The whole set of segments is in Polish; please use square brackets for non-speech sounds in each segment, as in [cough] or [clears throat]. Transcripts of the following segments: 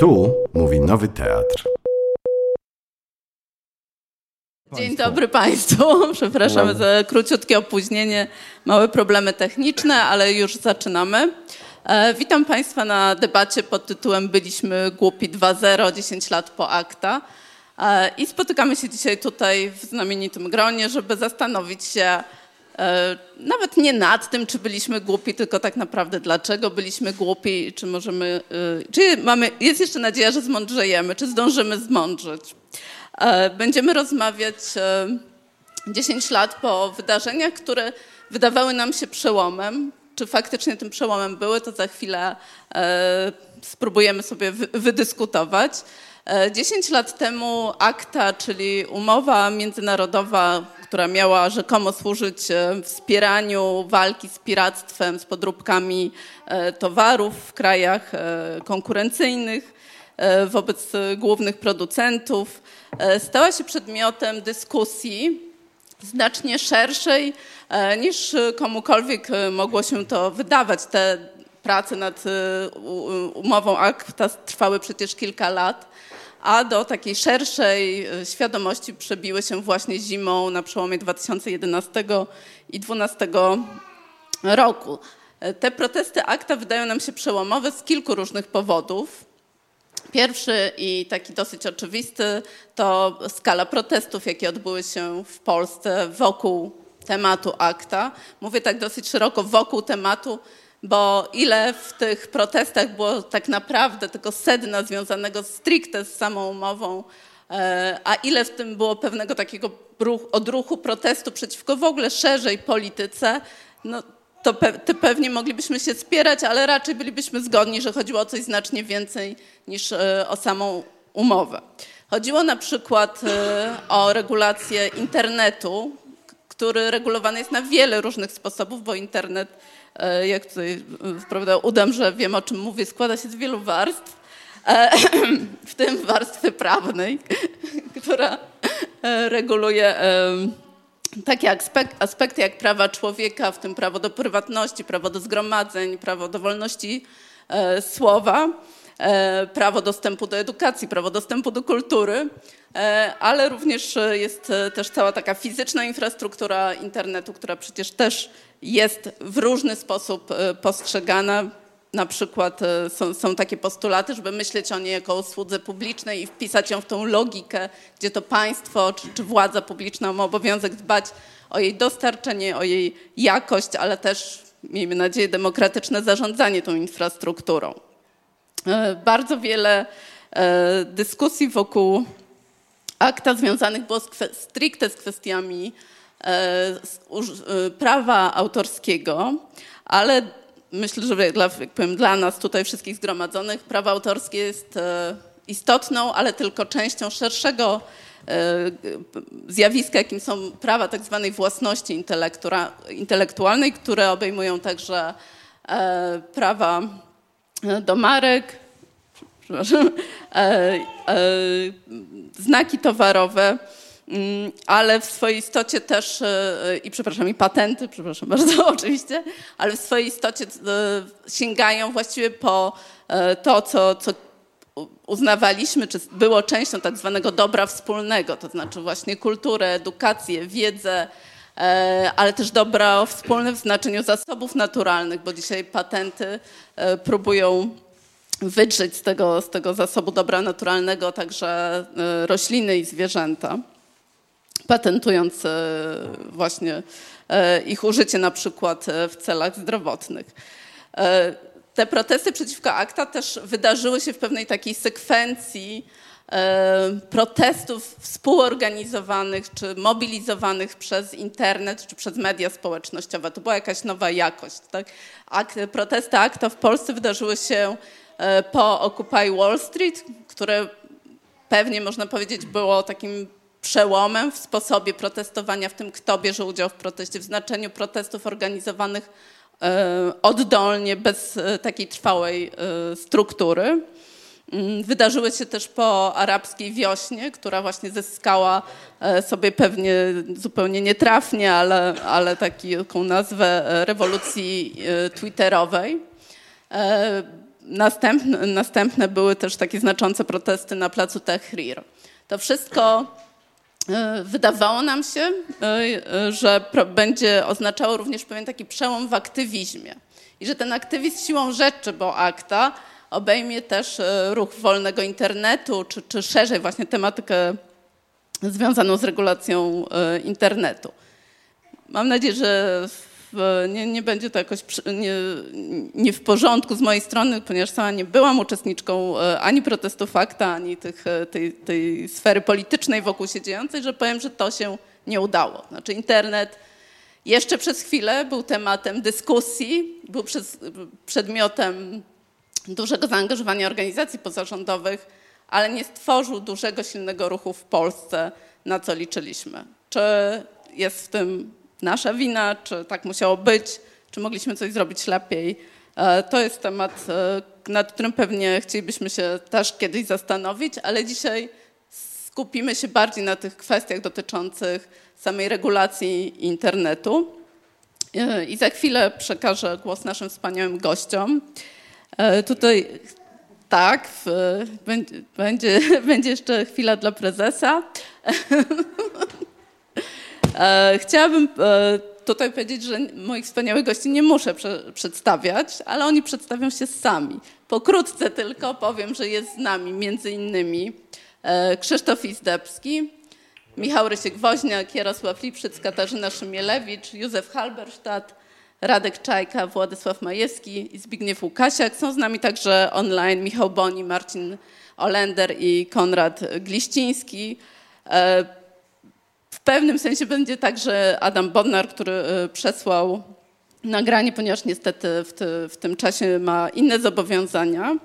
Tu mówi Nowy Teatr. Dzień dobry Państwu. [laughs] Przepraszamy za króciutkie opóźnienie, małe problemy techniczne, ale już zaczynamy. E, witam Państwa na debacie pod tytułem Byliśmy głupi 2.0, 10 lat po akta. E, I spotykamy się dzisiaj tutaj w znamienitym gronie, żeby zastanowić się nawet nie nad tym, czy byliśmy głupi, tylko tak naprawdę dlaczego byliśmy głupi, czy możemy, czy mamy, jest jeszcze nadzieja, że zmądrzejemy, czy zdążymy zmądrzeć. Będziemy rozmawiać 10 lat po wydarzeniach, które wydawały nam się przełomem. Czy faktycznie tym przełomem były, to za chwilę spróbujemy sobie wydyskutować. 10 lat temu akta, czyli umowa międzynarodowa, która miała rzekomo służyć wspieraniu walki z piractwem, z podróbkami towarów w krajach konkurencyjnych wobec głównych producentów, stała się przedmiotem dyskusji znacznie szerszej niż komukolwiek mogło się to wydawać. Te prace nad umową akta trwały przecież kilka lat a do takiej szerszej świadomości przebiły się właśnie zimą na przełomie 2011 i 2012 roku. Te protesty akta wydają nam się przełomowe z kilku różnych powodów. Pierwszy i taki dosyć oczywisty to skala protestów, jakie odbyły się w Polsce wokół tematu akta. Mówię tak dosyć szeroko wokół tematu, bo ile w tych protestach było tak naprawdę tylko sedna związanego stricte z samą umową, e, a ile w tym było pewnego takiego odruchu protestu przeciwko w ogóle szerzej polityce, no to pe pewnie moglibyśmy się spierać, ale raczej bylibyśmy zgodni, że chodziło o coś znacznie więcej niż e, o samą umowę. Chodziło na przykład e, o regulację internetu, który regulowany jest na wiele różnych sposobów, bo internet jak tutaj prawda, udam, że wiem o czym mówię, składa się z wielu warstw, e, [clears throat] w tym warstwy prawnej, [laughs] która e, reguluje takie aspekty jak prawa człowieka, w tym prawo do prywatności, prawo do zgromadzeń, prawo do wolności słowa, prawo dostępu do edukacji, prawo dostępu do kultury, ale również jest też cała taka fizyczna infrastruktura internetu, która przecież też jest w różny sposób e, postrzegana. Na przykład e, są, są, takie postulaty, żeby myśleć o niej jako o usłudze publicznej i wpisać ją w tą logikę, gdzie to państwo czy, czy władza publiczna ma obowiązek dbać o jej dostarczenie, o jej jakość, ale też, miejmy nadzieję, demokratyczne zarządzanie tą infrastrukturą. E, bardzo wiele dyskusji wokół akta związanych było stricte z kwestiami E, e, prawa autorskiego, ale myślę, że dla, powiem, dla nas tutaj wszystkich zgromadzonych prawo autorskie jest e, istotną, ale tylko częścią szerszego zjawiska, jakim są prawa tak zwanej własności intelektualnej, które obejmują także prawa do marek, znaki towarowe, Mm, ale w swojej istocie też, e, i przepraszam, i patenty, przepraszam bardzo [laughs] oczywiście, ale w swojej istocie e, sięgają właściwie po e, to, co, co uznawaliśmy, czy było częścią tak zwanego dobra wspólnego, to znaczy właśnie kulturę, edukację, wiedzę, ale też dobra wspólne w znaczeniu zasobów naturalnych, bo dzisiaj patenty próbują wydrzeć z tego, z tego zasobu dobra naturalnego także rośliny i zwierzęta patentując e, właśnie e, ich użycie na przykład e, w celach zdrowotnych. Te protesty przeciwko akta też wydarzyły się w pewnej takiej sekwencji protestów współorganizowanych czy mobilizowanych przez internet czy przez media społecznościowe. To była jakaś nowa jakość. Tak? Protesty akta w Polsce wydarzyły się po Occupy Wall Street, które pewnie można powiedzieć było takim przełomem w sposobie protestowania, w tym kto bierze udział w proteście, w znaczeniu protestów organizowanych e, oddolnie, bez e, takiej trwałej e, struktury. Mm, wydarzyły się też po arabskiej wiośnie, która właśnie zyskała sobie pewnie zupełnie nietrafnie, ale, ale taką nazwę rewolucji twitterowej. następne, następne były też takie znaczące protesty na placu Tahrir. To wszystko wydawało nam się, że będzie oznaczało również pewien taki przełom w aktywizmie. I że ten aktywizm siłą rzeczy, bo akta obejmie też ruch wolnego internetu, czy, czy szerzej właśnie tematykę związaną z regulacją internetu. Mam nadzieję, że nie, nie, będzie to jakoś nie, nie, w porządku z mojej strony, ponieważ sama nie byłam uczestniczką e, ani protestu fakta, ani tych, e, tej, tej sfery politycznej wokół się dziejącej, że powiem, że to się nie udało. Znaczy internet jeszcze przez chwilę był tematem dyskusji, był przez, przedmiotem dużego zaangażowania organizacji pozarządowych, ale nie stworzył dużego, silnego ruchu w Polsce, na co liczyliśmy. Czy jest w tym nasza wina, czy tak musiało być, czy mogliśmy coś zrobić lepiej. E, to jest temat, e, nad którym pewnie chcielibyśmy się też kiedyś zastanowić, ale dzisiaj skupimy się bardziej na tych kwestiach dotyczących samej regulacji internetu. E, I za chwilę przekażę głos naszym wspaniałym gościom. Tutaj tak, będzie, [laughs] będzie jeszcze chwila dla prezesa. [laughs] E, chciałabym e, tutaj powiedzieć, że moich wspaniałych gości nie muszę przedstawiać, ale oni przedstawią się sami. Pokrótce tylko powiem, że jest z nami między innymi e, Krzysztof Izdebski, Michał Rysiek-Woźniak, Jarosław Lipszyc, Katarzyna Szymielewicz, Józef Halberstadt, Radek Czajka, Władysław Majewski i Zbigniew Łukasiak. Są z nami także online Michał Boni, Marcin Olender i Konrad Gliściński. W pewnym sensie będzie tak, że Adam Bodnar, który e, przesłał nagranie, ponieważ niestety w, ty, w tym czasie ma inne zobowiązania.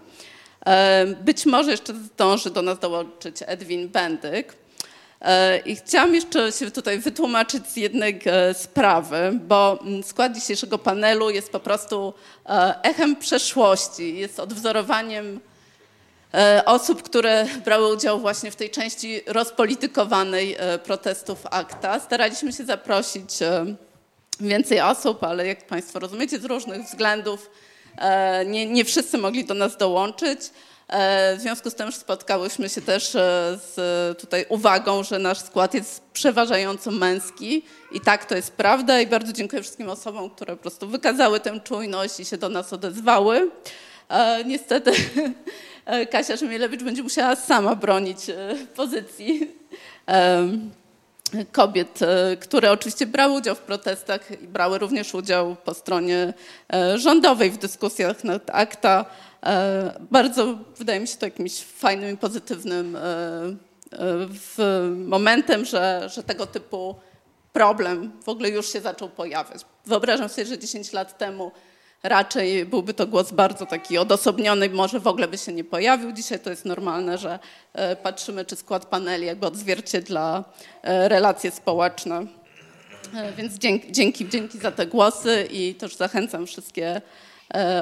E, być może jeszcze zdąży do nas dołączyć Edwin Bendyk. E, I chciałam jeszcze się tutaj wytłumaczyć z jednej sprawy, bo mm, skład dzisiejszego panelu jest po prostu echem przeszłości, jest odwzorowaniem E, osób, które brały udział właśnie w tej części rozpolitykowanej e, protestów akta. Staraliśmy się zaprosić e, więcej osób, ale jak Państwo rozumiecie, z różnych względów nie, nie wszyscy mogli do nas dołączyć. W związku z tym spotkałyśmy się też z tutaj uwagą, że nasz skład jest przeważająco męski i tak to jest prawda i bardzo dziękuję wszystkim osobom, które po prostu wykazały tę czujność i się do nas odezwały. Niestety [laughs] E, Kasia Szymielewicz będzie musiała sama bronić e, pozycji kobiet, e, które oczywiście brały udział w protestach i brały również udział po stronie rządowej w dyskusjach nad akta. Bardzo wydaje mi się to jakimś fajnym i pozytywnym momentem, że, że tego typu problem w ogóle już się zaczął pojawiać. Wyobrażam sobie, że 10 lat temu raczej byłby to głos bardzo taki odosobniony, może w ogóle by się nie pojawił. Dzisiaj to jest normalne, że e, patrzymy, czy skład paneli jakby odzwierciedla e, relacje społeczne. E, więc dzięki, dzięki, dzięki za te głosy i też zachęcam wszystkie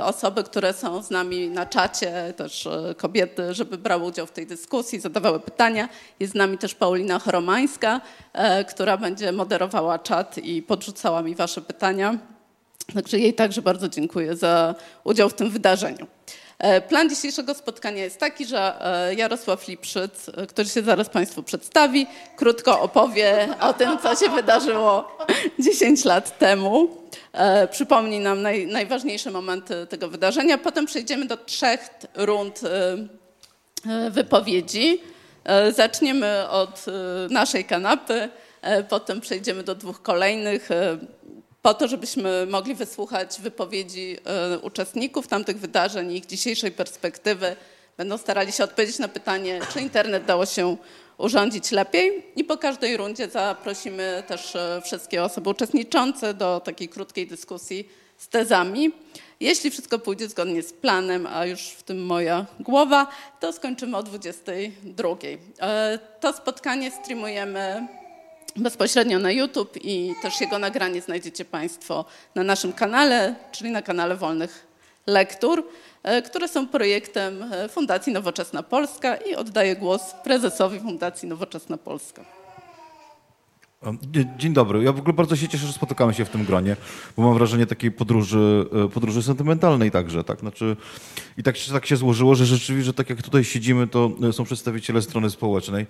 osoby, które są z nami na czacie, też kobiety, żeby brały udział w tej dyskusji, zadawały pytania. Jest z nami też Paulina Choromańska, która będzie moderowała czat i podrzucała mi wasze pytania. Także jej także bardzo dziękuję za udział w tym wydarzeniu. E, plan dzisiejszego spotkania jest taki, że e, Jarosław Lipszyc, e, który się zaraz Państwu przedstawi, krótko opowie o tym, co się wydarzyło [laughs] 10 lat temu. Przypomni nam naj, najważniejsze momenty tego wydarzenia. Potem przejdziemy do trzech rund wypowiedzi. Zaczniemy od naszej kanapy, potem przejdziemy do dwóch kolejnych po to, żebyśmy mogli wysłuchać wypowiedzi e, uczestników tamtych wydarzeń i ich dzisiejszej perspektywy. Będą starali się odpowiedzieć na pytanie, czy internet dało się urządzić lepiej. I po każdej rundzie zaprosimy też e, wszystkie osoby uczestniczące do takiej krótkiej dyskusji z tezami. Jeśli wszystko pójdzie zgodnie z planem, a już w tym moja głowa, to skończymy o 22. E, to spotkanie streamujemy bezpośrednio na YouTube i też jego nagranie znajdziecie Państwo na naszym kanale, czyli na kanale Wolnych Lektur, e, które są projektem e, Fundacji Nowoczesna Polska i oddaję głos prezesowi Fundacji Nowoczesna Polska. Dzień dobry. Ja w ogóle bardzo się cieszę, że spotykamy się w tym gronie, bo mam wrażenie takiej podróży, e, podróży sentymentalnej także, tak? Znaczy, I tak, tak się złożyło, że rzeczywiście, że tak jak tutaj siedzimy, to e, są przedstawiciele strony społecznej,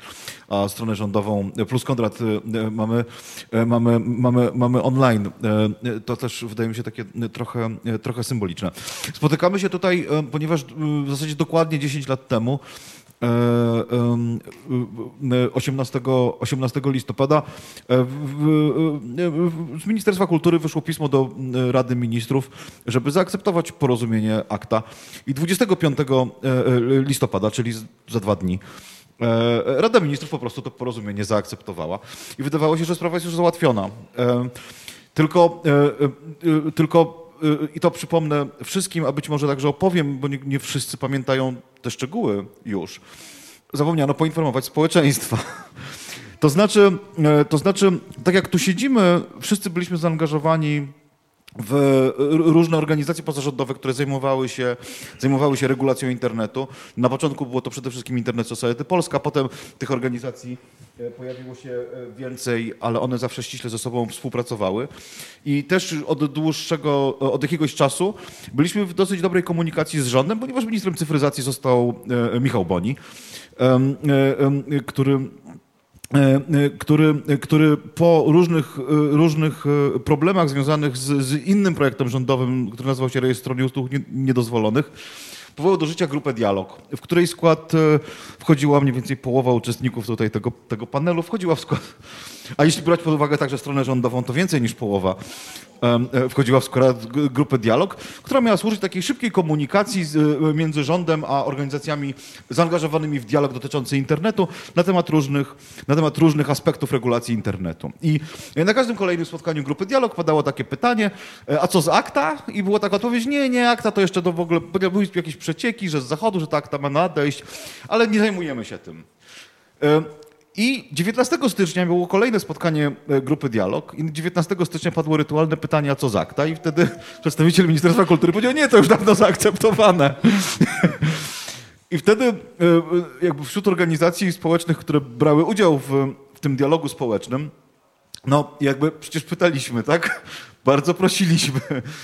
a stronę rządową e, plus Konrad mamy, mamy, mamy, mamy online. To też wydaje mi się takie trochę, trochę symboliczne. Spotykamy się tutaj, ponieważ w zasadzie dokładnie 10 lat temu 18, 18 listopada e, z Ministerstwa Kultury wyszło pismo do Rady Ministrów, żeby zaakceptować porozumienie akta. I 25 e, listopada, czyli za dwa dni, e, Rada Ministrów po prostu to porozumienie zaakceptowała. I wydawało się, że sprawa jest już załatwiona. Tylko, tylko i to przypomnę wszystkim, a być może także opowiem, bo nie, nie wszyscy pamiętają te szczegóły już. Zapomniano poinformować społeczeństwa. [laughs] To znaczy, e, to znaczy, tak jak tu siedzimy, wszyscy byliśmy zaangażowani w różne organizacje pozarządowe, które zajmowały się, zajmowały się regulacją internetu. Na początku było to przede wszystkim Internet Society Polska, potem tych organizacji e, pojawiło się e, więcej, ale one zawsze ściśle ze sobą współpracowały. I też od dłuższego, od jakiegoś czasu byliśmy w dosyć dobrej komunikacji z rządem, ponieważ ministrem cyfryzacji został e, Michał Boni, który E, e, który, który po różnych, e, różnych problemach związanych z, z innym projektem rządowym, który nazywał się Rejestr Usług Niedozwolonych, powołał do życia grupę Dialog, w której skład wchodziła mniej więcej połowa uczestników tutaj tego, tego panelu, wchodziła w skład, a jeśli brać pod uwagę także stronę rządową, to więcej niż połowa E, wchodziła w skład grupę Dialog, która miała służyć takiej szybkiej komunikacji e, między rządem a organizacjami zaangażowanymi w dialog dotyczący internetu na temat różnych, na temat różnych aspektów regulacji internetu. I na każdym kolejnym spotkaniu grupy Dialog padało takie pytanie, e, a co z akta? I była taka odpowiedź, nie, nie, akta to jeszcze do w ogóle, były jakieś przecieki, że z zachodu, że ta akta ma nadejść, ale nie zajmujemy się tym. I 19 stycznia było kolejne spotkanie e, grupy Dialog i 19 stycznia padło rytualne pytanie, a co z akta? I wtedy [laughs] przedstawiciel Ministerstwa Kultury powiedział, nie, to już dawno zaakceptowane. [laughs] I wtedy e, e, jakby wśród organizacji społecznych, które brały udział w, w tym dialogu społecznym, no jakby przecież pytaliśmy, tak? Bardzo prosiliśmy,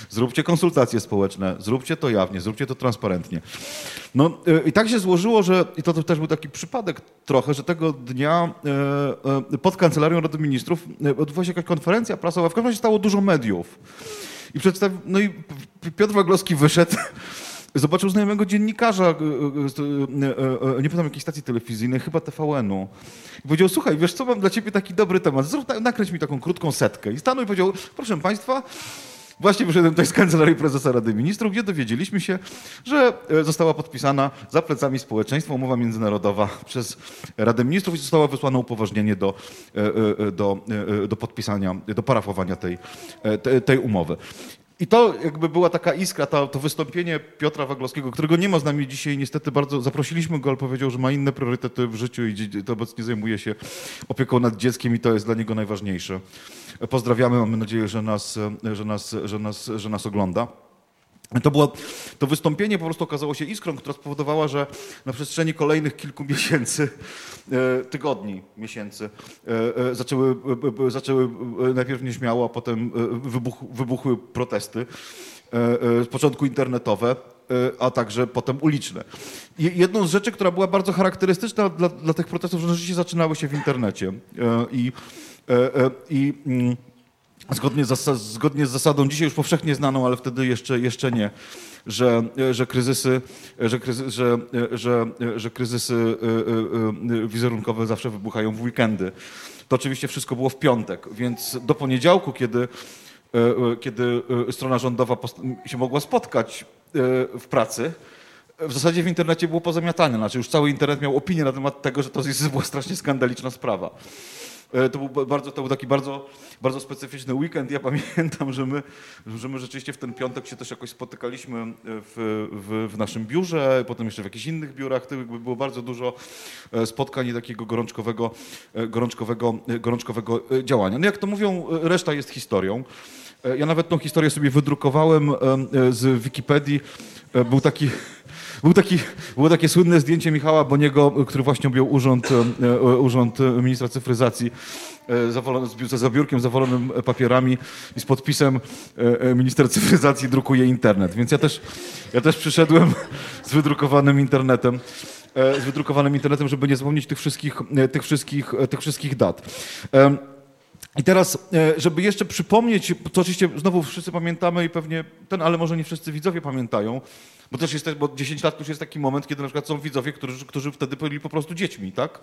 zróbcie konsultacje społeczne, zróbcie to jawnie, zróbcie to transparentnie. No e, i tak się złożyło, że, i to też był taki przypadek trochę, że tego dnia e, e, pod Kancelarią Rady Ministrów odbyła się jakaś konferencja prasowa, w każdym razie stało dużo mediów. I przedstawił, no i Piotr Waglowski wyszedł Zobaczył znajomego dziennikarza, e, e, e, nie pamiętam jakiej stacji telewizyjnej, chyba TVN-u. I powiedział, słuchaj, wiesz co, mam dla ciebie taki dobry temat, zrób, nakręć mi taką krótką setkę. I stanął i powiedział, proszę państwa, Właśnie wyszedłem tutaj z kancelarii prezesa Rady Ministrów, gdzie dowiedzieliśmy się, że została podpisana za plecami społeczeństwa umowa międzynarodowa przez Radę Ministrów i zostało wysłane upoważnienie do, do, do podpisania, do parafowania tej, tej umowy. I to jakby była taka iskra, to, to wystąpienie Piotra Waglowskiego, którego nie ma z nami dzisiaj, niestety bardzo zaprosiliśmy go, ale powiedział, że ma inne priorytety w życiu i to obecnie zajmuje się opieką nad dzieckiem i to jest dla niego najważniejsze. Pozdrawiamy, mamy nadzieję, że nas, że nas, że nas, że nas ogląda. To, było, to wystąpienie po prostu okazało się iskrą, która spowodowała, że na przestrzeni kolejnych kilku miesięcy, e, tygodni, miesięcy, e, e, zaczęły, zaczęły najpierw nieśmiało, a potem wybuch, wybuchły protesty. Z początku internetowe, a także potem uliczne. I jedną z rzeczy, która była bardzo charakterystyczna dla, dla tych protestów, że rzeczywiście zaczynały się w internecie. I, i mm, Zgodnie z, zgodnie z zasadą dzisiaj już powszechnie znaną, ale wtedy jeszcze, jeszcze nie, że, że kryzysy, że, kryzys, że, że, że kryzysy y, y, y, wizerunkowe zawsze wybuchają w weekendy. To oczywiście wszystko było w piątek, więc do poniedziałku, kiedy, kiedy strona rządowa się mogła spotkać w pracy, w zasadzie w internecie było pozamiatane. Znaczy już cały internet miał opinię na temat tego, że to była strasznie skandaliczna sprawa. E, to był, bardzo, to był taki bardzo, bardzo specyficzny weekend. Ja [laughs] pamiętam, że my, że my rzeczywiście w ten piątek się też jakoś spotykaliśmy w, w, w naszym biurze, potem jeszcze w jakichś innych biurach. To było bardzo dużo e, spotkań i takiego gorączkowego, e, gorączkowego, gorączkowego działania. No jak to mówią, reszta jest historią. Ja nawet tą historię sobie wydrukowałem z Wikipedii. Był taki Był taki, było takie słynne zdjęcie Michała Boniego, który właśnie objął urząd, urząd ministra cyfryzacji za biurkiem zawalonym papierami i z podpisem minister cyfryzacji drukuje internet. Więc ja też, ja też przyszedłem [laughs] z wydrukowanym internetem z wydrukowanym internetem, żeby nie zapomnieć tych wszystkich, tych wszystkich, tych wszystkich dat. I teraz, e, żeby jeszcze przypomnieć, to oczywiście znowu wszyscy pamiętamy i pewnie ten, ale może nie wszyscy widzowie pamiętają, bo też jest, bo 10 lat już jest taki moment, kiedy na przykład są widzowie, którzy, którzy wtedy byli po prostu dziećmi, tak?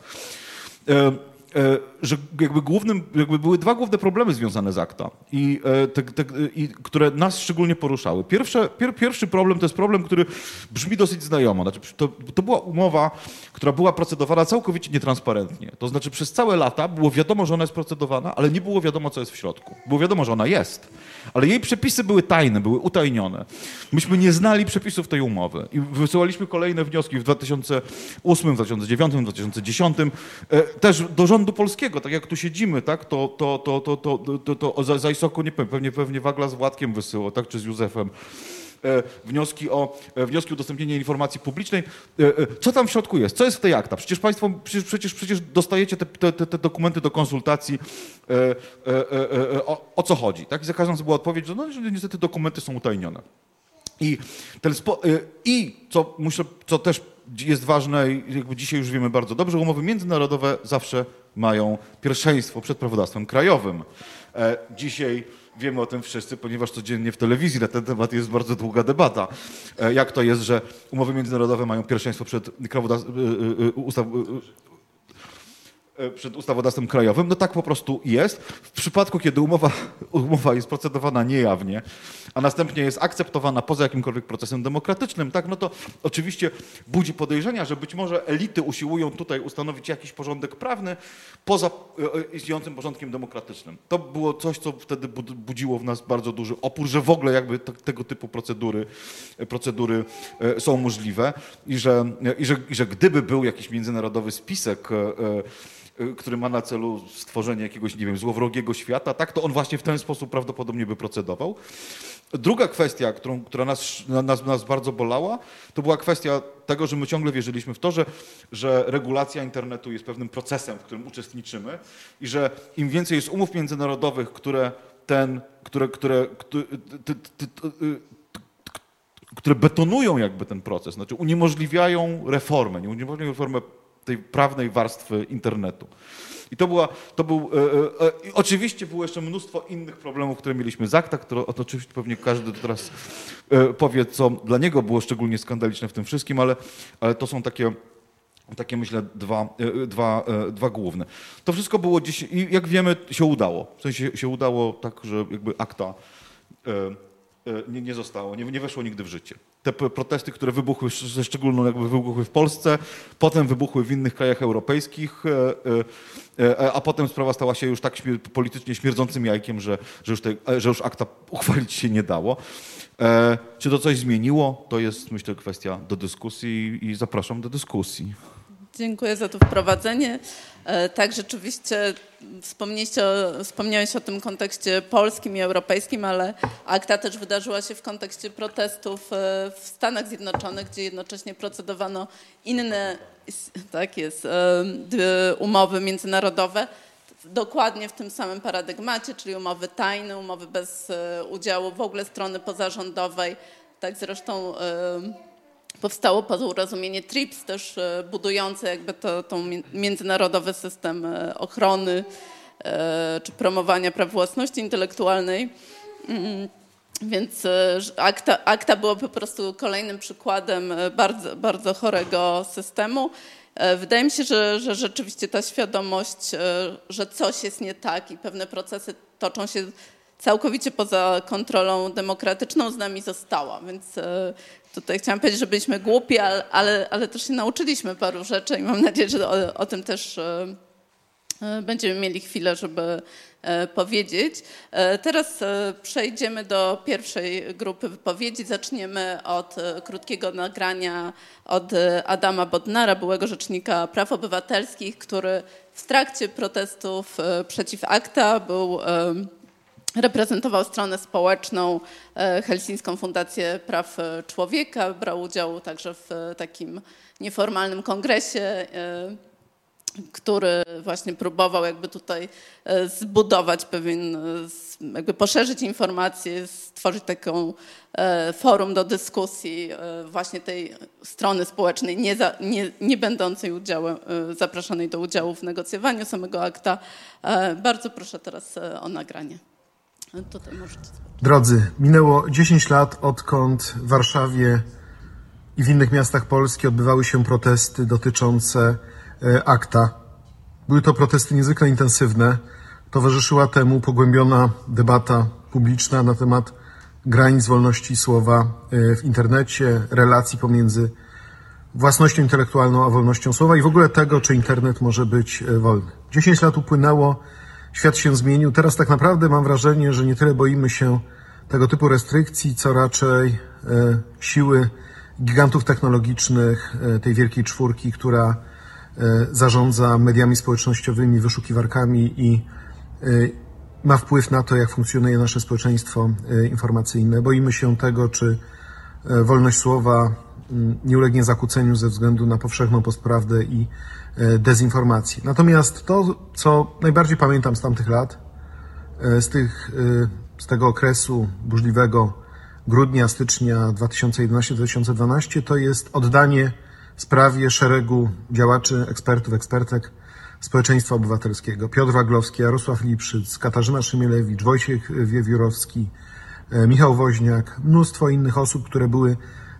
E, że jakby głównym, jakby były dwa główne problemy związane z akta, i, e, te, te, i które nas szczególnie poruszały. Pierwsze, pier, pierwszy problem to jest problem, który brzmi dosyć znajomo. Znaczy, to, to była umowa, która była procedowana całkowicie nietransparentnie. To znaczy przez całe lata było wiadomo, że ona jest procedowana, ale nie było wiadomo, co jest w środku. Było wiadomo, że ona jest, ale jej przepisy były tajne, były utajnione. Myśmy nie znali przepisów tej umowy. I wysyłaliśmy kolejne wnioski w 2008, 2009, 2010, też do rządu polskiego, tak jak tu siedzimy, tak, to, to, to, to, to, to, to, to za Isoko, nie powiem, pewnie, pewnie Wagla z Władkiem wysyłał, tak, czy z Józefem wnioski o, e, wnioski o udostępnienie informacji publicznej. E, co tam w środku jest? Co jest w tej akta? Przecież Państwo przecież, przecież, dostajecie te, te, te, dokumenty do konsultacji. O, o, co chodzi? Tak? I za razem była odpowiedź, że, no, niestety dokumenty są utajnione. I, ten I co, muszę, co też jest ważne jakby dzisiaj już wiemy bardzo dobrze, umowy międzynarodowe zawsze mają pierwszeństwo przed prawodawstwem krajowym. E, dzisiaj wiemy o tym wszyscy, ponieważ codziennie w telewizji na ten temat jest bardzo długa debata. E, jak to jest, że umowy międzynarodowe mają pierwszeństwo przed ustawą E, przed ustawodawstwem krajowym. No tak po prostu jest. W przypadku, kiedy umowa, [laughs] umowa jest procedowana niejawnie, a następnie jest akceptowana poza jakimkolwiek procesem demokratycznym, tak, no to oczywiście budzi podejrzenia, że być może elity usiłują tutaj ustanowić jakiś porządek prawny poza e, e, istniejącym porządkiem demokratycznym. To było coś, co wtedy budziło w nas bardzo duży opór, że w ogóle jakby tego typu procedury, procedury są możliwe i że, i że, i że gdyby był jakiś międzynarodowy spisek który ma na celu stworzenie jakiegoś, nie wiem, złowrogiego świata, tak, to on właśnie w ten sposób prawdopodobnie by procedował. Druga kwestia, którą, która nas, nas, nas bardzo bolała, to była kwestia tego, że my ciągle wierzyliśmy w to, że, że regulacja internetu jest pewnym procesem, w którym uczestniczymy i że im więcej jest umów międzynarodowych, które ten, które, które, które, które betonują jakby ten proces, znaczy uniemożliwiają reformę, nie uniemożliwiają reformę tej prawnej warstwy internetu. I to była, to był, e, e, e oczywiście było jeszcze mnóstwo innych problemów, które mieliśmy z akta, które oczywiście pewnie każdy teraz e, powie, co dla niego było szczególnie skandaliczne w tym wszystkim, ale, ale to są takie, takie myślę dwa, e, dwa, e, dwa główne. To wszystko było dziś, i jak wiemy się udało. W sensie się udało tak, że jakby akta nie, nie zostało, nie, nie weszło nigdy w życie te protesty, które wybuchły, ze szczególną jakby wybuchły w Polsce, potem wybuchły w innych krajach europejskich, e, e, e, a potem sprawa stała się już tak politycznie śmierdzącym jajkiem, że, że, już, te, że już akta uchwalić się nie dało. Czy to coś zmieniło? To jest, myślę, kwestia do dyskusji i zapraszam do dyskusji. Dziękuję za to wprowadzenie. E, tak, rzeczywiście wspomniałeś o tym kontekście polskim i europejskim, ale akta też wydarzyła się w kontekście protestów e, w Stanach Zjednoczonych, gdzie jednocześnie procedowano inne, tak jest, e, umowy międzynarodowe, dokładnie w tym samym paradygmacie, czyli umowy tajne, umowy bez udziału w ogóle strony pozarządowej. Tak zresztą powstało porozumienie TRIPS, też e, budujące jakby to, to międzynarodowy system e, ochrony e, czy promowania praw własności intelektualnej. Mm, więc akta, akta było po prostu kolejnym przykładem bardzo, bardzo chorego systemu. Wydaje mi się, że, że rzeczywiście ta świadomość, że coś jest nie tak i pewne procesy toczą się całkowicie poza kontrolą demokratyczną z nami została. Więc tutaj chciałam powiedzieć, że byliśmy głupi, ale, ale, ale też się nauczyliśmy paru rzeczy i mam nadzieję, że o, o tym też e, e, będziemy mieli chwilę, żeby e, powiedzieć. Teraz przejdziemy do pierwszej grupy wypowiedzi. Zaczniemy od krótkiego nagrania od Adama Bodnara, byłego rzecznika praw obywatelskich, który w trakcie protestów przeciw akta był reprezentował stronę społeczną, Helsińską Fundację Praw Człowieka, brał udział także w takim nieformalnym kongresie który właśnie próbował jakby tutaj e, zbudować pewien, e, jakby poszerzyć informacje, stworzyć taką e, forum do dyskusji właśnie tej strony społecznej, nie, za, nie, nie będącej udziałem, zapraszanej do udziału w negocjowaniu samego akta. Bardzo proszę teraz o nagranie. Tutaj możecie Drodzy, minęło 10 lat, odkąd w Warszawie i w innych miastach Polski odbywały się protesty dotyczące E, akta. Były to protesty niezwykle intensywne. Towarzyszyła temu pogłębiona debata publiczna na temat granic wolności słowa e, w internecie, relacji pomiędzy własnością intelektualną a wolnością słowa i w ogóle tego, czy internet może być e, wolny. Dziesięć lat upłynęło, świat się zmienił. Teraz tak naprawdę mam wrażenie, że nie tyle boimy się tego typu restrykcji, co raczej siły gigantów technologicznych, tej wielkiej czwórki, która E, zarządza mediami społecznościowymi, wyszukiwarkami i e, ma wpływ na to, jak funkcjonuje nasze społeczeństwo e, informacyjne. Boimy się tego, czy wolność słowa mm, nie ulegnie zakłóceniu ze względu na powszechną postprawdę i dezinformację. Natomiast to, co najbardziej pamiętam z tamtych lat, z, tych, z tego okresu burzliwego grudnia, stycznia 2011-2012, to jest oddanie sprawie szeregu działaczy, ekspertów, ekspertek społeczeństwa obywatelskiego. Piotr Waglowski, Jarosław Lipszyc, Katarzyna Szymielewicz, Wojciech Wiewiórowski, e, Michał Woźniak, mnóstwo innych osób, które były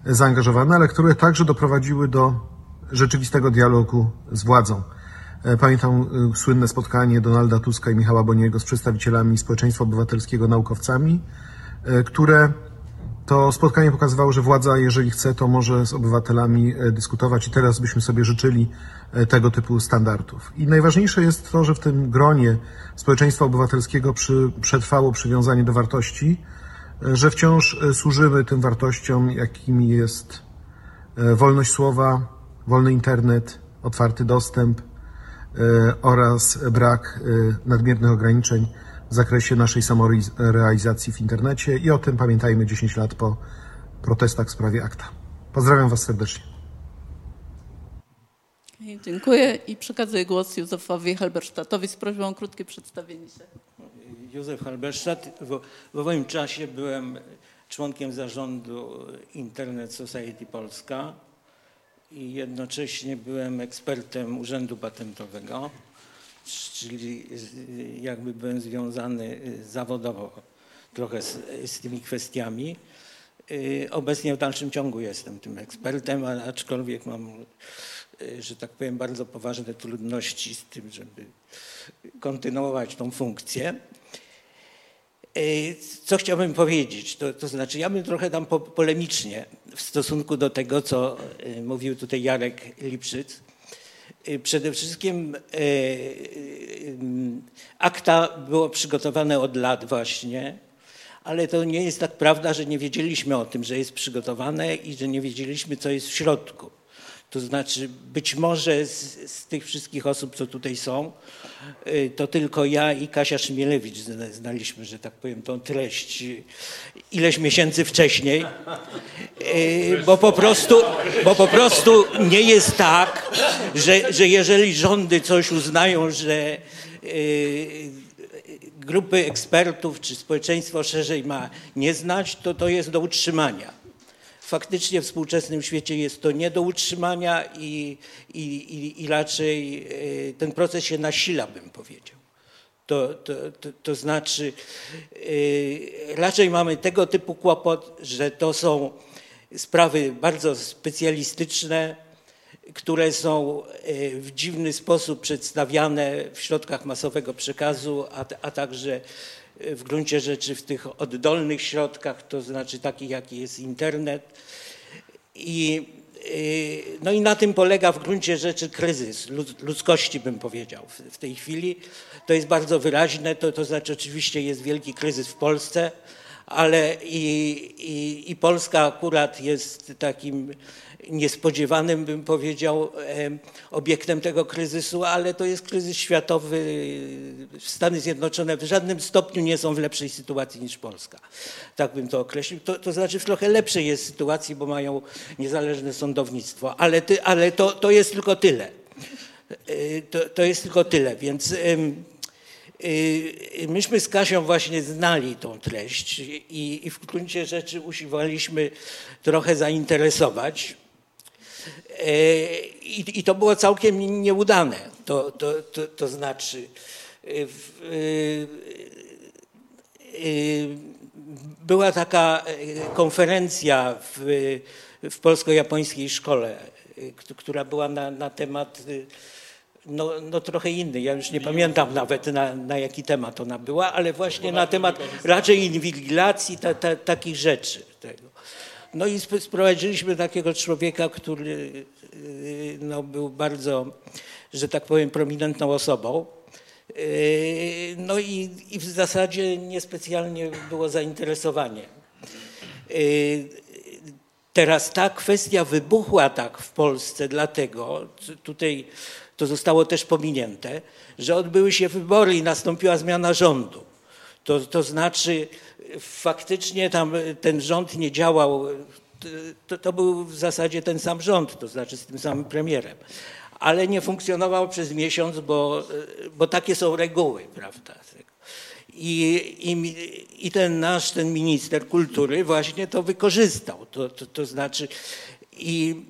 zaangażowane, ale które także doprowadziły do rzeczywistego dialogu z władzą. E, pamiętam e, słynne spotkanie Donalda Tuska i Michała Boniego z przedstawicielami społeczeństwa obywatelskiego, naukowcami, które to spotkanie pokazywało, że władza, jeżeli chce, to może z obywatelami e, dyskutować i teraz byśmy sobie życzyli e, tego typu standardów. I najważniejsze jest to, że w tym gronie społeczeństwa obywatelskiego przy, przetrwało przywiązanie do wartości, e, że wciąż służymy tym wartościom, jakimi jest wolność słowa, wolny internet, otwarty dostęp oraz brak nadmiernych ograniczeń w zakresie naszej samorealizacji w internecie i o tym pamiętajmy 10 lat po protestach w sprawie akta. Pozdrawiam Was serdecznie. Dziękuję i przekazuję głos Józefowi Halberstadtowi z prośbą o krótkie przedstawienie się. Józef Halberstadt. W, w moim czasie byłem członkiem zarządu Internet Society Polska i jednocześnie byłem ekspertem Urzędu Patentowego czyli jakby byłem związany y, zawodowo trochę z, z tymi kwestiami. Y, obecnie w dalszym ciągu jestem tym ekspertem, aczkolwiek mam, y, że tak powiem, bardzo poważne trudności z tym, żeby kontynuować tą funkcję. Co chciałbym powiedzieć? To, to znaczy, ja bym trochę tam po, polemicznie w stosunku do tego, co mówił tutaj Jarek Lipszyc. Y, przede wszystkim y, y, akta było przygotowane od lat właśnie, ale to nie jest tak prawda, że nie wiedzieliśmy o tym, że jest przygotowane i że nie wiedzieliśmy, co jest w środku. To znaczy, być może z, z, tych wszystkich osób, co tutaj są, y, to tylko ja i Kasia Szmielewicz znaliśmy, że tak powiem, tą treść ileś miesięcy wcześniej, y, bo po prostu, bo po prostu nie jest tak, że, że jeżeli rządy coś uznają, że y, grupy ekspertów czy społeczeństwo szerzej ma nie znać, to to jest do utrzymania faktycznie w współczesnym świecie jest to nie do utrzymania i, i, i, i raczej e, ten proces się nasila, bym powiedział. To, to, to, to znaczy, e, raczej mamy tego typu kłopot, że to są sprawy bardzo specjalistyczne, które są e, w dziwny sposób przedstawiane w środkach masowego przekazu, a, a także w gruncie rzeczy w tych oddolnych środkach, to znaczy takich, jaki jest internet. I, y, no i na tym polega w gruncie rzeczy kryzys ludzkości, bym powiedział, w, tej chwili. To jest bardzo wyraźne, to, to znaczy oczywiście jest wielki kryzys w Polsce, ale i, i, i Polska akurat jest takim niespodziewanym, bym powiedział, obiektem tego kryzysu, ale to jest kryzys światowy. Stany Zjednoczone w żadnym stopniu nie są w lepszej sytuacji niż Polska. Tak bym to określił. To, to znaczy w trochę lepszej jest sytuacji, bo mają niezależne sądownictwo, ale, ty, ale to, to jest tylko tyle. E, to, to jest tylko tyle, więc Y, myśmy z Kasią właśnie znali tą treść i, i w gruncie rzeczy usiłowaliśmy trochę zainteresować. E, I, I, to było całkiem nieudane. To, to, to, to znaczy, y, y, była taka konferencja w, w polsko-japońskiej szkole, która była na, na temat no, no trochę inny. Ja już nie pamiętam nawet na, na jaki temat ona była, ale właśnie na temat raczej inwigilacji, ta, ta, takich rzeczy. Tego. No i sprowadziliśmy takiego człowieka, który y, no, był bardzo, że tak powiem, prominentną osobą. Y, no i, i w zasadzie niespecjalnie było zainteresowanie. Y, teraz ta kwestia wybuchła tak w Polsce, dlatego tutaj to zostało też pominięte, że odbyły się wybory i nastąpiła zmiana rządu. To, to znaczy faktycznie tam ten rząd nie działał, to, to był w zasadzie ten sam rząd, to znaczy z tym samym premierem ale nie funkcjonował przez miesiąc, bo, bo takie są reguły, prawda? I, i, I, ten nasz, ten minister kultury właśnie to wykorzystał. To, to, to znaczy, i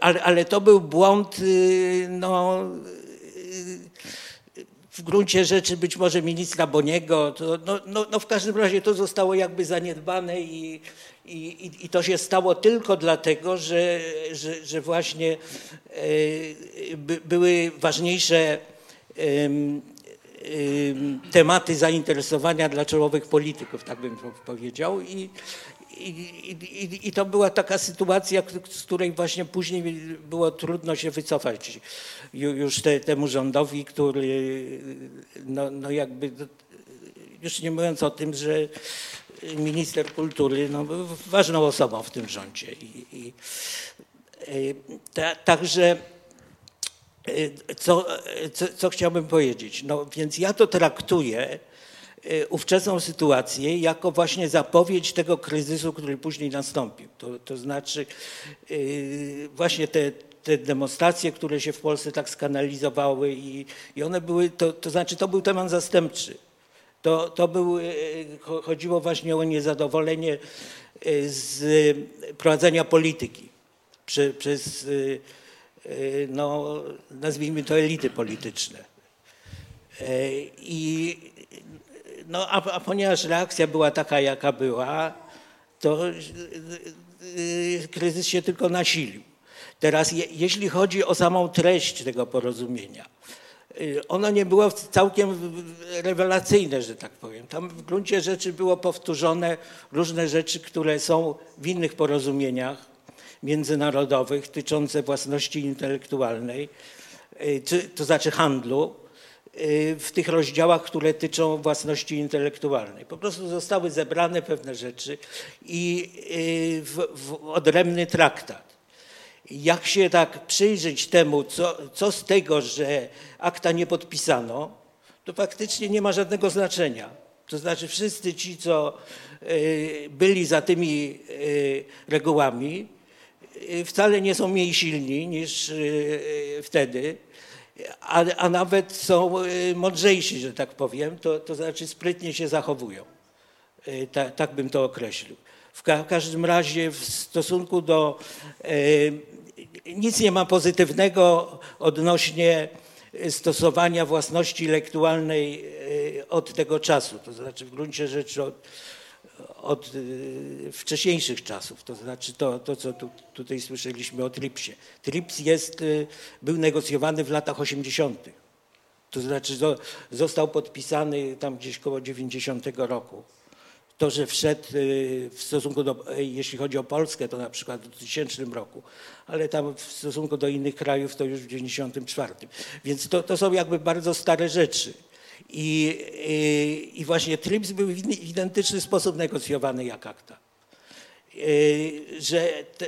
ale, ale to był błąd, y, no, y, w gruncie rzeczy być może ministra Boniego. To, no, no, no w każdym razie to zostało jakby zaniedbane i, i, i to się stało tylko dlatego, że, że, że właśnie y, by, były ważniejsze tematy zainteresowania dla czołowych polityków, tak bym powiedział. I, i, i, I, to była taka sytuacja, z której właśnie później było trudno się wycofać już te, temu rządowi, który no, no jakby, już nie mówiąc o tym, że minister kultury no, był ważną osobą w tym rządzie. I, i ta, także co, co, co chciałbym powiedzieć? No więc ja to traktuję ówczesną sytuację jako właśnie zapowiedź tego kryzysu, który później nastąpił. To, to znaczy y, właśnie te, te demonstracje, które się w Polsce tak skanalizowały i, i one były, to, to znaczy to był temat zastępczy. To, to był, y, chodziło właśnie o niezadowolenie z prowadzenia polityki prze, przez, no, nazwijmy to elity polityczne. I no a, a ponieważ reakcja była taka, jaka była, to y, y, kryzys się tylko nasilił. Teraz, je, jeśli chodzi o samą treść tego porozumienia, y, ono nie było całkiem rewelacyjne, że tak powiem. Tam w gruncie rzeczy było powtórzone różne rzeczy, które są w innych porozumieniach międzynarodowych tyczące własności intelektualnej, to znaczy handlu, w tych rozdziałach, które tyczą własności intelektualnej. Po prostu zostały zebrane pewne rzeczy i y, w, w odrębny traktat. Jak się tak przyjrzeć temu, co, co z tego, że akta nie podpisano, to faktycznie nie ma żadnego znaczenia. To znaczy wszyscy ci, co y, byli za tymi regułami, wcale nie są mniej silni niż wtedy a, a nawet są y, mądrzejsi, że tak powiem, to, to znaczy sprytnie się zachowują. Y, ta, tak bym to określił. W, ka w każdym razie w stosunku do y, nic nie ma pozytywnego odnośnie stosowania własności intelektualnej od tego czasu. To znaczy w gruncie rzeczy od, od y, wcześniejszych czasów, to znaczy to, to co tu, tutaj słyszeliśmy o TRIPSie. TRIPS jest, y, był negocjowany w latach 80. To znaczy został podpisany tam gdzieś koło 90 roku. To, że wszedł y, w stosunku do, jeśli chodzi o Polskę, to na przykład w 2000 roku, ale tam w stosunku do innych krajów to już w 94. Więc to, to są jakby bardzo stare rzeczy. I, i, i właśnie TRIPS był w identyczny sposób negocjowany jak akta. Że te,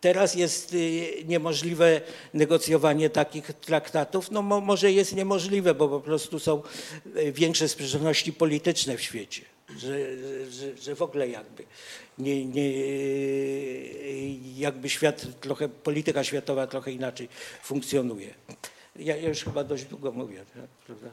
Teraz jest niemożliwe negocjowanie takich traktatów. No może jest niemożliwe, bo po prostu są większe sprzeczności polityczne w świecie, że, że, że w ogóle jakby nie, nie, jakby świat trochę, polityka światowa trochę inaczej funkcjonuje. Ja, ja już chyba dość długo mówię, tak? prawda?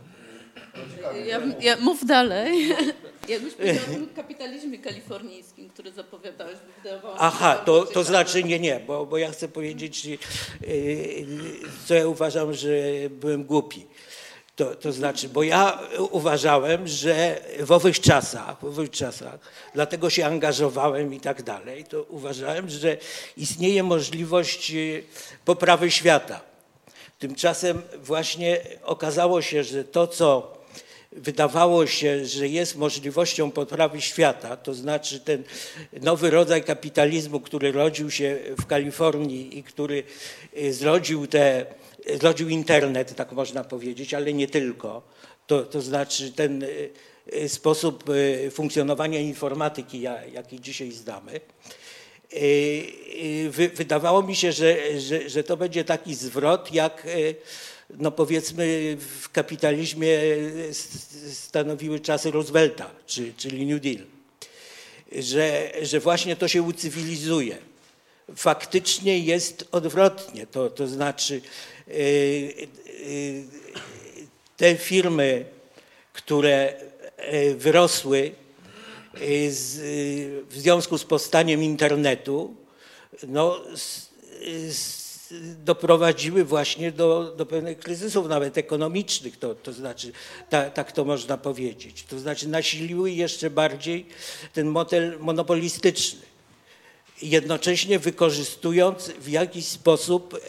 Ja, ja, mów dalej. [laughs] Jakbyś powiedział o [laughs] kapitalizmie kalifornijskim, który zapowiadałeś, wydawało Aha, to, to znaczy nie, nie, bo, bo ja chcę powiedzieć, yy, co ja uważam, że byłem głupi. To, to znaczy, bo ja uważałem, że w owych czasach, w owych czasach, dlatego się angażowałem i tak dalej, to uważałem, że istnieje możliwość y, poprawy świata. Tymczasem właśnie okazało się, że to, co wydawało się, że jest możliwością poprawy świata, to znaczy ten nowy rodzaj kapitalizmu, który rodził się w Kalifornii i który y, zrodził, te, zrodził internet, tak można powiedzieć, ale nie tylko. To, to znaczy ten y, sposób funkcjonowania informatyki, jaki dzisiaj znamy wydawało mi się, że, że, że to będzie taki zwrot, jak no powiedzmy w kapitalizmie stanowiły czasy Roosevelta, czy, czyli New Deal. Że, że właśnie to się ucywilizuje. Faktycznie jest odwrotnie, to, to znaczy te firmy, które wyrosły z, w związku z powstaniem internetu no, z, doprowadziły właśnie do, do pewnych kryzysów, nawet ekonomicznych, to, to znaczy, ta, tak to można powiedzieć. To znaczy nasiliły jeszcze bardziej ten model monopolistyczny jednocześnie wykorzystując w jakiś sposób e,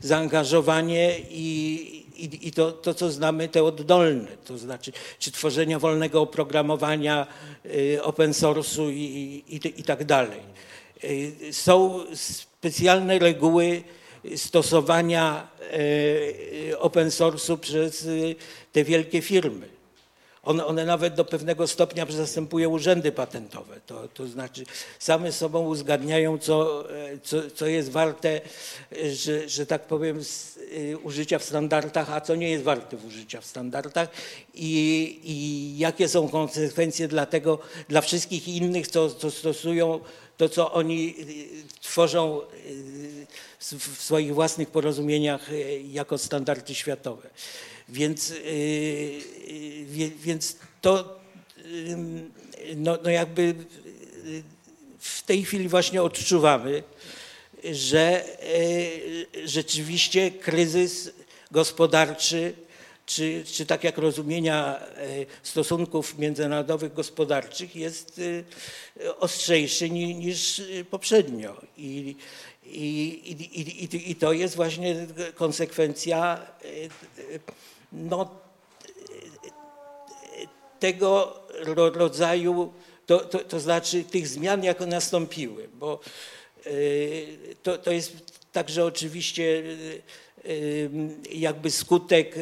zaangażowanie i, i, i to, to, co znamy, te oddolne, to znaczy czy tworzenia wolnego oprogramowania, y, open source'u i, i, i tak dalej. Y, są specjalne reguły stosowania y, open source'u przez te wielkie firmy. One, one nawet do pewnego stopnia zastępują urzędy patentowe. To, to znaczy same sobą uzgadniają, co, co, co jest warte, że, że tak powiem, y, użycia w standardach, a co nie jest warte użycia w standardach i, i jakie są konsekwencje dla tego, dla wszystkich innych, co, co stosują to, co oni tworzą w swoich własnych porozumieniach jako standardy światowe. Więc, y, y, więc to no, no jakby w tej chwili właśnie odczuwamy, że rzeczywiście kryzys gospodarczy, czy, czy tak jak rozumienia stosunków międzynarodowych gospodarczych jest ostrzejszy niż poprzednio. I, i, i, i, i to jest właśnie konsekwencja no, tego rodzaju, to, to, to znaczy tych zmian, jak nastąpiły, bo y, to, to jest także oczywiście y, y, jakby skutek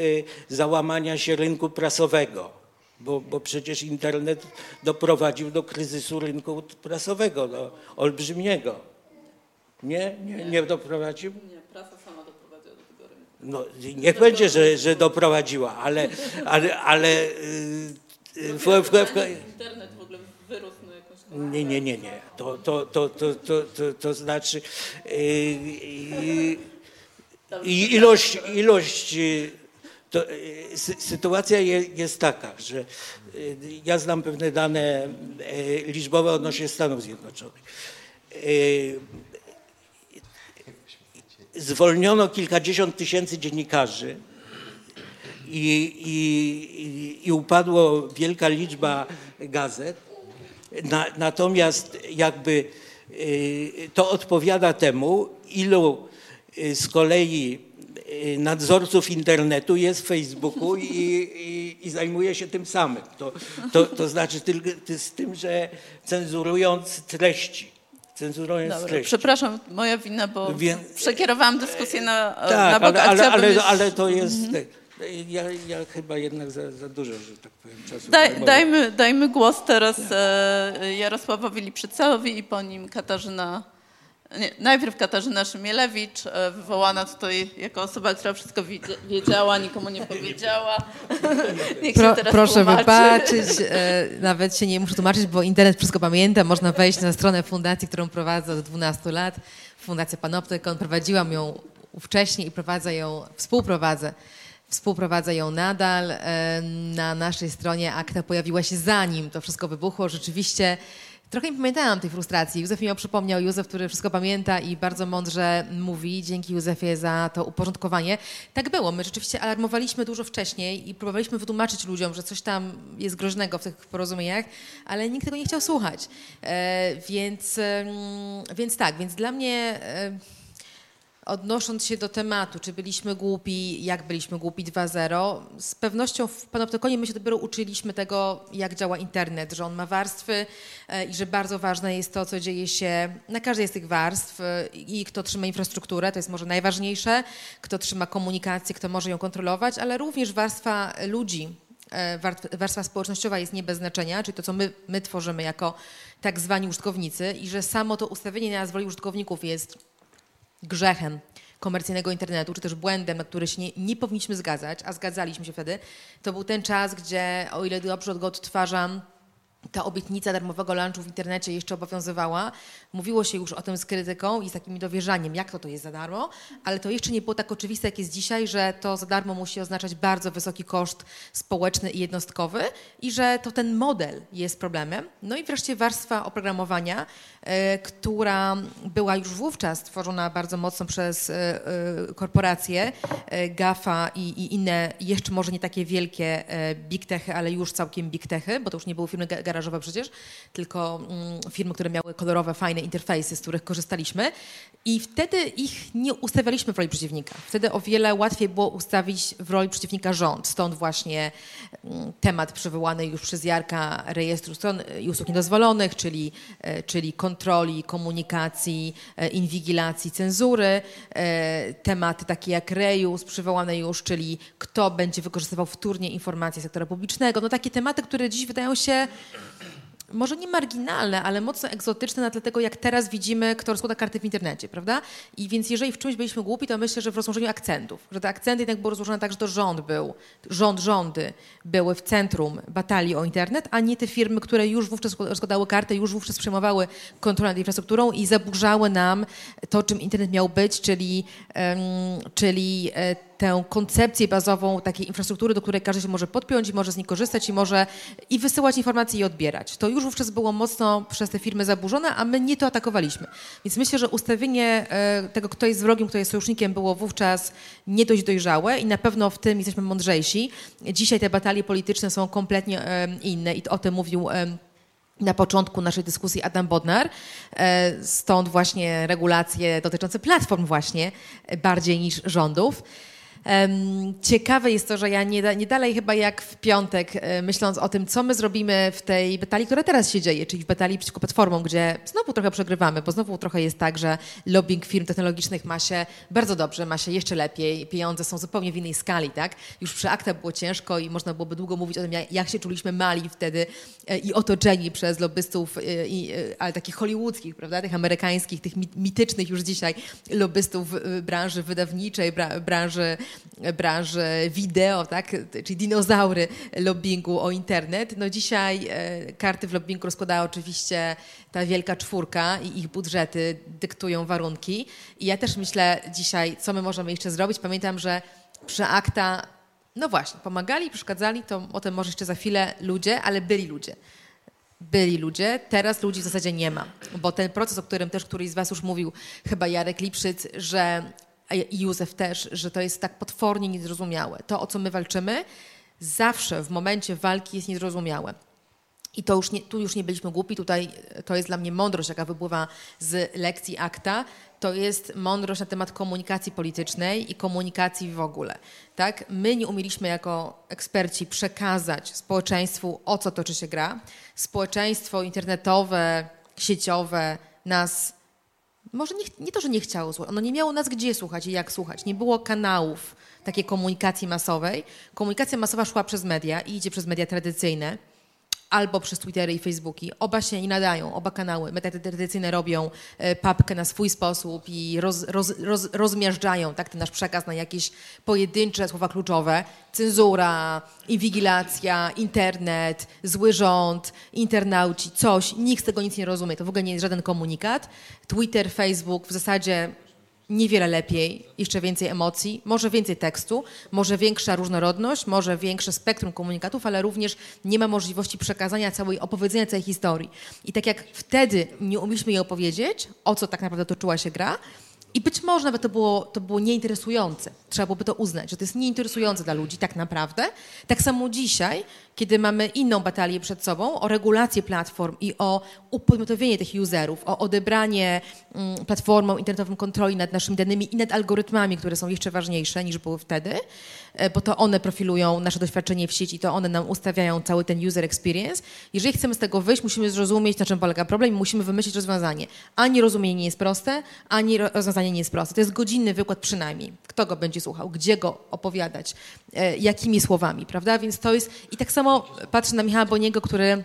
załamania się rynku prasowego, bo, bo przecież internet doprowadził do kryzysu rynku prasowego, do olbrzymiego. Nie? Nie, nie doprowadził? Nie, prasa sama doprowadziła do tego rynku. No, niech będzie, że, że doprowadziła, ale, ale, ale yy, w, w, w, internet w ogóle wyrósł na jakąś... Nie, nie, nie, nie. To, to, to, to, to, to, znaczy yy, ilość, ilość to, sytuacja jest taka, że ja znam pewne dane liczbowe odnośnie Stanów Zjednoczonych zwolniono kilkadziesiąt tysięcy dziennikarzy i, i, i upadła wielka liczba gazet. Na, natomiast jakby y, to odpowiada temu, ilu y, z kolei y, nadzorców internetu jest w Facebooku i, i, i, zajmuje się tym samym. To, to, to znaczy tylko z tym, że cenzurując treści cenzurując Dobra, treści. Przepraszam, moja wina, bo Wie... przekierowałam dyskusję na, tak, na bok, ale, ale, ale, ale, to jest... Mhm. Ja, ja chyba jednak za, za dużo, że tak powiem, czasu. Daj, dajmy, dajmy głos teraz e, Jarosławowi Liprzycelowi i po nim Katarzyna nie, najpierw Katarzyna Szymielewicz, e, wywołana tutaj jako osoba, która wszystko wiedziała, nikomu nie powiedziała. [laughs] Niech Pro, proszę tłumaczy. wybaczyć, e, nawet się nie muszę tłumaczyć, bo internet wszystko pamięta. Można wejść na stronę fundacji, którą prowadzę od 12 lat. Fundacja Panoptykon. Prowadziłam ją wcześniej i prowadzę ją, współprowadzę Współprowadzę ją nadal. E, na naszej stronie akta pojawiła się zanim to wszystko wybuchło. Rzeczywiście trochę nie pamiętałam tej frustracji. Józef mi ją przypomniał, Józef, który wszystko pamięta i bardzo mądrze mówi. Dzięki Józefie za to uporządkowanie. Tak było. My rzeczywiście alarmowaliśmy dużo wcześniej i próbowaliśmy wytłumaczyć ludziom, że coś tam jest groźnego w tych porozumieniach, ale nikt tego nie chciał słuchać. E, więc, więc tak, więc dla mnie... E, Odnosząc się do tematu, czy byliśmy głupi, jak byliśmy głupi 2.0, z pewnością w Panoptykonie my się dopiero uczyliśmy tego, jak działa internet, że on ma warstwy e, i że bardzo ważne jest to, co dzieje się na każdej z tych warstw i kto trzyma infrastrukturę, to jest może najważniejsze, kto trzyma komunikację, kto może ją kontrolować, ale również warstwa ludzi, e, warstwa społecznościowa jest nie bez znaczenia, czyli to, co my, my tworzymy jako tak zwani użytkownicy i że samo to ustawienie nas w roli użytkowników jest grzechem komercyjnego internetu, czy też błędem, na który się nie, nie powinniśmy zgadzać, a zgadzaliśmy się wtedy, to był ten czas, gdzie, o ile dobrze go odtwarzam, ta obietnica darmowego lunchu w internecie jeszcze obowiązywała. Mówiło się już o tym z krytyką i z takim dowierzaniem, jak to to jest za darmo, ale to jeszcze nie było tak oczywiste, jak jest dzisiaj, że to za darmo musi oznaczać bardzo wysoki koszt społeczny i jednostkowy i że to ten model jest problemem. No i wreszcie warstwa oprogramowania, która była już wówczas tworzona bardzo mocno przez y, y, korporacje GAFA i, i, inne, jeszcze może nie takie wielkie big techy, ale już całkiem big techy, bo to już nie były firmy garażowe przecież, tylko mm, firmy, które miały kolorowe, fajne interfejsy, z których korzystaliśmy i wtedy ich nie ustawialiśmy w roli przeciwnika. Wtedy o wiele łatwiej było ustawić w roli przeciwnika rząd. Stąd właśnie mm, temat przywołany już przez Jarka rejestru stron i usług niedozwolonych, czyli, e, czyli kontroli, komunikacji, e, inwigilacji, cenzury. E, tematy takie jak Rejus przywołane już, czyli kto będzie wykorzystywał wtórnie informacje sektora publicznego. No takie tematy, które dziś wydają się może nie marginalne, ale mocno egzotyczne na tle tego, jak teraz widzimy, kto rozkłada karty w internecie, prawda? I więc jeżeli w czymś byliśmy głupi, to myślę, że w rozłożeniu akcentów, że te akcenty jednak były rozłożone tak, że to rząd był, rząd, rządy były w centrum batalii o internet, a nie te firmy, które już wówczas rozkładały karty, już wówczas przejmowały kontrolę nad infrastrukturą i zaburzały nam to, czym internet miał być, czyli, czyli e, tę koncepcję bazową takiej infrastruktury, do której każdy się może podpiąć i może z niej korzystać i może i wysyłać informacje i odbierać. To już wówczas było mocno przez te firmy zaburzone, a my nie to atakowaliśmy. Więc myślę, że ustawienie e, tego, kto jest wrogiem, kto jest sojusznikiem, było wówczas nie dość dojrzałe i na pewno w tym jesteśmy mądrzejsi. Dzisiaj te batalie polityczne są kompletnie inne i o tym mówił na początku naszej dyskusji Adam Bodnar, e, stąd właśnie regulacje dotyczące platform właśnie bardziej niż rządów. Ciekawe jest to, że ja nie, nie dalej chyba jak w piątek, e, myśląc o tym, co my zrobimy w tej batalii, która teraz się dzieje, czyli w batalii przeciwko platformom, gdzie znowu trochę przegrywamy, bo znowu trochę jest tak, że lobbying firm technologicznych ma się bardzo dobrze, ma się jeszcze lepiej, pieniądze są zupełnie w innej skali, tak? Już przy akta było ciężko i można byłoby długo mówić o tym, jak się czuliśmy mali wtedy e, i otoczeni przez lobbystów, e, ale takich hollywoodzkich, prawda, tych amerykańskich, tych mitycznych już dzisiaj lobbystów branży wydawniczej, branży branży wideo, tak? czyli dinozaury lobbingu o internet. No dzisiaj e, karty w lobbingu rozkładała oczywiście ta wielka czwórka i ich budżety dyktują warunki. I ja też myślę dzisiaj, co my możemy jeszcze zrobić. Pamiętam, że przy akta, no właśnie, pomagali, przeszkadzali, to o tym może jeszcze za chwilę ludzie, ale byli ludzie byli ludzie, teraz ludzi w zasadzie nie ma. Bo ten proces, o którym też któryś z Was już mówił, chyba Jarek Lipszyc, że i Józef też, że to jest tak potwornie niezrozumiałe. To, o co my walczymy, zawsze w momencie walki jest niezrozumiałe. I to już nie, tu już nie byliśmy głupi, tutaj to jest dla mnie mądrość, jaka wypływa z lekcji akta. To jest mądrość na temat komunikacji politycznej i komunikacji w ogóle. Tak? My nie umieliśmy jako eksperci przekazać społeczeństwu, o co toczy się gra. Społeczeństwo internetowe, sieciowe nas może nie, nie to, że nie chciało słuchać, ono nie miało nas gdzie słuchać i jak słuchać. Nie było kanałów takiej komunikacji masowej. Komunikacja masowa szła przez media i idzie przez media tradycyjne albo przez Twittery i Facebooki. Oba się nie nadają, oba kanały. Media tradycyjne robią e, papkę na swój sposób i roz, roz, roz, rozmiażdżają tak, ten nasz przekaz na jakieś pojedyncze słowa kluczowe. Cenzura, inwigilacja, internet, zły rząd, internauci, coś. Nikt z tego nic nie rozumie. To w ogóle nie jest żaden komunikat. Twitter, Facebook w zasadzie niewiele lepiej, jeszcze więcej emocji, może więcej tekstu, może większa różnorodność, może większe spektrum komunikatów, ale również nie ma możliwości przekazania całej, opowiedzenia całej historii. I tak jak wtedy nie umieliśmy jej opowiedzieć, o co tak naprawdę toczyła się gra, i być może nawet to było, to było nieinteresujące. Trzeba byłoby to uznać, że to jest nieinteresujące dla ludzi tak naprawdę. Tak samo dzisiaj, kiedy mamy inną batalię przed sobą o regulację platform i o upodmiotowienie tych userów, o odebranie mm, platformom internetowym kontroli nad naszymi danymi i nad algorytmami, które są jeszcze ważniejsze niż były wtedy, e, bo to one profilują nasze doświadczenie w sieci, to one nam ustawiają cały ten user experience. Jeżeli chcemy z tego wyjść, musimy zrozumieć, na czym polega problem i musimy wymyślić rozwiązanie. Ani rozumienie nie jest proste, ani rozwiązanie nie jest proste. To jest godzinny wykład przynajmniej. Kto go będzie słuchał, gdzie go opowiadać, e, jakimi słowami, prawda? Więc to jest... I tak samo patrzę na Michała Boniego, który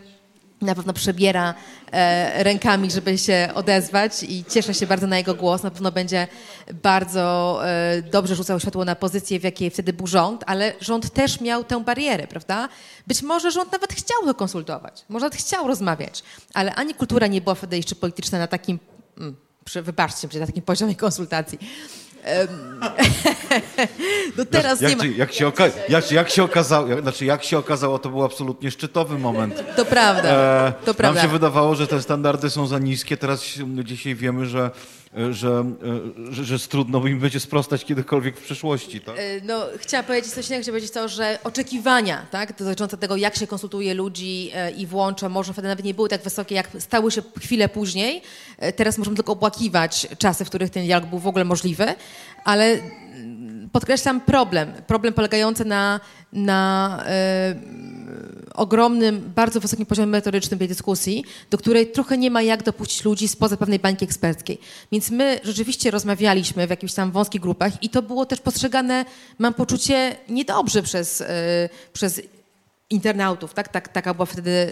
na pewno przebiera e, rękami, żeby się odezwać i cieszę się bardzo na jego głos. Na pewno będzie bardzo e, dobrze rzucał światło na pozycję, w jakiej wtedy był rząd, ale rząd też miał tę barierę, prawda? Być może rząd nawet chciał to konsultować, może nawet chciał rozmawiać, ale ani kultura nie była wtedy jeszcze polityczna na takim, mm, wybaczcie, na takim poziomie konsultacji. [laughs] no teraz jak, nie ma... Jak się, oka... jak, jak się okazało, jak, znaczy jak się okazało, to był absolutnie szczytowy moment. To prawda, e, to prawda. Nam się wydawało, że te standardy są za niskie, teraz dzisiaj wiemy, że że, że, że trudno im będzie sprostać kiedykolwiek w przyszłości. Tak? E, no, chciałam powiedzieć coś innego, powiedzieć to, że oczekiwania tak, dotyczące tego, jak się konsultuje ludzi e, i włącza, może wtedy nawet nie były tak wysokie, jak stały się chwilę później. E, teraz możemy tylko opłakiwać czasy, w których ten dialog był w ogóle możliwy, ale podkreślam problem. Problem polegający na, na y, ogromnym, bardzo wysokim poziomie merytorycznym tej dyskusji, do której trochę nie ma jak dopuścić ludzi spoza pewnej bańki eksperckiej. Więc my rzeczywiście rozmawialiśmy w jakichś tam wąskich grupach i to było też postrzegane, mam poczucie, niedobrze przez, y, przez internautów, tak? tak taka była wtedy,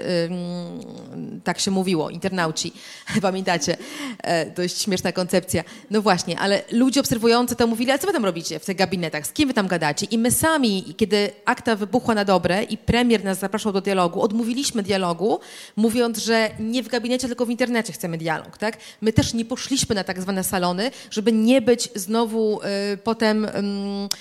tak się mówiło, internauci, [laughs] pamiętacie? E, dość śmieszna koncepcja. No właśnie, ale ludzie obserwujący to mówili, a co wy tam robicie w tych gabinetach, z kim wy tam gadacie? I my sami, kiedy akta wybuchła na dobre i premier nas zapraszał do dialogu, odmówiliśmy dialogu, mówiąc, że nie w gabinecie, tylko w internecie chcemy dialog, tak? My też nie poszliśmy na tak zwane salony, żeby nie być znowu y, potem y,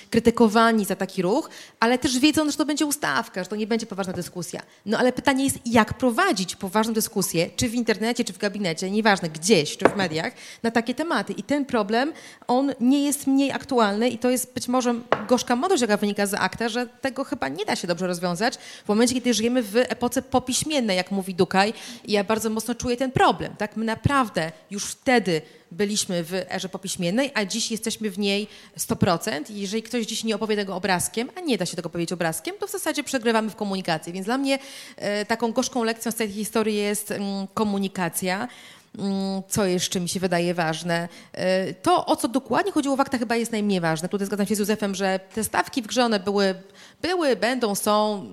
krytykowani za taki ruch, ale też wiedząc, że to będzie ustawka, że to nie będzie poważna dyskusja. No ale pytanie jest, jak prowadzić poważną dyskusję, czy w internecie, czy w gabinecie, nieważne, gdzieś, czy w mediach, na takie tematy. I ten problem, on nie jest mniej aktualny i to jest być może gorzka młodość, jaka wynika z akta, że tego chyba nie da się dobrze rozwiązać w momencie, kiedy żyjemy w epoce popiśmiennej, jak mówi Dukaj. I ja bardzo mocno czuję ten problem. Tak? My naprawdę już wtedy byliśmy w erze popiśmiennej, a dziś jesteśmy w niej 100%. I jeżeli ktoś dziś nie opowie tego obrazkiem, a nie da się tego powiedzieć obrazkiem, to w zasadzie przegrywamy w komunikacji. Więc dla mnie e, taką gorzką lekcją z tej historii jest mm, komunikacja. Mm, co jeszcze mi się wydaje ważne? E, to, o co dokładnie chodziło w aktach, chyba jest najmniej ważne. Tutaj zgadzam się z Józefem, że te stawki w grze one były, były, będą, są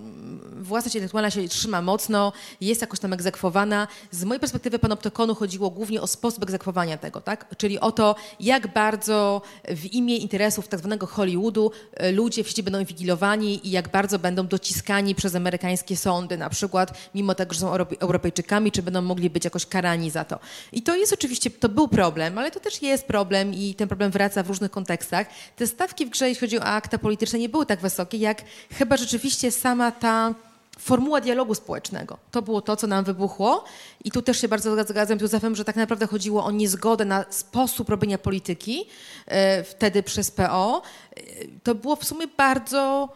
własność intelektualna się trzyma mocno, jest jakoś tam egzekwowana. Z mojej perspektywy panoptykonu chodziło głównie o sposób egzekwowania tego, tak? czyli o to, jak bardzo w imię interesów tak zwanego Hollywoodu e, ludzie w sieci będą inwigilowani i jak bardzo będą dociskani przez amerykańskie sądy, na przykład, mimo tego, że są Europejczykami, czy będą mogli być jakoś karani za to. I to jest oczywiście, to był problem, ale to też jest problem i ten problem wraca w różnych kontekstach. Te stawki w grze, jeśli chodzi o akta polityczne, nie były tak wysokie, jak chyba rzeczywiście sama ta formuła dialogu społecznego. To było to, co nam wybuchło. I tu też się bardzo zgadzam z Józefem, że tak naprawdę chodziło o niezgodę na sposób robienia polityki e, wtedy przez PO. E, to było w sumie bardzo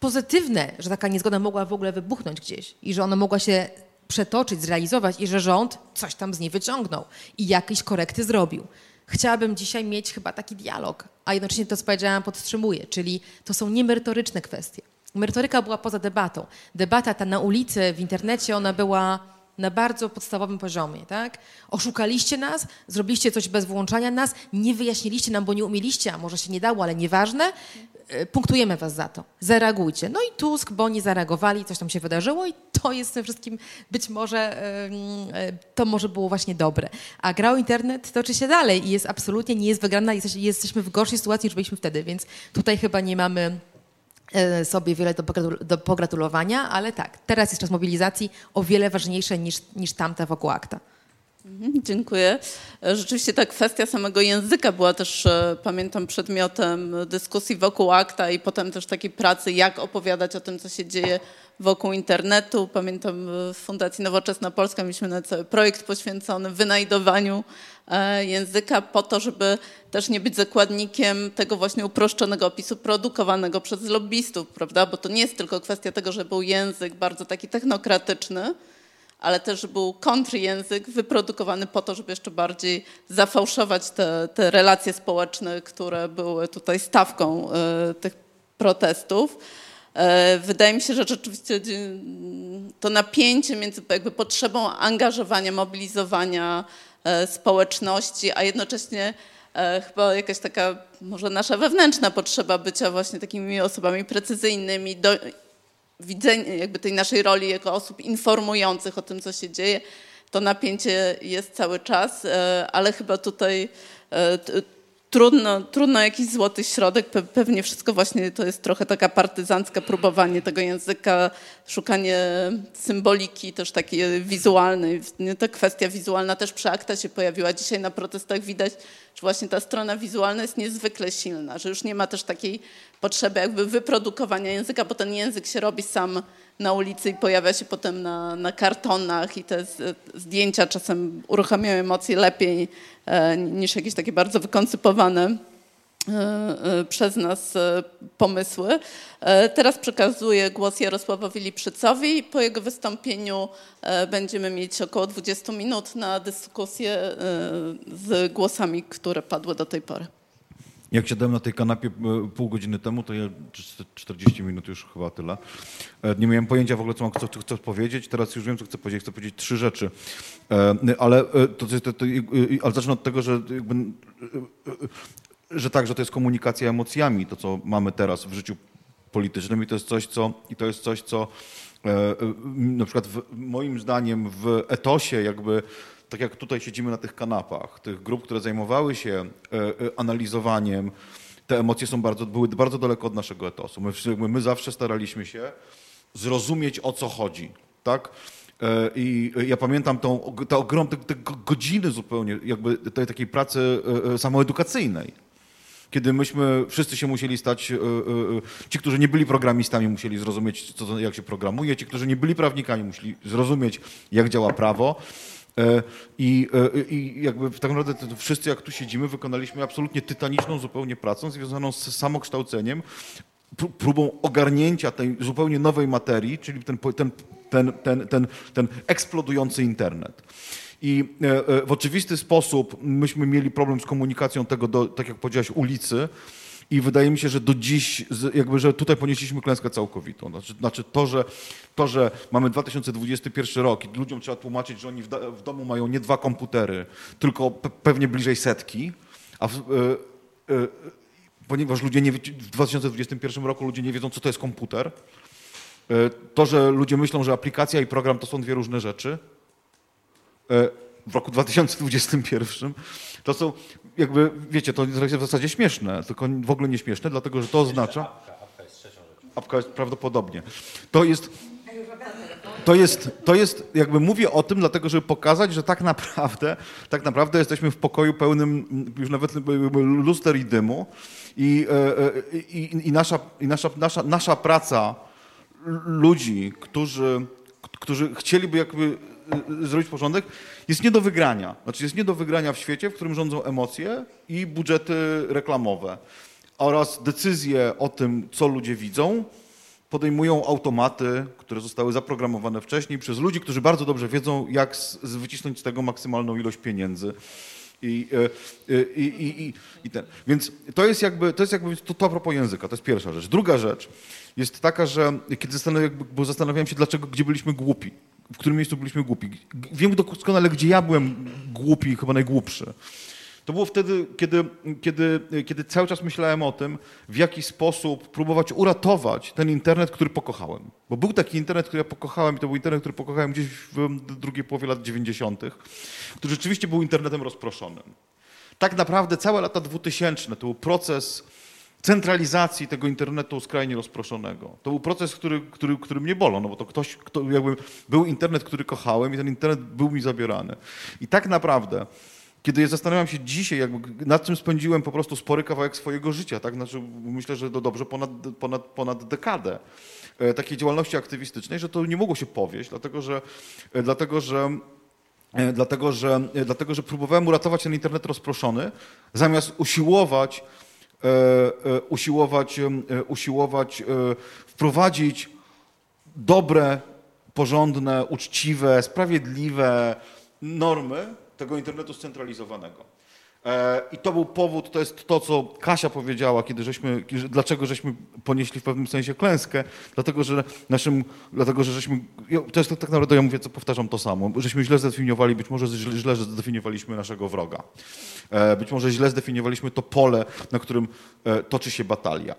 pozytywne, że taka niezgoda mogła w ogóle wybuchnąć gdzieś i że ona mogła się przetoczyć, zrealizować i że rząd coś tam z niej wyciągnął i jakieś korekty zrobił. Chciałabym dzisiaj mieć chyba taki dialog, a jednocześnie to, co powiedziałam, podtrzymuję, czyli to są niemerytoryczne kwestie. Merytoryka była poza debatą. Debata ta na ulicy, w internecie, ona była na bardzo podstawowym poziomie, tak? Oszukaliście nas, zrobiliście coś bez włączania nas, nie wyjaśniliście nam, bo nie umieliście, a może się nie dało, ale nieważne, e, punktujemy was za to. Zareagujcie. No i Tusk, bo nie zareagowali, coś tam się wydarzyło i to jest tym wszystkim być może, e, to może było właśnie dobre. A gra o internet toczy się dalej i jest absolutnie, nie jest wygrana, jesteśmy w gorszej sytuacji niż byliśmy wtedy, więc tutaj chyba nie mamy sobie wiele do, do pogratulowania, ale tak, teraz jest czas mobilizacji o wiele ważniejsze niż, niż tamte wokół akta. Mhm, dziękuję. E, rzeczywiście ta kwestia samego języka była też, e, pamiętam, przedmiotem dyskusji wokół akta i potem też takiej pracy, jak opowiadać o tym, co się dzieje wokół internetu. Pamiętam w Fundacji Nowoczesna Polska mieliśmy na cały projekt poświęcony wynajdowaniu e, języka po to, żeby też nie być zakładnikiem tego właśnie uproszczonego opisu produkowanego przez lobbystów, prawda? Bo to nie jest tylko kwestia tego, że był język bardzo taki technokratyczny, ale też był kontrjęzyk wyprodukowany po to, żeby jeszcze bardziej zafałszować te, te relacje społeczne, które były tutaj stawką y, tych protestów. Y, wydaje mi się, że rzeczywiście to napięcie między jakby potrzebą angażowania, mobilizowania y, społeczności, a jednocześnie chyba jakaś taka może nasza wewnętrzna potrzeba bycia właśnie takimi osobami precyzyjnymi, do, widzenie jakby tej naszej roli jako osób informujących o tym, co się dzieje, to napięcie jest cały czas, e, ale chyba tutaj e, trudno, trudno jakiś złoty środek. Pewnie wszystko właśnie to jest trochę taka partyzancka próbowanie tego języka, szukanie symboliki też takiej wizualnej. Ta kwestia wizualna też przy akta się pojawiła. Dzisiaj na protestach widać, że właśnie ta strona wizualna jest niezwykle silna, że już nie ma też takiej potrzeby jakby wyprodukowania języka, bo ten język się robi sam na ulicy i pojawia się potem na, na kartonach i te zdjęcia czasem uruchamiają emocje lepiej e, niż jakieś takie bardzo wykoncypowane e, e, przez nas pomysły. Teraz przekazuję głos Jarosławowi Liprzycowi. Po jego wystąpieniu będziemy mieć około 20 minut na dyskusję z głosami, które padły do tej pory. Jak siadałem na tej kanapie e, pół godziny temu, to ja 40 minut już chyba tyle. E, nie miałem pojęcia w ogóle, co mam chcę, chcę powiedzieć. Teraz już wiem, co chcę powiedzieć. Chcę powiedzieć trzy rzeczy. E, ale, to, to, to, ale zacznę od tego, że, jakby, że tak, że to jest komunikacja emocjami, to co mamy teraz w życiu politycznym i to jest coś, co, i to jest coś, co na przykład w, moim zdaniem w etosie jakby tak jak tutaj siedzimy na tych kanapach, tych grup, które zajmowały się e, e, analizowaniem, te emocje są bardzo, były bardzo daleko od naszego etosu. My, my zawsze staraliśmy się zrozumieć, o co chodzi. Tak? E, I ja pamiętam tą, te ogromne te godziny zupełnie jakby tej takiej pracy samoedukacyjnej. Kiedy myśmy wszyscy się musieli stać, ci, którzy nie byli programistami, musieli zrozumieć, co, jak się programuje, ci, którzy nie byli prawnikami, musieli zrozumieć, jak działa prawo. E, I, e, I jakby tak naprawdę wszyscy, jak tu siedzimy, wykonaliśmy absolutnie tytaniczną zupełnie pracę związaną z samokształceniem, próbą ogarnięcia tej zupełnie nowej materii, czyli ten, ten, ten, ten, ten, ten eksplodujący internet. I e, w oczywisty sposób myśmy mieli problem z komunikacją tego, do, tak jak powiedziałeś, ulicy, i wydaje mi się, że do dziś, jakby, że tutaj ponieśliśmy klęskę całkowitą. Znaczy, znaczy to, że, to, że mamy 2021 rok i ludziom trzeba tłumaczyć, że oni w, w domu mają nie dwa komputery, tylko pe pewnie bliżej setki, a w, y, y, ponieważ ludzie nie, w 2021 roku ludzie nie wiedzą, co to jest komputer, y, to, że ludzie myślą, że aplikacja i program to są dwie różne rzeczy, w roku 2021, to są jakby, wiecie, to jest w zasadzie śmieszne, tylko w ogóle nie śmieszne, dlatego że to oznacza... Apka, apka jest trzecią rzeczą. Apka jest prawdopodobnie. To jest... To jest, to jest, jakby mówię o tym, dlatego żeby pokazać, że tak naprawdę, tak naprawdę jesteśmy w pokoju pełnym już nawet luster i dymu i, e, e, i, i, nasza, i nasza, nasza, nasza praca ludzi, którzy, którzy chcieliby jakby zrobić porządek, jest nie do wygrania. Znaczy jest nie do wygrania w świecie, w którym rządzą emocje i budżety reklamowe oraz decyzje o tym, co ludzie widzą, podejmują automaty, które zostały zaprogramowane wcześniej przez ludzi, którzy bardzo dobrze wiedzą, jak z, wycisnąć z tego maksymalną ilość pieniędzy. I, y, y, i, i, i, ten. Więc to jest jakby, to jest jakby to, to a propos języka, to jest pierwsza rzecz. Druga rzecz jest taka, że kiedy zastanawiałem, bo zastanawiałem się, dlaczego, gdzie byliśmy głupi w którym miejscu byliśmy głupi. Wiem doskonale, gdzie ja byłem głupi chyba najgłupszy. To było wtedy, kiedy, kiedy, kiedy cały czas myślałem o tym, w jaki sposób próbować uratować ten internet, który pokochałem. Bo był taki internet, który ja pokochałem i to był internet, który pokochałem gdzieś w drugiej połowie lat 90., który rzeczywiście był internetem rozproszonym. Tak naprawdę całe lata 2000 to był proces centralizacji tego internetu skrajnie rozproszonego. To był proces, który, który, który mnie bolał, no bo to ktoś, kto jakby był internet, który kochałem i ten internet był mi zabierany. I tak naprawdę kiedy zastanawiam się dzisiaj, jakby, nad czym spędziłem po prostu spory kawałek swojego życia, tak? Znaczy, myślę, że to dobrze ponad, ponad, ponad dekadę e, takiej działalności aktywistycznej, że to nie mogło się powieść, dlatego że, e, dlatego, że e, Dlatego że, dlatego, że próbowałem uratować ten internet rozproszony, zamiast usiłować, usiłować, usiłować wprowadzić dobre, porządne, uczciwe, sprawiedliwe normy, tego internetu scentralizowanego. E, I to był powód, to jest to, co Kasia powiedziała, kiedy żeśmy, dlaczego żeśmy ponieśli w pewnym sensie klęskę, dlatego, że naszym, dlatego, że żeśmy, to jest tak naprawdę, ja mówię, co powtarzam to samo, żeśmy źle zdefiniowali, być może źle zdefiniowaliśmy naszego wroga. E, być może źle zdefiniowaliśmy to pole, na którym e, toczy się batalia.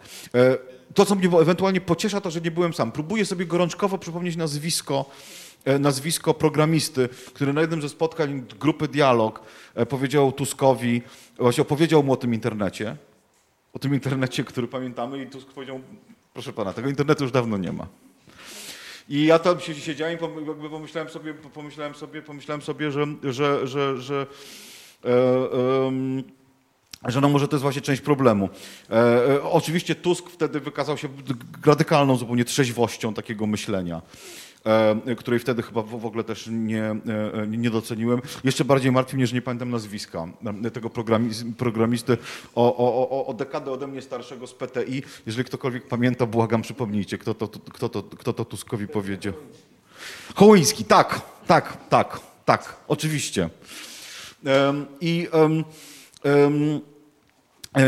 To, co mnie ewentualnie pociesza, to, że nie byłem sam. Próbuję sobie gorączkowo przypomnieć nazwisko nazwisko programisty, który na jednym ze spotkań grupy Dialog e, powiedział Tuskowi, właśnie opowiedział mu o tym internecie, o tym internecie, który pamiętamy i Tusk powiedział, proszę pana, tego internetu już dawno nie ma. I ja tam siedziałem i pomyślałem sobie, pomyślałem sobie, pomyślałem sobie, że, że, że, że e, e, że no może to jest właśnie część problemu. E, e, oczywiście Tusk wtedy wykazał się radykalną zupełnie trzeźwością takiego myślenia. E, której wtedy chyba w ogóle też nie, e, nie doceniłem. Jeszcze bardziej martwi mnie, że nie pamiętam nazwiska e, tego programisty o, o, o, o dekadę ode mnie starszego z PTI. Jeżeli ktokolwiek pamięta, błagam, przypomnijcie, kto to, kto to, kto to Tuskowi powiedział. Hołyński, tak, tak, tak, tak, oczywiście. I um, um,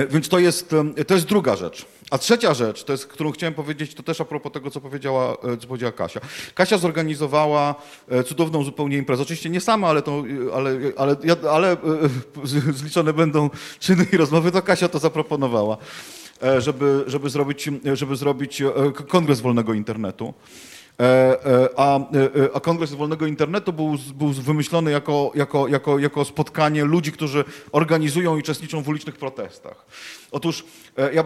więc to jest, to jest druga rzecz. A trzecia rzecz, to jest, którą chciałem powiedzieć, to też a propos tego, co powiedziała, e, co powiedziała Kasia. Kasia zorganizowała e, cudowną zupełnie imprezę. Oczywiście nie sama, ale, to, ale, ale, ale e, zliczone będą czyny i rozmowy, to Kasia to zaproponowała, żeby, żeby, zrobić, żeby zrobić kongres wolnego internetu. E, e, a, e, a Kongres Wolnego Internetu był, był wymyślony jako, jako, jako, jako spotkanie ludzi, którzy organizują i uczestniczą w ulicznych protestach. Otóż ja,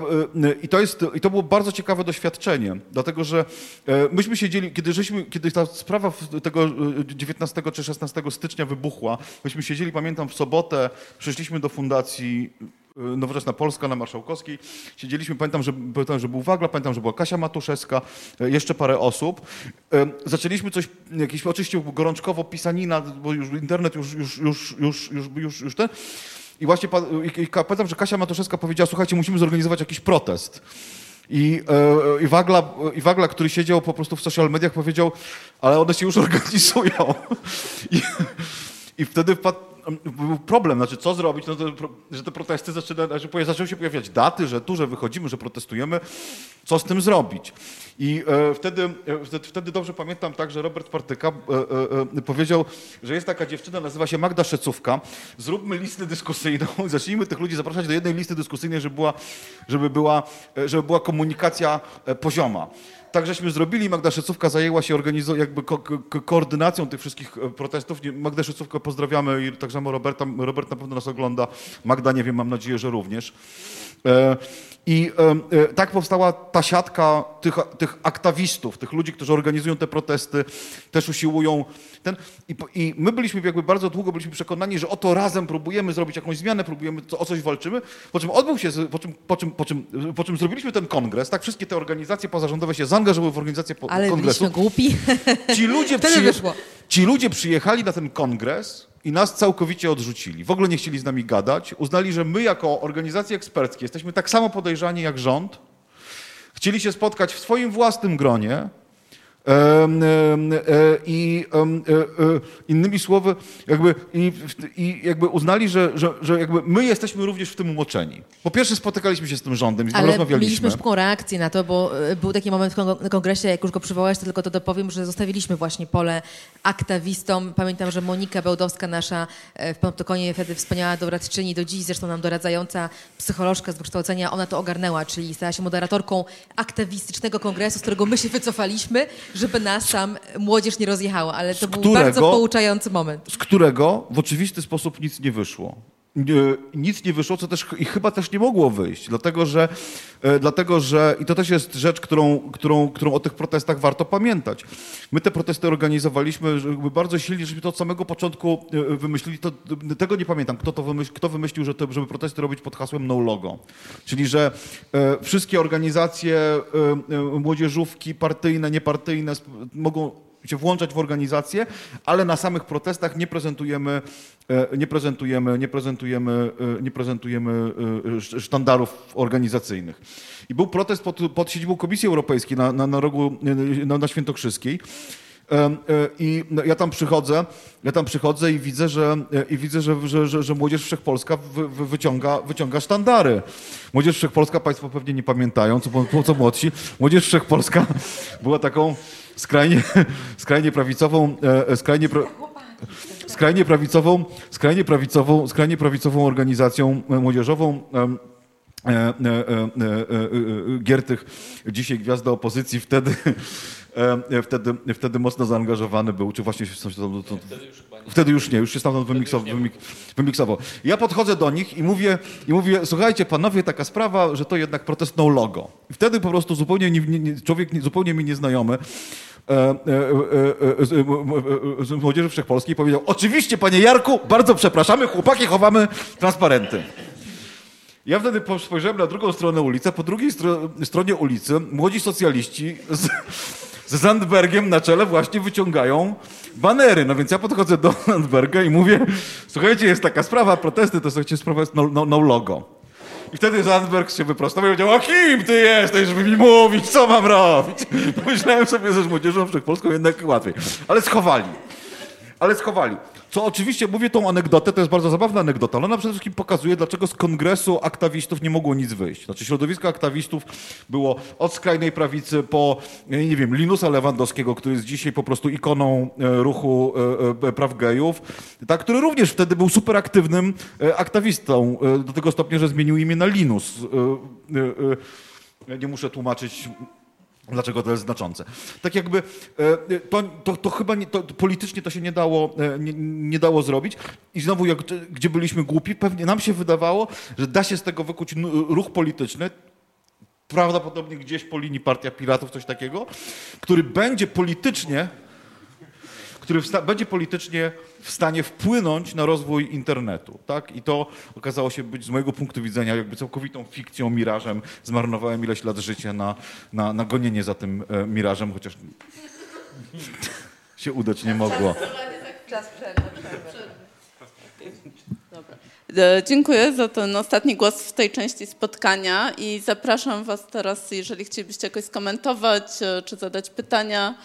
i, to jest, i to było bardzo ciekawe doświadczenie, dlatego że myśmy siedzieli, kiedy, żeśmy, kiedy ta sprawa tego 19 czy 16 stycznia wybuchła, myśmy siedzieli, pamiętam, w sobotę, przyszliśmy do fundacji Nowoczesna Polska na Marszałkowskiej. Siedzieliśmy, pamiętam, że, pamiętam, że był Wagla, pamiętam, że była Kasia Matuszewska, y, jeszcze parę osób. Y, zaczęliśmy coś, jakieś oczywiście gorączkowo pisanina, bo już internet już, już, już, już, już, już, już ten. I właśnie i, pamiętam, że Kasia Matuszewska powiedziała, słuchajcie, musimy zorganizować jakiś protest. I, i, Wagla, I Wagla, który siedział po prostu w social mediach, powiedział, ale one się już [laughs] organizują. I, i wtedy był problem, znaczy co zrobić, no to, że te protesty zaczyna, znaczy zaczęły się pojawiać daty, że tu, że wychodzimy, że protestujemy, co z tym zrobić. I e, wtedy, e, wtedy, dobrze pamiętam tak, że Robert Partyka e, e, powiedział, że jest taka dziewczyna, nazywa się Magda Szecówka, zróbmy listę dyskusyjną, [laughs] zacznijmy tych ludzi zapraszać do jednej listy dyskusyjnej, żeby była, żeby była, e, żeby była komunikacja e, pozioma tak żeśmy zrobili. Magda Szycówka zajęła się organizo- jakby ko ko koordynacją tych wszystkich e, protestów. Magdę Szycówkę pozdrawiamy i tak samo Roberta. Robert na pewno nas ogląda. Magda nie wiem, mam nadzieję, że również. E i e, tak powstała ta siatka tych, tych aktywistów, tych ludzi, którzy organizują te protesty, też usiłują ten. I, I, my byliśmy jakby bardzo długo byliśmy przekonani, że oto razem próbujemy zrobić jakąś zmianę, próbujemy co, o coś walczymy, po czym odbył się, po czym, po czym, po czym, po czym zrobiliśmy ten kongres, tak wszystkie te organizacje pozarządowe się zaangażowały w organizację Ale kongresu. Ale głupi. Ci ludzie, [laughs] przyje... ci ludzie przyjechali na ten kongres i nas całkowicie odrzucili. W ogóle nie chcieli z nami gadać. Uznali, że my jako organizacje eksperckie jesteśmy tak samo podejrzani jak rząd. Chcieli się spotkać w swoim własnym gronie I innymi słowy, jakby, i, i jakby uznali, że, że, że jakby my jesteśmy również w tym umoczeni. Po pierwsze spotykaliśmy się z tym rządem, z Ale rozmawialiśmy. mieliśmy szybką reakcję na to, bo e, był taki moment w kongresie, jak już go przywołałeś, to tylko to dopowiem, że zostawiliśmy właśnie pole aktawistom. Pamiętam, że Monika Bełdowska, nasza e, w Panoptykonie wtedy wspaniała doradczyni, do dziś zresztą nam doradzająca psycholożka z wykształcenia, ona to ogarnęła, czyli stała się moderatorką aktywistycznego kongresu, z którego my się wycofaliśmy, żeby nas tam młodzież nie rozjechała, ale to był którego- bardzo pouczający moment. z którego w oczywisty sposób nic nie wyszło. Nie- Nic nie wyszło, co też i chyba też nie mogło wyjść, dlatego że, e, dlatego że i to też jest rzecz, którą, którą, którą o tych protestach warto pamiętać. My te protesty organizowaliśmy bardzo silnie, żeśmy to od samego początku e, wymyślili. To, tego nie pamiętam, kto to wymyślił, kto wymyślił że to, żeby protesty robić pod hasłem no logo. Czyli, że e, wszystkie organizacje, e, e, młodzieżówki partyjne, niepartyjne mogą się włączać w organizację, ale na samych protestach nie prezentujemy, e, nie prezentujemy, nie prezentujemy, e, nie prezentujemy e, sz- sztandarów organizacyjnych. I był protest pod, pod siedzibą Komisji Europejskiej na, na, na rogu, na, na Świętokrzyskim. E, I no, ja tam przychodzę, ja tam przychodzę i widzę, że, i widzę, że, że, że, że Młodzież Wszechpolska wy, wy, wyciąga, wyciąga sztandary. Młodzież Wszechpolska, Państwo pewnie nie pamiętają, co, co młodsi, Młodzież Wszechpolska była taką skrajnie, skrajnie prawicową, e, e, skrajnie, pra, skrajnie prawicową, skrajnie prawicową, skrajnie prawicową organizacją e, młodzieżową. e, e, e, e, e, Giertych, dzisiaj gwiazda opozycji, wtedy, e, wtedy, wtedy mocno zaangażowany był, czy właśnie się stamtąd- to, Wtedy już nie, już się stamtąd wymiksował. Wymik, wymiksował. Ja podchodzę do nich i mówię, i mówię, słuchajcie panowie, taka sprawa, że to jednak protest no logo. I wtedy po prostu zupełnie nie, nie, człowiek nie, zupełnie mi nieznajomy e, e, e, e, z, Młodzieży Wszechpolskiej powiedział, oczywiście panie Jarku, bardzo przepraszamy, chłopaki chowamy transparenty. Ja wtedy po- spojrzałem na drugą stronę ulicy, a po drugiej stro, stronie ulicy młodzi socjaliści z, z Zandbergiem na czele właśnie wyciągają banery. No więc ja podchodzę do Zandberga i mówię, słuchajcie, jest taka sprawa, protesty, to słuchajcie, sprawa jest no, no, no logo. I wtedy Zandberg się wyprostował i powiedział, a kim ty jesteś, żeby mi mówić, co mam robić? [laughs] Pomyślałem sobie, że z Młodzieżą Wszechpolską jednak łatwiej. Ale schowali. Ale schowali. Co oczywiście, mówię tą anegdotę, to jest bardzo zabawna anegdota, ale ona przede wszystkim pokazuje, dlaczego z kongresu aktywistów nie mogło nic wyjść. Znaczy środowisko aktywistów było od skrajnej prawicy po, e, nie wiem, Linusa Lewandowskiego, który jest dzisiaj po prostu ikoną e, ruchu e, praw gejów, tak, który również wtedy był super aktywnym aktywistą, do tego stopnia, że zmienił imię na Linus. Nie muszę tłumaczyć Dlaczego to jest znaczące? Tak jakby e, to, to, to chyba nie, to, politycznie to się nie dało, e, nie, nie dało zrobić. I znowu, jak, gdzie byliśmy głupi, pewnie nam się wydawało, że da się z tego wykuć ruch polityczny, prawdopodobnie gdzieś po linii Partia Piratów, coś takiego, który będzie politycznie który wsta- będzie politycznie w stanie wpłynąć na rozwój internetu. Tak? I to okazało się być z mojego punktu widzenia jakby całkowitą fikcją, mirażem. Zmarnowałem ileś lat życia na, na, na gonienie za tym e, mirażem, chociaż się udać nie mogło. E, Dziękuję za ten ostatni głos w tej części spotkania i zapraszam Was teraz, jeżeli chcielibyście jakoś skomentować e, czy zadać pytania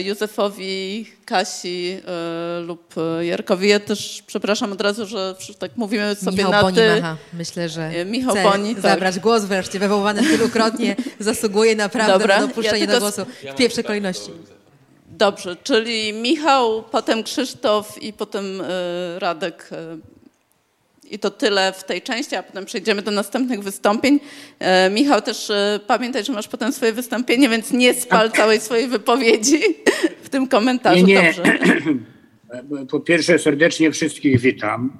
Józefowi, Kasi e, lub e, Jarkowi. Ja też przepraszam od razu, że tak mówimy sobie Michał na Boni ty. Macha. Myślę, że E, Michał Boni, tak. zabrać głos wreszcie, wywołany tylukrotnie, [laughs] zasługuje naprawdę Dobra, na dopuszczenie ja do głosu w pierwszej kolejności. Dobrze, czyli Michał, potem Krzysztof i potem e, Radek. I to tyle w tej części, a potem przejdziemy do następnych wystąpień. E, Michał, też e, pamiętaj, że masz potem swoje wystąpienie, więc nie spal całej swojej wypowiedzi w tym komentarzu. Nie, nie. Dobrze. [clears throat] Po pierwsze, serdecznie wszystkich witam,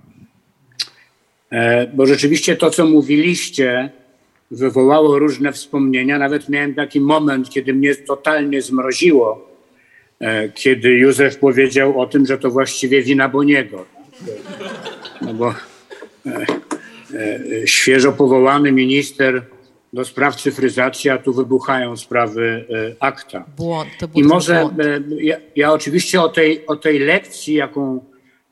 E, bo rzeczywiście to, co mówiliście, wywołało różne wspomnienia. Nawet miałem taki moment, kiedy mnie totalnie zmroziło, e, kiedy Józef powiedział o tym, że to właściwie wina Boniego. No bo świeżo powołany minister do spraw cyfryzacji, a tu wybuchają sprawy e, akta. Błąd, to I może e, ja, ja oczywiście o tej, o tej lekcji, jaką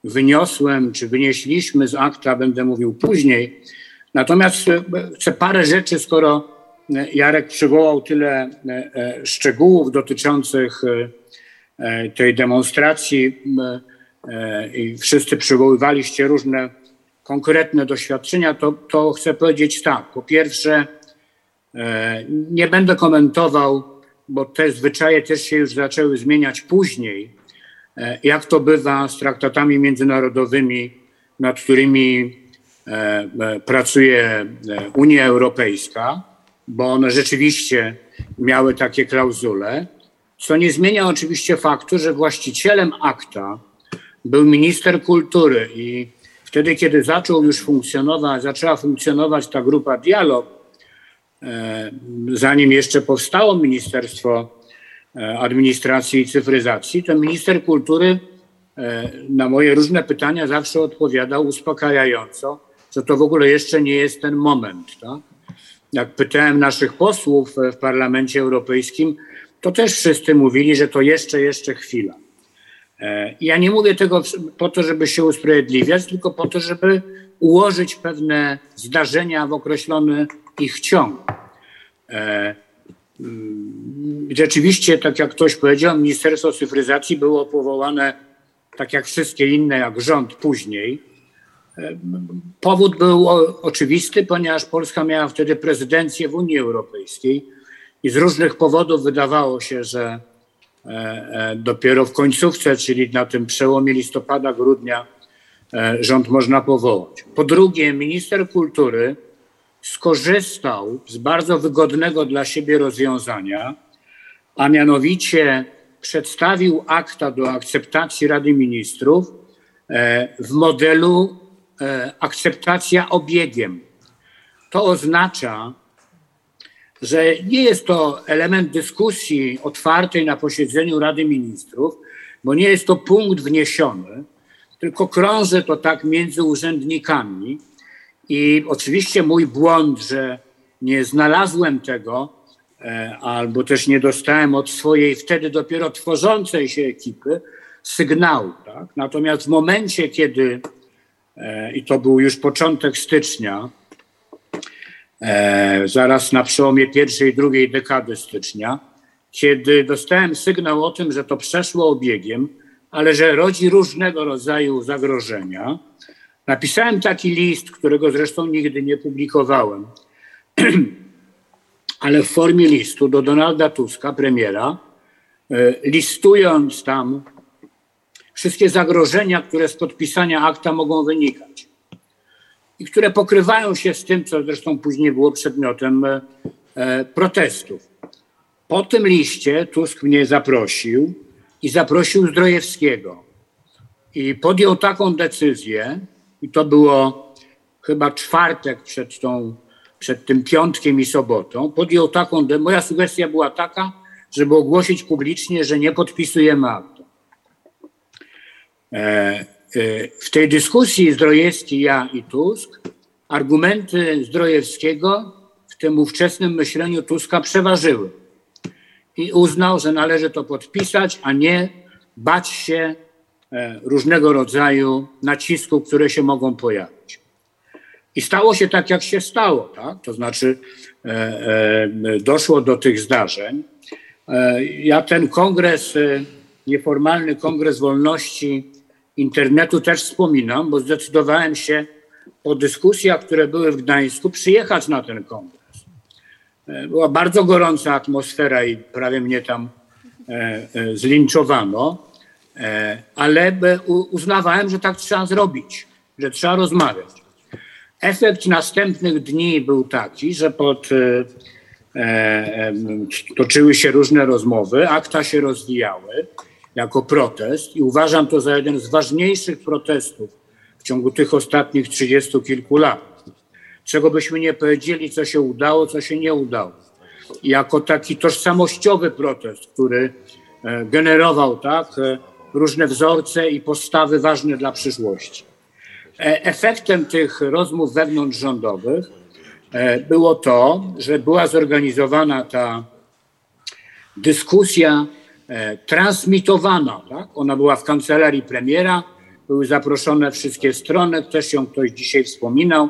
wyniosłem, czy wynieśliśmy z akta, będę mówił później. Natomiast e, chcę parę rzeczy, skoro Jarek przywołał tyle szczegółów dotyczących tej demonstracji i wszyscy przywoływaliście różne konkretne doświadczenia, to, to chcę powiedzieć tak. Po pierwsze, nie będę komentował, bo te zwyczaje też się już zaczęły zmieniać później, jak to bywa z traktatami międzynarodowymi, nad którymi pracuje Unia Europejska, bo one rzeczywiście miały takie klauzule, co nie zmienia oczywiście faktu, że właścicielem akta był minister kultury i wtedy, kiedy zaczął już funkcjonować, zaczęła funkcjonować ta grupa Dialog, e, zanim jeszcze powstało Ministerstwo e, Administracji i Cyfryzacji, to minister kultury e, na moje różne pytania zawsze odpowiadał uspokajająco, że to w ogóle jeszcze nie jest ten moment. Tak? Jak pytałem naszych posłów w Parlamencie Europejskim, to też wszyscy mówili, że to jeszcze, jeszcze chwila. E, ja nie mówię tego po to, żeby się usprawiedliwiać, tylko po to, żeby ułożyć pewne zdarzenia w określony ich ciąg. E, mm, rzeczywiście, tak jak ktoś powiedział, Ministerstwo Cyfryzacji było powołane, tak jak wszystkie inne, jak rząd później. E, powód był oczywisty, ponieważ Polska miała wtedy prezydencję w Unii Europejskiej i z różnych powodów wydawało się, że dopiero w końcówce, czyli na tym przełomie listopada, grudnia, e, rząd można powołać. Po drugie, minister kultury skorzystał z bardzo wygodnego dla siebie rozwiązania, a mianowicie przedstawił akta do akceptacji Rady Ministrów w modelu akceptacja obiegiem. To oznacza, że nie jest to element dyskusji otwartej na posiedzeniu Rady Ministrów, bo nie jest to punkt wniesiony, tylko krąży to tak między urzędnikami. I oczywiście mój błąd, że nie znalazłem tego, e, albo też nie dostałem od swojej wtedy dopiero tworzącej się ekipy sygnału. Tak? Natomiast w momencie, kiedy, e, i to był już początek stycznia, zaraz na przełomie pierwszej i drugiej dekady stycznia, kiedy dostałem sygnał o tym, że to przeszło obiegiem, ale że rodzi różnego rodzaju zagrożenia. Napisałem taki list, którego zresztą nigdy nie publikowałem, [clears throat] ale w formie listu do Donalda Tuska, premiera, e, listując tam wszystkie zagrożenia, które z podpisania akta mogą wynikać i które pokrywają się z tym, co zresztą później było przedmiotem e, e, protestów. Po tym liście Tusk mnie zaprosił i zaprosił Zdrojewskiego. I podjął taką decyzję, i to było chyba czwartek przed, tą, przed tym piątkiem i sobotą, podjął taką, moja sugestia była taka, żeby ogłosić publicznie, że nie podpisujemy aktu. E, w tej dyskusji Zdrojewski, ja i Tusk, argumenty Zdrojewskiego w tym ówczesnym myśleniu Tuska przeważyły. I uznał, że należy to podpisać, a nie bać się e, różnego rodzaju nacisków, które się mogą pojawić. I stało się tak, jak się stało. Tak? To znaczy, e, e, doszło do tych zdarzeń. Ja ten kongres, nieformalny kongres wolności internetu też wspominam, bo zdecydowałem się po dyskusjach, które były w Gdańsku, przyjechać na ten kongres. E, była bardzo gorąca atmosfera i prawie mnie tam e, e, zlinczowano, ale uznawałem, że tak trzeba zrobić, że trzeba rozmawiać. Efekt następnych dni był taki, że pod, toczyły się różne rozmowy, akta się rozwijały jako protest i uważam to za jeden z ważniejszych protestów w ciągu tych ostatnich trzydziestu kilku lat. Czego byśmy nie powiedzieli, co się udało, co się nie udało. Jako taki tożsamościowy protest, który e, generował tak, e, różne wzorce i postawy ważne dla przyszłości. E, efektem tych rozmów wewnątrzrządowych było to, że była zorganizowana ta dyskusja transmitowana. Tak? Ona była w kancelarii premiera, były zaproszone wszystkie strony, też ją ktoś dzisiaj wspominał.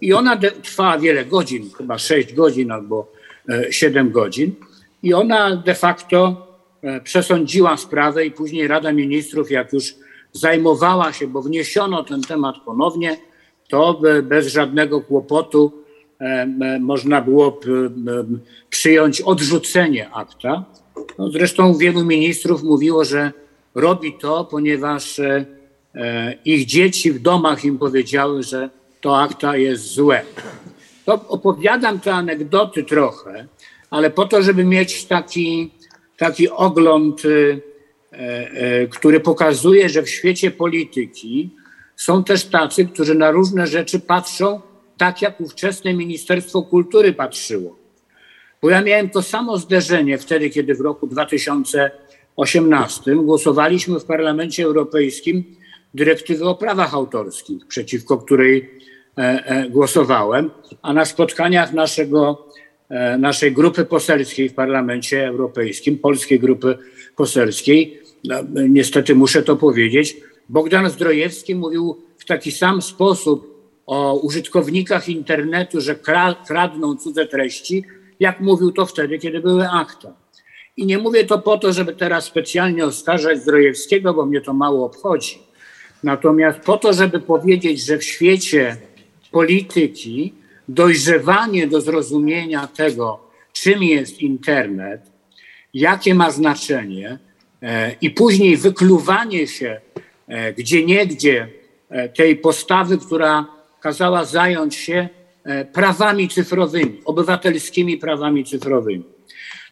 I ona trwała wiele godzin, chyba sześć godzin albo 7 godzin. I ona de facto przesądziła sprawę i później Rada Ministrów, jak już zajmowała się, bo wniesiono ten temat ponownie, to bez żadnego kłopotu można było przyjąć odrzucenie akta. No zresztą wielu ministrów mówiło, że robi to, ponieważ e, e, ich dzieci w domach im powiedziały, że to akta jest złe. To opowiadam te anegdoty trochę, ale po to, żeby mieć taki, taki ogląd, e, który pokazuje, że w świecie polityki są też tacy, którzy na różne rzeczy patrzą tak, jak ówczesne Ministerstwo Kultury patrzyło. Bo ja miałem to samo zderzenie wtedy, kiedy w roku 2018 głosowaliśmy w Parlamencie Europejskim dyrektywy o prawach autorskich, przeciwko której e, e, głosowałem, a na spotkaniach naszego, e, naszej grupy poselskiej w Parlamencie Europejskim, polskiej grupy poselskiej, no, niestety muszę to powiedzieć, Bogdan Zdrojewski mówił w taki sam sposób o użytkownikach internetu, że kradną cudze treści, jak mówił to wtedy, kiedy były akta. I nie mówię to po to, żeby teraz specjalnie oskarżać Zdrojewskiego, bo mnie to mało obchodzi. Natomiast po to, żeby powiedzieć, że w świecie polityki dojrzewanie do zrozumienia tego, czym jest internet, jakie ma znaczenie e, i później wykluwanie się e, gdzie niegdzie e, tej postawy, która kazała zająć się prawami cyfrowymi, obywatelskimi prawami cyfrowymi.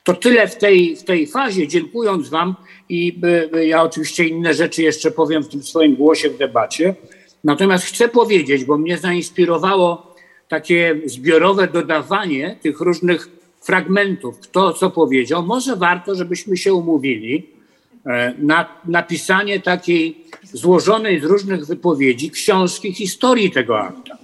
To tyle w tej, w tej fazie. Dziękując Wam i ja oczywiście inne rzeczy jeszcze powiem w tym swoim głosie w debacie. Natomiast chcę powiedzieć, bo mnie zainspirowało takie zbiorowe dodawanie tych różnych fragmentów, kto co powiedział. Może warto, żebyśmy się umówili e, na napisanie takiej złożonej z różnych wypowiedzi książki historii tego akta.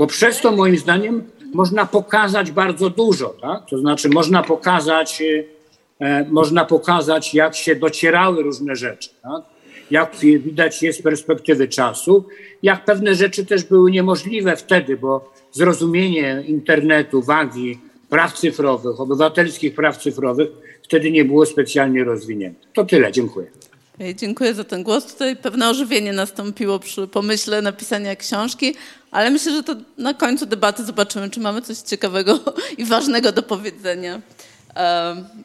Bo przez to moim zdaniem można pokazać bardzo dużo, tak? To znaczy można pokazać, e, e, można pokazać, jak się docierały różne rzeczy, tak? jak widać jest z perspektywy czasu, jak pewne rzeczy też były niemożliwe wtedy, bo zrozumienie internetu, wagi praw cyfrowych, obywatelskich praw cyfrowych wtedy nie było specjalnie rozwinięte. To tyle, dziękuję. Dziękuję za ten głos. Tutaj pewne ożywienie nastąpiło przy pomyśle napisania książki, ale myślę, że to na końcu debaty zobaczymy, czy mamy coś ciekawego [laughs] i ważnego do powiedzenia.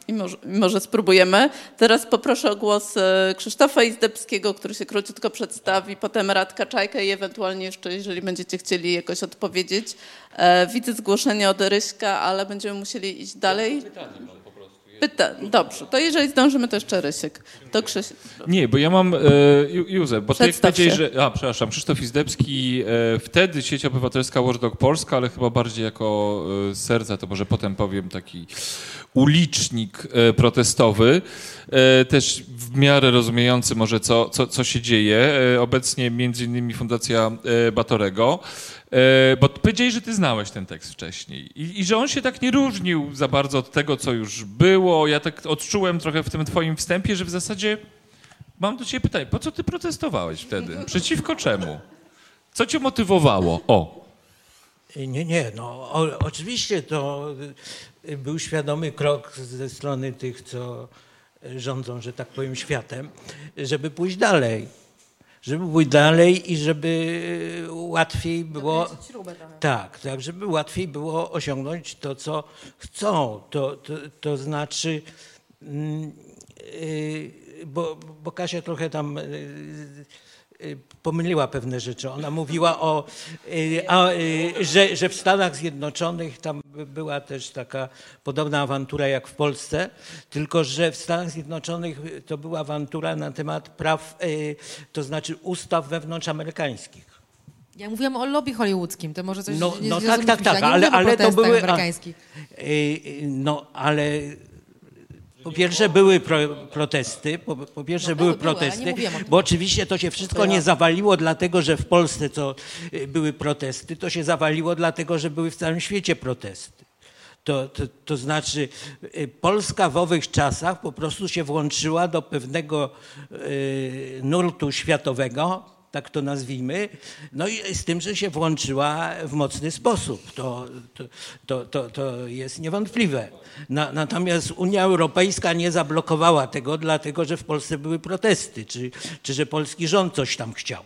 I może, może, spróbujemy. Teraz poproszę o głos e, Krzysztofa Izdebskiego, który się króciutko przedstawi, potem Radka Czajka i ewentualnie jeszcze, jeżeli będziecie chcieli jakoś odpowiedzieć. E, widzę zgłoszenie od Ryśka, ale będziemy musieli iść dalej. Pyta, dobrze, to jeżeli zdążymy, to jeszcze Rysiek. To Krzysiek. Nie, bo ja mam, e, Józef, bo ty powiedziałeś, że, a przepraszam, Krzysztof Izdebski, e, wtedy sieć obywatelska Watchdog Polska, ale chyba bardziej jako e, serca, to może potem powiem taki ulicznik e, protestowy, e, też w miarę rozumiejący może co, co, co się dzieje, e, obecnie między innymi Fundacja Batorego. Bo powiedziałeś, że ty znałeś ten tekst wcześniej I, i, że on się tak nie różnił za bardzo od tego, co już było. Ja tak odczułem trochę w tym twoim wstępie, że w zasadzie mam do ciebie pytanie, po co ty protestowałeś wtedy? Przeciwko czemu? Co cię motywowało? O. Nie, nie, no o, oczywiście to był świadomy krok ze strony tych, co rządzą, że tak powiem, światem, żeby pójść dalej żeby pójść dalej i żeby łatwiej było. Tak, tak, żeby łatwiej było osiągnąć to, co chcą. To, to, to znaczy, yy, bo, bo Kasia trochę tam. Y, pomyliła pewne rzeczy. Ona mówiła o, y, a, y, że, że w Stanach Zjednoczonych tam była też taka podobna awantura jak w Polsce, tylko że w Stanach Zjednoczonych to była awantura na temat praw, to znaczy ustaw wewnątrzamerykańskich. Ja mówiłam o lobby hollywoodzkim, to może coś no, nie no tak, tak, tak, ale, ale to były. A, no ale po pierwsze były pro, protesty, po, po pierwsze no, były były, protesty, bo oczywiście to się wszystko nie zawaliło dlatego, że w Polsce to y, były protesty, to się zawaliło dlatego, że były w całym świecie protesty. To, to, to, znaczy y, Polska w owych czasach po prostu się włączyła do pewnego y, nurtu światowego, tak to nazwijmy. No i z tym, że się włączyła w mocny sposób. To, to, to, to, jest niewątpliwe. Na, natomiast Unia Europejska nie zablokowała tego, dlatego że w Polsce były protesty, czy, czy że polski rząd coś tam chciał.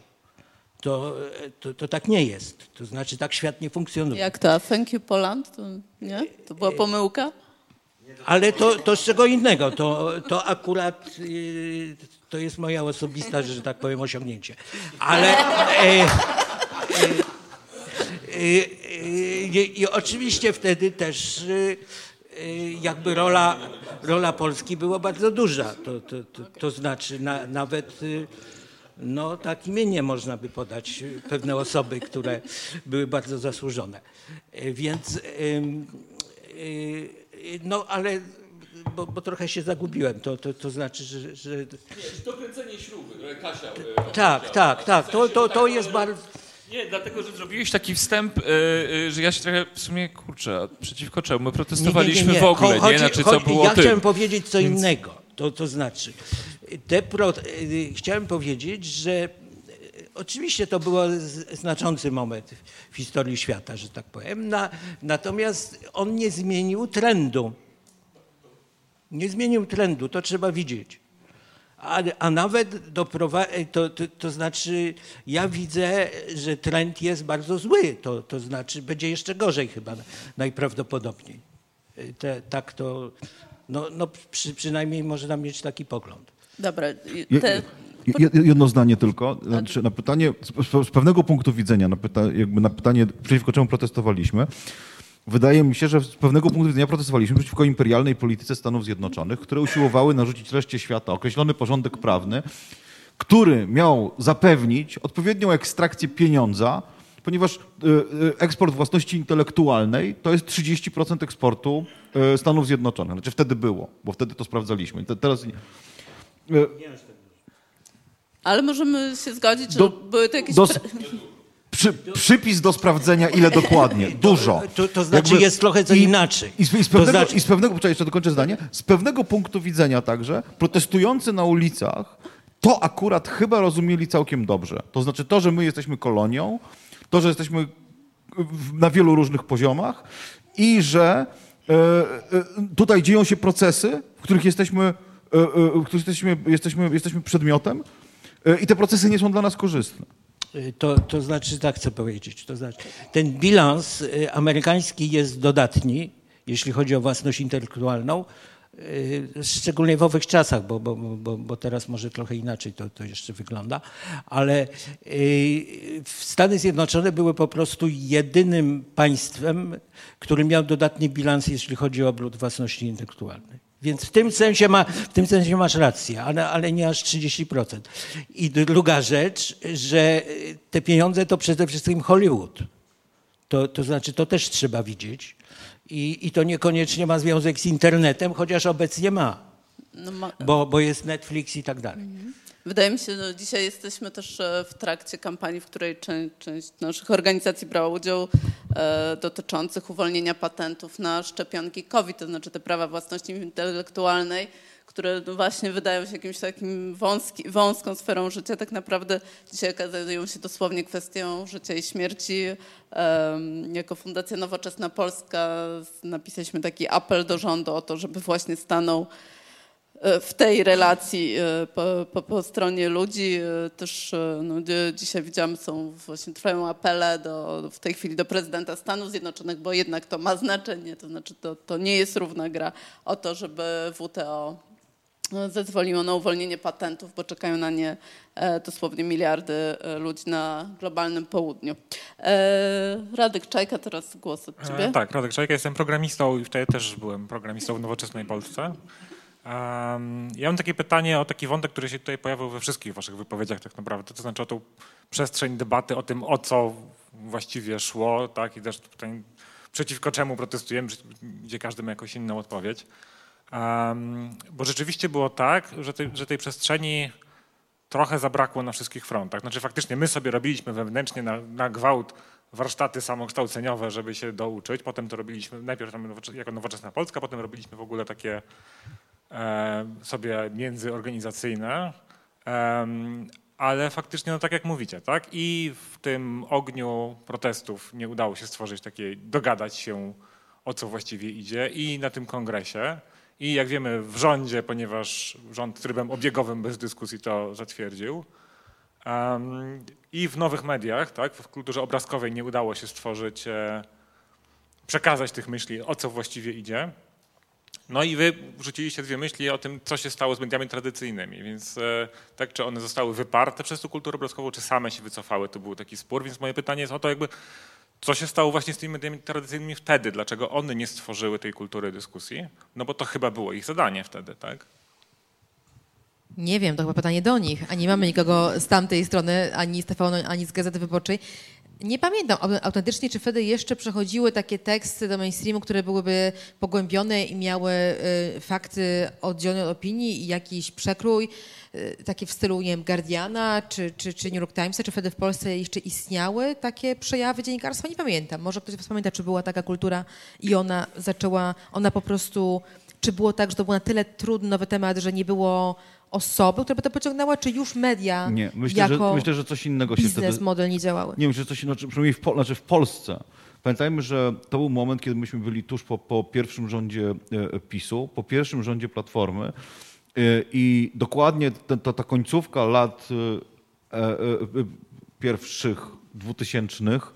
To, to, to, tak nie jest. To znaczy tak świat nie funkcjonuje. Jak to? Thank you Poland? To, nie? To była pomyłka? Ale to, to z czego innego. To, to akurat y, to jest moja osobista, że tak powiem, osiągnięcie. Ale e, e, e, i oczywiście wtedy też jakby rola, rola Polski była bardzo duża. To, to, to, to znaczy na, nawet no tak imienie można by podać pewne osoby, które były bardzo zasłużone. Więc no ale bo, bo, trochę się zagubiłem. To, to, to znaczy, że. że... Nie, to kręcenie śruby, Kasia. E, tak, tak, tak. To, to, to jest bardzo. Nie, dlatego, że zrobiłeś taki wstęp, yy, że ja się trochę w sumie kurczę, przeciwko czemu? My protestowaliśmy nie, nie, nie, w ogóle, chodzi, nie? Znaczy, co było Ja tym. chciałem powiedzieć co Więc... innego. To, to znaczy, te pro, yy, chciałem powiedzieć, że Oczywiście to był znaczący moment w historii świata, że tak powiem. Na, natomiast on nie zmienił trendu. Nie zmienił trendu, to trzeba widzieć. A, a nawet doprowadzi, to, to, to, znaczy, ja widzę, że trend jest bardzo zły. To, to znaczy, będzie jeszcze gorzej chyba najprawdopodobniej. Te, tak to, no, no przy, przynajmniej można mieć taki pogląd. Dobra. Te... Jedno zdanie tylko. Znaczy, na pytanie, z pewnego punktu widzenia, na, pyta, jakby na pytanie, przeciwko czemu protestowaliśmy, wydaje mi się, że z pewnego punktu widzenia protestowaliśmy przeciwko imperialnej polityce Stanów Zjednoczonych, które usiłowały narzucić reszcie świata określony porządek prawny, który miał zapewnić odpowiednią ekstrakcję pieniądza, ponieważ y, y, eksport własności intelektualnej to jest 30% eksportu y, Stanów Zjednoczonych. Znaczy wtedy było, bo wtedy to sprawdzaliśmy. Teraz ale możemy się zgodzić, że do, były to jakieś... Do, [laughs] przy, przypis do sprawdzenia, ile dokładnie. [laughs] Dużo. To, to znaczy Jakby, jest trochę co i, inaczej. I z, i z pewnego, znaczy... i z pewnego poczekaj, jeszcze dokończę zdanie, z pewnego punktu widzenia także protestujący na ulicach to akurat chyba rozumieli całkiem dobrze. To znaczy to, że my jesteśmy kolonią, to, że jesteśmy na wielu różnych poziomach i że e, e, tutaj dzieją się procesy, w których jesteśmy, e, w których jesteśmy, jesteśmy, jesteśmy przedmiotem, i te procesy nie są dla nas korzystne. E, to, to znaczy, tak chcę powiedzieć, to znaczy, ten bilans e, amerykański jest dodatni, jeśli chodzi o własność intelektualną, szczególnie w owych czasach, bo, bo, bo, bo teraz może trochę inaczej to, to jeszcze wygląda, ale Stany Zjednoczone były po prostu jedynym państwem, który miał dodatni bilans, jeśli chodzi o obrót własności intelektualnej. Więc w tym sensie, ma, w tym sensie masz rację, ale, ale nie aż 30%. I druga rzecz, że te pieniądze to przede wszystkim Hollywood. To, to znaczy, to też trzeba widzieć. I, I to niekoniecznie ma związek z internetem, chociaż obecnie ma. No ma... Bo, bo jest Netflix i tak dalej. Mhm. Wydaje mi się, że dzisiaj jesteśmy też e, w trakcie kampanii, w której część, część naszych organizacji brała udział e, dotyczących uwolnienia patentów na szczepionki COVID, to znaczy te prawa własności intelektualnej, które no właśnie wydają się jakimś takim wąski, wąską sferą życia, tak naprawdę dzisiaj okazują się dosłownie kwestią życia i śmierci. Jako Fundacja Nowoczesna Polska napisaliśmy taki apel do rządu o to, żeby właśnie stanął w tej relacji e, po, po, po, stronie ludzi. E, też no, dzisiaj widziałam, są właśnie trwają apele do, w tej chwili do prezydenta Stanów Zjednoczonych, bo jednak to ma znaczenie, to znaczy to, to nie jest równa gra o to, żeby WTO zezwoliło na uwolnienie patentów, bo czekają na nie dosłownie miliardy ludzi na globalnym południu. Radek Czajka, teraz głos od ciebie. tak, Radek Czajka, jestem programistą i wtedy też byłem programistą w Nowoczesnej Polsce. Ja mam takie pytanie o taki wątek, który się tutaj pojawił we wszystkich waszych wypowiedziach tak naprawdę, to znaczy o tą przestrzeń debaty o tym, o co właściwie szło, tak, i też pytań, przeciwko czemu protestujemy, gdzie każdy ma jakąś inną odpowiedź. Bo rzeczywiście było tak, że tej, że tej przestrzeni trochę zabrakło na wszystkich frontach. Znaczy faktycznie my sobie robiliśmy wewnętrznie na, na gwałt warsztaty samokształceniowe, żeby się douczyć. Potem to robiliśmy najpierw jako Nowoczesna Polska, potem robiliśmy w ogóle takie sobie międzyorganizacyjne, ale faktycznie, no tak jak mówicie, tak? I w tym ogniu protestów nie udało się stworzyć takiej, dogadać się o co właściwie idzie i na tym kongresie. I jak wiemy w rządzie, ponieważ rząd trybem obiegowym bez dyskusji to zatwierdził. Um, I w nowych mediach, tak, w kulturze obrazkowej nie udało się stworzyć, e, przekazać tych myśli, o co właściwie idzie. No i wy rzuciliście dwie myśli o tym, co się stało z mediami tradycyjnymi, więc e, tak, czy one zostały wyparte przez tę kulturę obrazkową, czy same się wycofały, to był taki spór, więc moje pytanie jest o to jakby, co się stało właśnie z tymi mediami tradycyjnymi wtedy, dlaczego one nie stworzyły tej kultury dyskusji, no bo to chyba było ich zadanie wtedy, tak? Nie wiem, to chyba pytanie do nich, a nie mamy nikogo z tamtej strony, ani z TVN, ani z Gazety Wyborczej. Nie pamiętam autentycznie, czy wtedy jeszcze przechodziły takie teksty do mainstreamu, które byłyby pogłębione i miały y, fakty oddzielone od opinii i jakiś przekrój, y, takie w stylu, nie wiem, Guardiana czy, czy, czy New York Timesa, czy wtedy w Polsce jeszcze istniały takie przejawy dziennikarstwa? Nie pamiętam. Może ktoś pamięta, czy była taka kultura i ona zaczęła, ona po prostu, czy było tak, że to był na tyle trudny nowy temat, że nie było osoby, która by to pociągnęła, czy już media nie, myślę, jako że, myślę, że coś innego się biznes wtedy, model nie działały? Nie, myślę, że coś innego, przynajmniej w, znaczy w Polsce. Pamiętajmy, że to był moment, kiedy myśmy byli tuż po, po pierwszym rządzie e, PiSu, po pierwszym rządzie Platformy e, i dokładnie ta, ta, ta końcówka lat e, pierwszych dwutysięcznych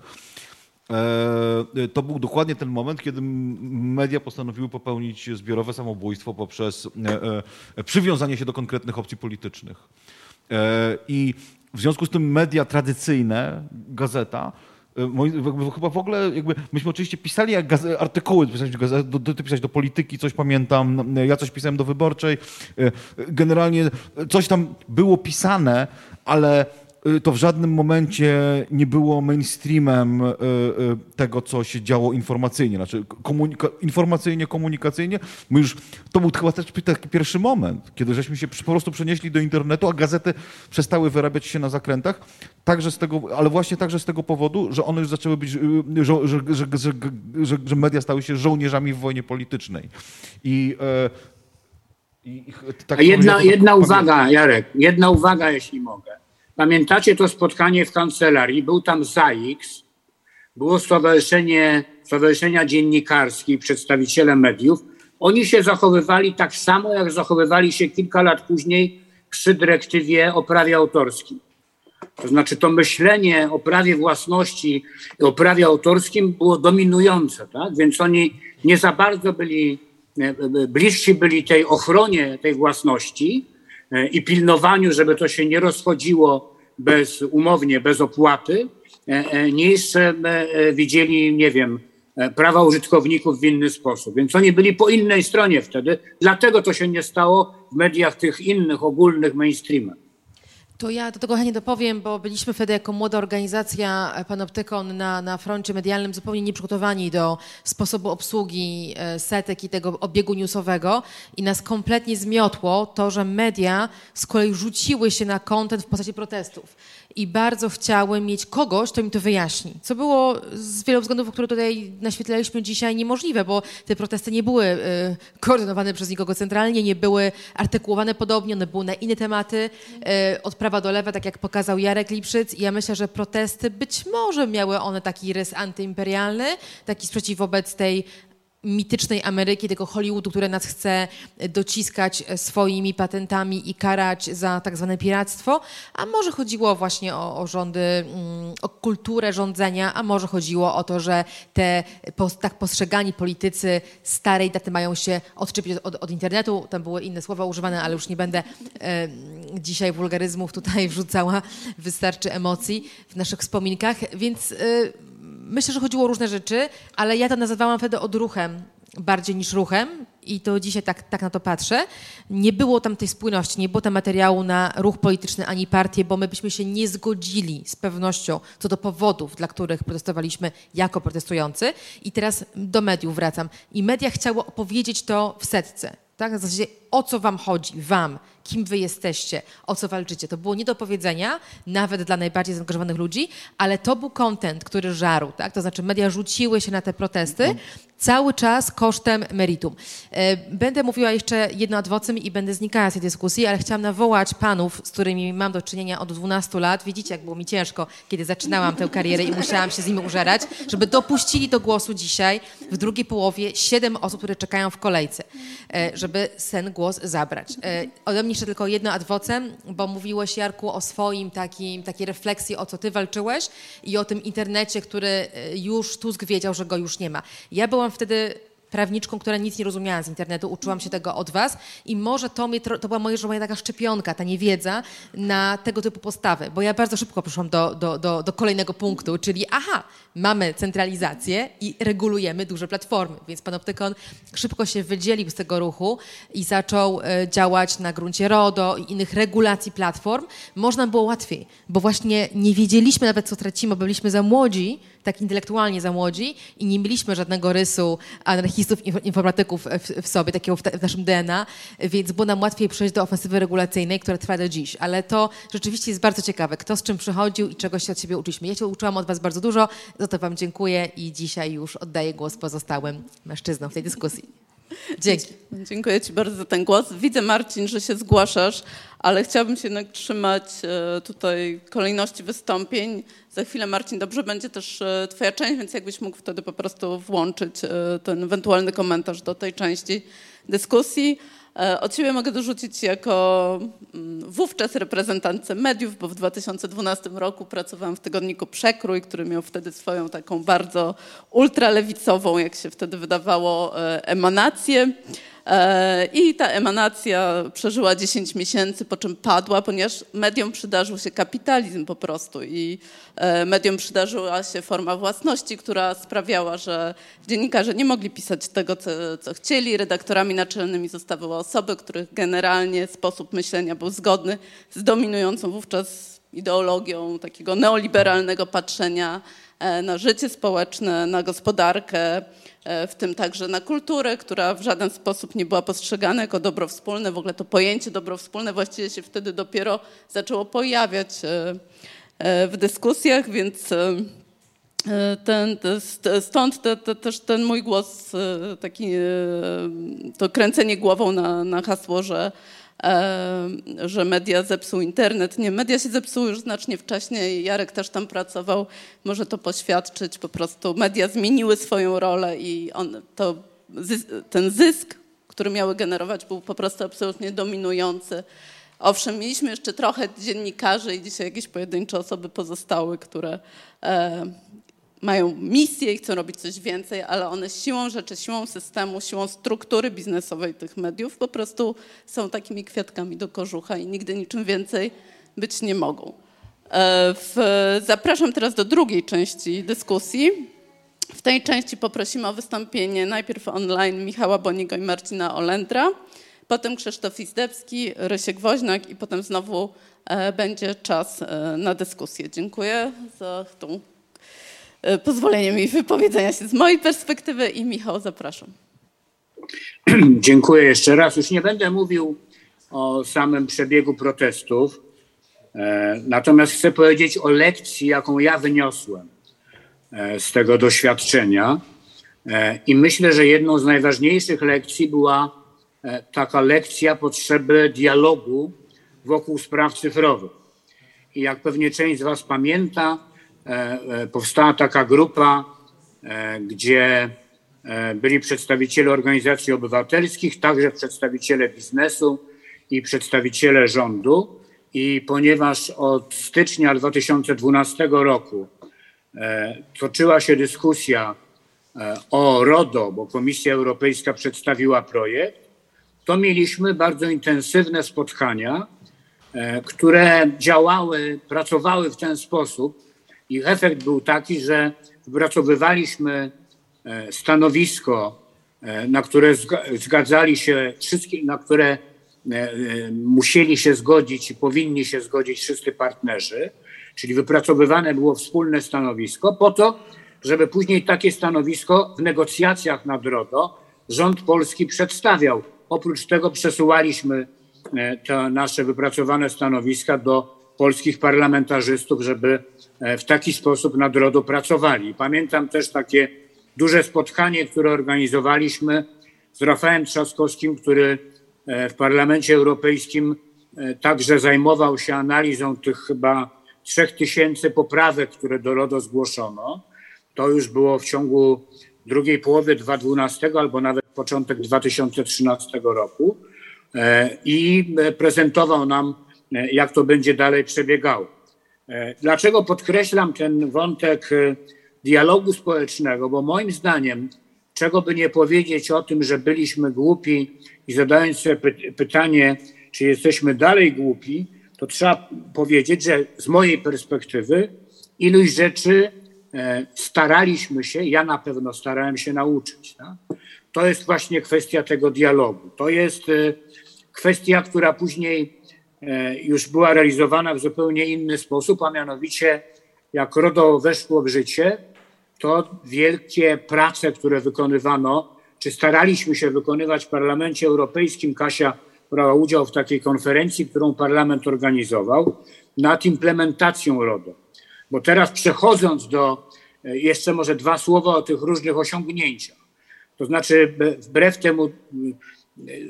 to był dokładnie ten moment, kiedy media postanowiły popełnić zbiorowe samobójstwo poprzez e, e, przywiązanie się do konkretnych opcji politycznych. I w związku z tym media tradycyjne, gazeta, chyba w ogóle, jakby, myśmy oczywiście pisali jak artykuły, do, pisać do polityki, coś pamiętam, ja coś pisałem do wyborczej. Generalnie coś tam było pisane, ale to w żadnym momencie nie było mainstreamem y, y, tego, co się działo informacyjnie, znaczy komunika informacyjnie, komunikacyjnie. My już, to był chyba też taki pierwszy moment, kiedy żeśmy się po prostu przenieśli do internetu, a gazety przestały wyrabiać się na zakrętach, także z tego, ale właśnie także z tego powodu, że one już zaczęły być, że, że, że, że media stały się żołnierzami w wojnie politycznej. I i, tak jedna, jedna uwaga, Jarek, jedna uwaga, jeśli mogę. Pamiętacie to spotkanie w kancelarii? Był tam ZAIX, było stowarzyszenie, stowarzyszenia dziennikarskie, przedstawiciele mediów. Oni się zachowywali tak samo, jak zachowywali się kilka lat później przy dyrektywie o prawie autorskim. To znaczy to myślenie o prawie własności i o prawie autorskim było dominujące, tak? więc oni nie za bardzo byli, e, e, bliżsi byli tej ochronie tej własności, E, i pilnowaniu, żeby to się nie rozchodziło bez, umownie, bez opłaty, e, e, niż widzieli, nie wiem, prawa użytkowników w inny sposób. Więc oni byli po innej stronie wtedy, dlatego to się nie stało w mediach tych innych, ogólnych, mainstreamach. To ja do tego chętnie dopowiem, bo byliśmy wtedy jako młoda organizacja Panoptykon na, na froncie medialnym zupełnie nieprzygotowani do sposobu obsługi e, setek i tego obiegu newsowego i nas kompletnie zmiotło to, że media z kolei rzuciły się na kontent w postaci protestów i bardzo chciały mieć kogoś, kto im to wyjaśni. Co było z wielu względów, które tutaj naświetlaliśmy dzisiaj, niemożliwe, bo te protesty nie były y, koordynowane przez nikogo centralnie, nie były artykułowane podobnie, one były na inne tematy, y, od prawa do lewa, tak jak pokazał Jarek Lipszyc. I ja myślę, że protesty być może miały one taki rys antyimperialny, taki sprzeciw wobec tej mitycznej Ameryki, tego Hollywoodu, które nas chce dociskać swoimi patentami i karać za tak zwane piractwo, a może chodziło właśnie o, o rządy, mm, o kulturę rządzenia, a może chodziło o to, że te tak postrzegani politycy starej daty mają się odczepić od, od internetu. Tam były inne słowa używane, ale już nie będę e, dzisiaj wulgaryzmów tutaj [laughs] wrzucała. Wystarczy emocji w naszych wspominkach, więc e, myślę, że chodziło o różne rzeczy, ale ja to nazywałam wtedy odruchem bardziej niż ruchem i to dzisiaj tak, tak na to patrzę. Nie było tam tej spójności, nie było tam materiału na ruch polityczny ani partię, bo my byśmy się nie zgodzili z pewnością co do powodów, dla których protestowaliśmy jako protestujący. I teraz do mediów wracam. I media chciały opowiedzieć to w setce. Tak? W zasadzie o co wam chodzi, wam, kim wy jesteście, o co walczycie. To było nie do powiedzenia, nawet dla najbardziej zaangażowanych ludzi, ale to był content, który żarł, tak? To znaczy media rzuciły się na te protesty, cały czas kosztem meritum. E, będę mówiła jeszcze jedno ad vocem i będę znikała z tej dyskusji, ale chciałam nawołać panów, z którymi mam do czynienia od 12 lat. Widzicie, jak było mi ciężko, kiedy zaczynałam tę karierę i musiałam się z nimi użerać, żeby dopuścili do głosu dzisiaj w drugiej połowie siedem osób, które czekają w kolejce, e, żeby ten głos zabrać. E, ode mnie tylko jedno ad vocem, bo mówiłeś, Jarku, o swoim takim, takiej refleksji, o co ty walczyłeś i o tym internecie, który już Tusk wiedział, że go już nie ma. Ja byłam wtedy prawniczką, która nic nie rozumiała z internetu, uczyłam się tego od was i może to, mnie, to była moja, moja taka szczepionka, ta niewiedza na tego typu postawy, bo ja bardzo szybko poszłam do, do, do, do kolejnego punktu, czyli aha, mamy centralizację i regulujemy duże platformy, więc Panoptykon szybko się wydzielił z tego ruchu i zaczął e, działać na gruncie RODO i innych regulacji platform. Można było łatwiej, bo właśnie nie wiedzieliśmy nawet, co tracimy, bo byliśmy za młodzi, tak intelektualnie za młodzi i nie mieliśmy żadnego rysu anarchistów, informatyków w, w sobie, takiego w, w, naszym DNA, więc było nam łatwiej przejść do ofensywy regulacyjnej, która trwa do dziś. Ale to rzeczywiście jest bardzo ciekawe, kto z czym przychodził i czego się od siebie uczyliśmy. Ja się uczyłam od was bardzo dużo, za to wam dziękuję i dzisiaj już oddaję głos pozostałym mężczyznom w tej dyskusji. Dzięki. Dziękuję Ci bardzo za ten głos. Widzę, Marcin, że się zgłaszasz, ale chciałabym się jednak trzymać e, tutaj kolejności wystąpień. Za chwilę, Marcin, dobrze będzie też e, Twoja część, więc jakbyś mógł wtedy po prostu włączyć e, ten ewentualny komentarz do tej części dyskusji. E, od siebie mogę dorzucić jako mm, wówczas reprezentantce mediów, bo w 2012 roku pracowałam w tygodniku Przekrój, który miał wtedy swoją taką bardzo ultralewicową, jak się wtedy wydawało, emanację. E, I ta emanacja przeżyła 10 miesięcy, po czym padła, ponieważ mediom przydarzył się kapitalizm po prostu i e, mediom przydarzyła się forma własności, która sprawiała, że dziennikarze nie mogli pisać tego, co, co chcieli. Redaktorami naczelnymi zostały osoby, których generalnie sposób myślenia był zgodny z dominującą wówczas ideologią takiego neoliberalnego patrzenia na życie społeczne, na gospodarkę, E, w tym także na kulturę, która w żaden sposób nie była postrzegana jako dobro wspólne. W ogóle to pojęcie dobro wspólne właściwie się wtedy dopiero zaczęło pojawiać e, e, w dyskusjach, więc ten, stąd te, te, też ten mój głos, taki, to kręcenie głową na, na hasło, że że media zepsuł internet. Nie, media się zepsuły już znacznie wcześniej. Jarek też tam pracował, może to poświadczyć. Po prostu media zmieniły swoją rolę i on, to, ten zysk, który miały generować, był po prostu absolutnie dominujący. Owszem, mieliśmy jeszcze trochę dziennikarzy i dzisiaj jakieś pojedyncze osoby pozostały, które e, mają misję i chcą robić coś więcej, ale one siłą rzeczy, siłą systemu, siłą struktury biznesowej tych mediów po prostu są takimi kwiatkami do kożucha i nigdy niczym więcej być nie mogą. E, w, zapraszam teraz do drugiej części dyskusji. W tej części poprosimy o wystąpienie najpierw online Michała Boniego i Marcina Olendra, potem Krzysztof Izdebski, Rysiek Woźnak i potem znowu e, będzie czas e, na dyskusję. Dziękuję za tą pozwoleniem i wypowiedzenia się z mojej perspektywy i Michał, zapraszam. [clears throat] Dziękuję jeszcze raz. Już nie będę mówił o samym przebiegu protestów, e, natomiast chcę powiedzieć o lekcji, jaką ja wyniosłem e, z tego doświadczenia. I myślę, że jedną z najważniejszych lekcji była taka lekcja potrzeby dialogu wokół spraw cyfrowych. I jak pewnie część z Was pamięta, E, e, powstała taka grupa, e, gdzie byli przedstawiciele organizacji obywatelskich, także przedstawiciele biznesu i przedstawiciele rządu. I ponieważ od stycznia 2012 roku toczyła się dyskusja o RODO, bo Komisja Europejska przedstawiła projekt, to mieliśmy bardzo intensywne spotkania, które działały, pracowały w ten sposób, i efekt był taki, że wypracowywaliśmy e, stanowisko, e, na które zgadzali się wszystkie, na które e, musieli się zgodzić i powinni się zgodzić wszyscy partnerzy, czyli wypracowywane było wspólne stanowisko po to, żeby później takie stanowisko w negocjacjach nad RODO rząd polski przedstawiał. Oprócz tego przesuwaliśmy te nasze wypracowane stanowiska do polskich parlamentarzystów, żeby w taki sposób nad RODO pracowali. Pamiętam też takie duże spotkanie, które organizowaliśmy z Rafałem Trzaskowskim, który w Parlamencie Europejskim także zajmował się analizą tych chyba trzech tysięcy poprawek, które do RODO zgłoszono. To już było w ciągu drugiej połowy 2012 albo nawet początek 2013 roku e, i prezentował nam, e, jak to będzie dalej przebiegało. E, dlaczego podkreślam ten wątek dialogu społecznego? Bo moim zdaniem, czego by nie powiedzieć o tym, że byliśmy głupi i zadając sobie pytanie, czy jesteśmy dalej głupi, to trzeba powiedzieć, że z mojej perspektywy iluś rzeczy e, staraliśmy się, ja na pewno starałem się nauczyć. Tak? To jest właśnie kwestia tego dialogu. To jest e, kwestia, która później e, już była realizowana w zupełnie inny sposób, a mianowicie jak RODO weszło w życie, to wielkie prace, które wykonywano, czy staraliśmy się wykonywać w Parlamencie Europejskim, Kasia brała udział w takiej konferencji, którą parlament organizował nad implementacją RODO. Bo teraz przechodząc do, e, jeszcze może dwa słowa o tych różnych osiągnięciach. To znaczy, wbrew temu, e,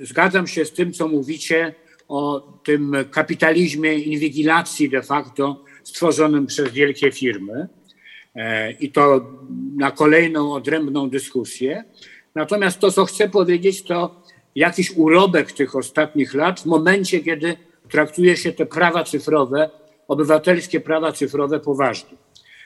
zgadzam się z tym, co mówicie o tym kapitalizmie inwigilacji de facto stworzonym przez wielkie firmy e, i to na kolejną odrębną dyskusję. Natomiast to, co chcę powiedzieć, to jakiś urobek tych ostatnich lat w momencie, kiedy traktuje się te prawa cyfrowe, obywatelskie prawa cyfrowe poważnie.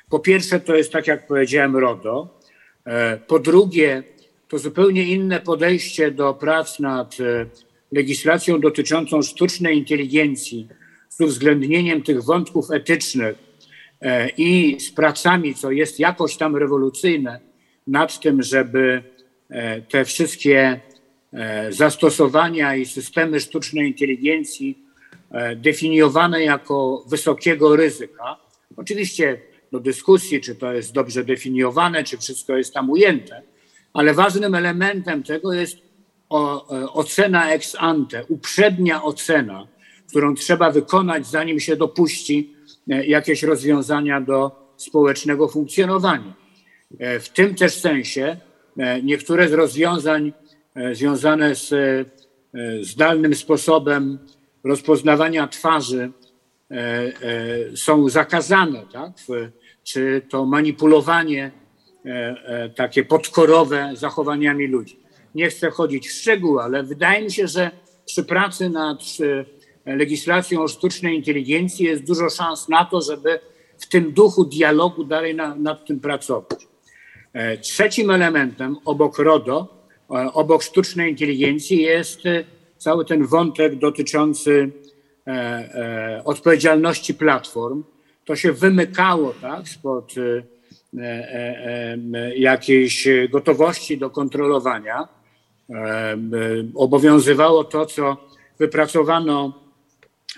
Po pierwsze, to jest tak jak powiedziałem, RODO. E, po drugie, to zupełnie inne podejście do prac nad e, legislacją dotyczącą sztucznej inteligencji z uwzględnieniem tych wątków etycznych e, i z pracami, co jest jakoś tam rewolucyjne, nad tym, żeby te wszystkie E, zastosowania i systemy sztucznej inteligencji e, definiowane jako wysokiego ryzyka. Oczywiście do dyskusji, czy to jest dobrze definiowane, czy wszystko jest tam ujęte, ale ważnym elementem tego jest o, e, ocena ex ante, uprzednia ocena, którą trzeba wykonać, zanim się dopuści jakieś rozwiązania do społecznego funkcjonowania. W tym też sensie niektóre z rozwiązań E, związane z e, zdalnym sposobem rozpoznawania twarzy e, są zakazane, tak? czy to manipulowanie takie podkorowe zachowaniami ludzi. Nie chcę chodzić w szczegóły, ale wydaje mi się, że przy pracy nad legislacją o sztucznej inteligencji jest dużo szans na to, żeby w tym duchu dialogu dalej na, nad tym pracować. Trzecim elementem obok RODO E, obok sztucznej inteligencji jest e, cały ten wątek dotyczący e, odpowiedzialności platform. To się wymykało tak, spod jakiejś gotowości do kontrolowania. Obowiązywało to, co wypracowano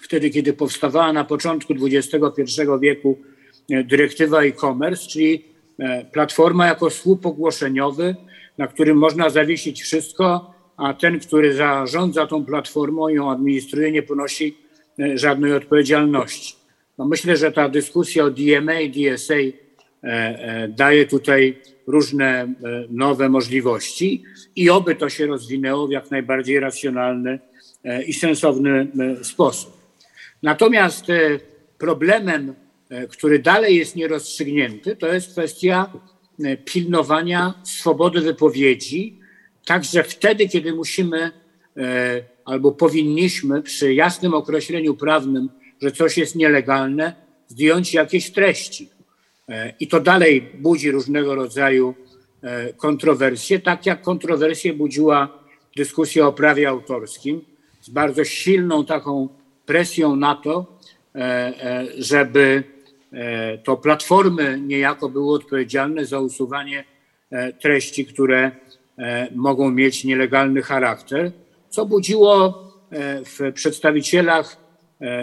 wtedy, kiedy powstawała na początku XXI wieku dyrektywa e-commerce, czyli platforma jako słup ogłoszeniowy, na którym można zawiesić wszystko, a ten, który zarządza tą platformą, ją administruje, nie ponosi e, żadnej odpowiedzialności. No myślę, że ta dyskusja o DMA DSA e, e, daje tutaj różne nowe możliwości i oby to się rozwinęło w jak najbardziej racjonalny i sensowny sposób. Natomiast problemem, który dalej jest nierozstrzygnięty, to jest kwestia E, pilnowania swobody wypowiedzi, także wtedy, kiedy musimy e, albo powinniśmy przy jasnym określeniu prawnym, że coś jest nielegalne, zdjąć jakieś treści. E, I to dalej budzi różnego rodzaju kontrowersje, tak jak kontrowersje budziła dyskusja o prawie autorskim, z bardzo silną taką presją na to, żeby E, to platformy niejako były odpowiedzialne za usuwanie e, treści, które e, mogą mieć nielegalny charakter, co budziło w przedstawicielach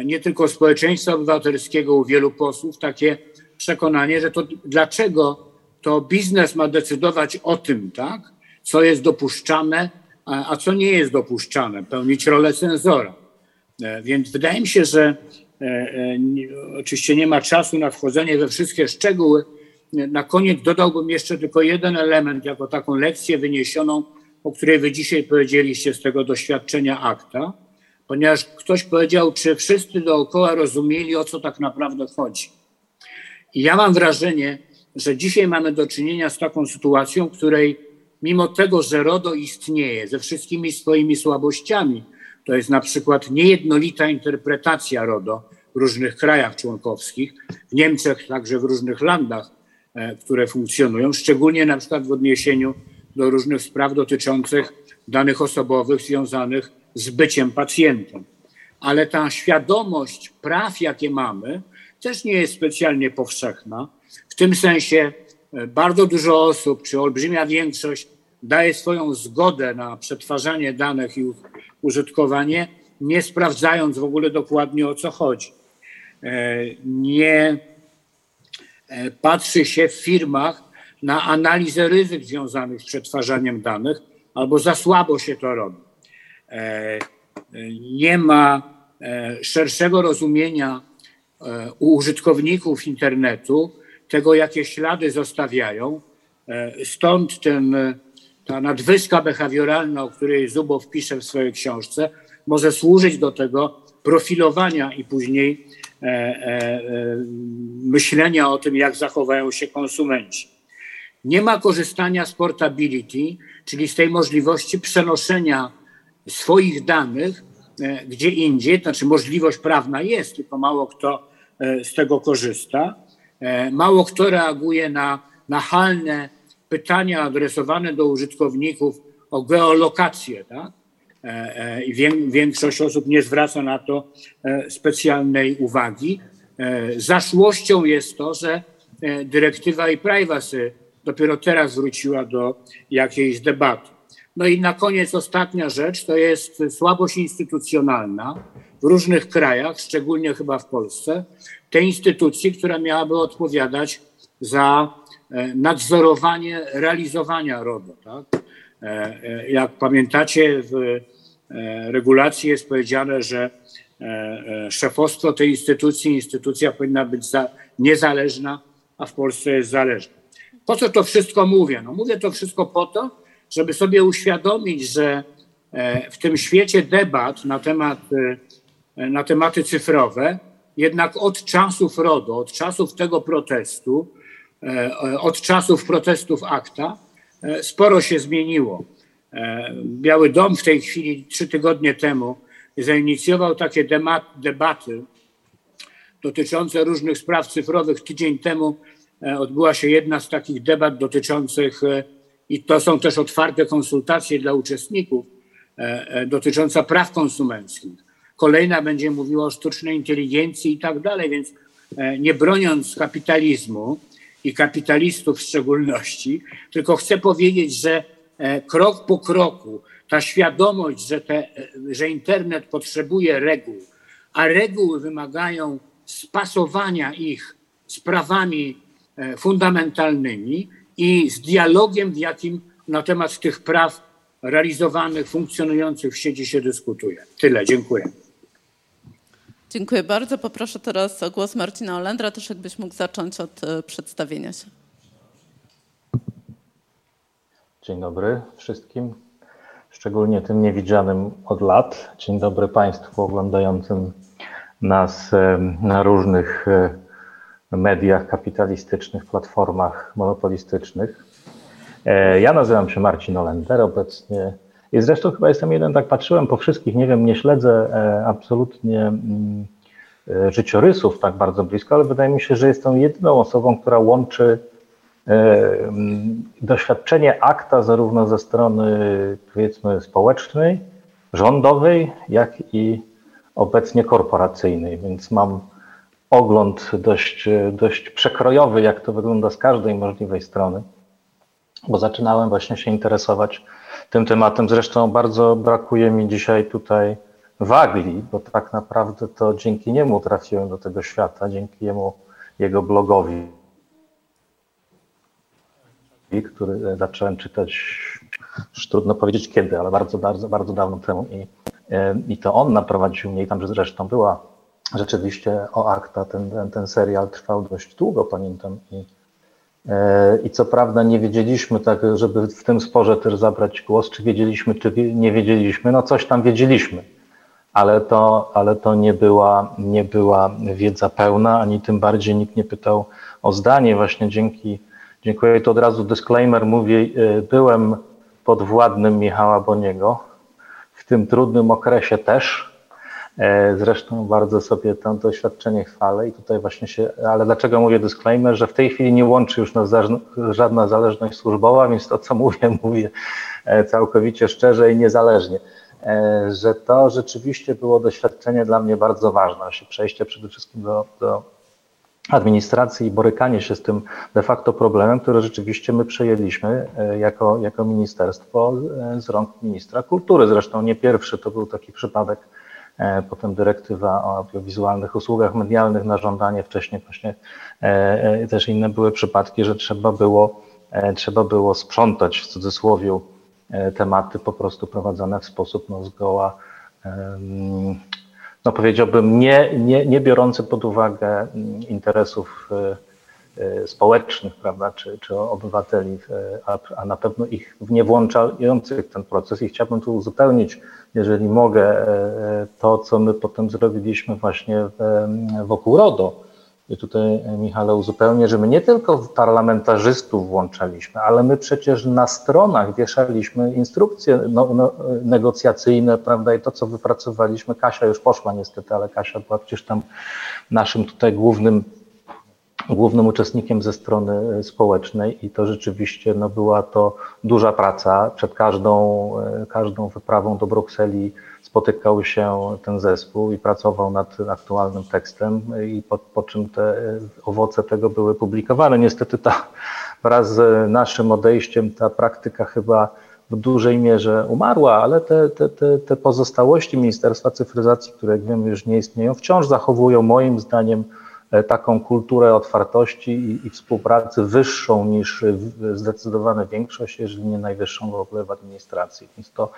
nie tylko społeczeństwa obywatelskiego, u wielu posłów takie przekonanie, że to dlaczego to biznes ma decydować o tym, tak, co jest dopuszczane, a, a co nie jest dopuszczane, pełnić rolę cenzora. E, więc wydaje mi się, że e, e, oczywiście nie ma czasu na wchodzenie we wszystkie szczegóły. Na koniec dodałbym jeszcze tylko jeden element, jako taką lekcję wyniesioną, o której wy dzisiaj powiedzieliście z tego doświadczenia akta, ponieważ ktoś powiedział, czy wszyscy dookoła rozumieli, o co tak naprawdę chodzi. I ja mam wrażenie, że dzisiaj mamy do czynienia z taką sytuacją, w której mimo tego, że RODO istnieje ze wszystkimi swoimi słabościami, to jest na przykład niejednolita interpretacja RODO w różnych krajach członkowskich, w Niemczech, także w różnych landach, e, które funkcjonują, szczególnie na przykład w odniesieniu do różnych spraw dotyczących danych osobowych związanych z byciem pacjentem. Ale ta świadomość praw, jakie mamy, też nie jest specjalnie powszechna. W tym sensie e, bardzo dużo osób, czy olbrzymia większość, daje swoją zgodę na przetwarzanie danych i użytkowanie, nie sprawdzając w ogóle dokładnie o co chodzi. E, nie e, patrzy się w firmach na analizę ryzyk związanych z przetwarzaniem danych, albo za słabo się to robi. Nie ma szerszego rozumienia u użytkowników internetu tego, jakie ślady zostawiają. E, stąd ten, e, ta nadwyżka behawioralna, o której Zubow pisze w swojej książce, może służyć do tego profilowania i później e, e, myślenia o tym, jak zachowają się konsumenci. Nie ma korzystania z portability, czyli z tej możliwości przenoszenia swoich danych gdzie indziej, to znaczy możliwość prawna jest, tylko mało kto E, z tego korzysta. E, mało kto reaguje na nachalne pytania adresowane do użytkowników o geolokację, tak? E, I większość osób nie zwraca na to specjalnej uwagi. Zaszłością jest to, że dyrektywa i privacy dopiero teraz wróciła do jakiejś debaty. No i na koniec ostatnia rzecz to jest słabość instytucjonalna w różnych krajach, szczególnie chyba w Polsce, tej instytucji, która miałaby odpowiadać za e, nadzorowanie realizowania RODO. Tak? E, e, jak pamiętacie, w regulacji jest powiedziane, że szefostwo tej instytucji, instytucja powinna być niezależna, a w Polsce jest zależna. Po co to wszystko mówię? No mówię to wszystko po to, żeby sobie uświadomić, że w tym świecie debat na temat na tematy cyfrowe, jednak od czasów RODO, od czasów tego protestu, e, od czasów protestów akta, e, sporo się zmieniło. E, Biały Dom w tej chwili, trzy tygodnie temu, zainicjował takie debaty dotyczące różnych spraw cyfrowych. Tydzień temu odbyła się jedna z takich debat dotyczących, i to są też otwarte konsultacje dla uczestników, dotycząca praw konsumenckich kolejna będzie mówiła o sztucznej inteligencji i tak dalej, więc e, nie broniąc kapitalizmu i kapitalistów w szczególności, tylko chcę powiedzieć, że e, krok po kroku ta świadomość, że, te, e, że internet potrzebuje reguł, a reguły wymagają spasowania ich z prawami fundamentalnymi i z dialogiem, w jakim na temat tych praw realizowanych, funkcjonujących w sieci się dyskutuje. Tyle, dziękuję. Dziękuję bardzo. Poproszę teraz o głos Marcina Olendra, też jakbyś mógł zacząć od e, przedstawienia się. Dzień dobry wszystkim, szczególnie tym niewidzianym od lat. Dzień dobry Państwu oglądającym nas e, na różnych e, mediach kapitalistycznych, platformach monopolistycznych. Ja nazywam się Marcin Olender, obecnie i zresztą chyba jestem jeden, tak patrzyłem po wszystkich, nie wiem, nie śledzę e, absolutnie mm, e, życiorysów tak bardzo blisko, ale wydaje mi się, że jestem jedyną osobą, która łączy e, mm, doświadczenie akta zarówno ze strony powiedzmy społecznej, rządowej, jak i obecnie korporacyjnej, więc mam ogląd dość, dość przekrojowy, jak to wygląda z każdej możliwej strony, bo zaczynałem właśnie się interesować tym tematem. Zresztą bardzo brakuje mi dzisiaj tutaj Wagli, bo tak naprawdę to dzięki niemu trafiłem do tego świata, dzięki jemu, jego blogowi, który zacząłem czytać trudno powiedzieć kiedy, ale bardzo, bardzo, bardzo dawno temu. I, i to on naprowadził mnie, i tam zresztą była rzeczywiście o akta, ten, ten, ten serial trwał dość długo, pamiętam. I, i co prawda nie wiedzieliśmy, tak, żeby w tym sporze też zabrać głos, czy wiedzieliśmy, czy nie wiedzieliśmy, no coś tam wiedzieliśmy ale to, ale to nie, była, nie była wiedza pełna, ani tym bardziej nikt nie pytał o zdanie. Właśnie dzięki, dziękuję. To od razu disclaimer mówię, y, byłem podwładnym Michała Boniego, w tym trudnym okresie też. E, zresztą bardzo sobie to doświadczenie chwalę i tutaj właśnie się, ale dlaczego mówię disclaimer, że w tej chwili nie łączy już nas żadna zależność służbowa, więc to co [laughs] mówię, mówię e, całkowicie szczerze i niezależnie. E, że to rzeczywiście było doświadczenie dla mnie bardzo ważne. Przejście przede wszystkim do, do administracji i borykanie się z tym de facto problemem, który rzeczywiście my przejęliśmy jako, jako ministerstwo z rąk ministra kultury. Zresztą nie pierwszy to był taki przypadek, potem dyrektywa o audiowizualnych usługach medialnych na żądanie, wcześniej właśnie też inne były przypadki, że trzeba było, trzeba było sprzątać w cudzysłowie E, tematy po prostu prowadzone w sposób no, zgoła, no powiedziałbym, nie, nie, nie biorący pod uwagę mm, interesów e, e, społecznych, prawda, czy, czy obywateli, a, a na pewno ich nie włączających ten proces. I chciałbym tu uzupełnić, jeżeli mogę, to, co my potem zrobiliśmy właśnie wokół RODO i tutaj, e, Michale, uzupełnię, że my nie tylko parlamentarzystów włączaliśmy, ale my przecież na stronach wieszaliśmy instrukcje no, no, negocjacyjne, prawda, i to, co wypracowaliśmy. Kasia już poszła niestety, ale Kasia była przecież tam naszym tutaj głównym głównym uczestnikiem ze strony e, społecznej i to rzeczywiście no, była to duża praca. Przed każdą, e, każdą wyprawą do Brukseli spotykał się ten zespół i pracował nad aktualnym tekstem i po, po czym te e, owoce tego były publikowane. Niestety ta, wraz z naszym odejściem ta praktyka chyba w dużej mierze umarła, ale te, te, te, te pozostałości Ministerstwa Cyfryzacji, które jak wiemy już nie istnieją, wciąż zachowują moim zdaniem E, taką kulturę otwartości i, i, współpracy wyższą niż zdecydowana większość, jeżeli nie najwyższą w ogóle w administracji. Więc to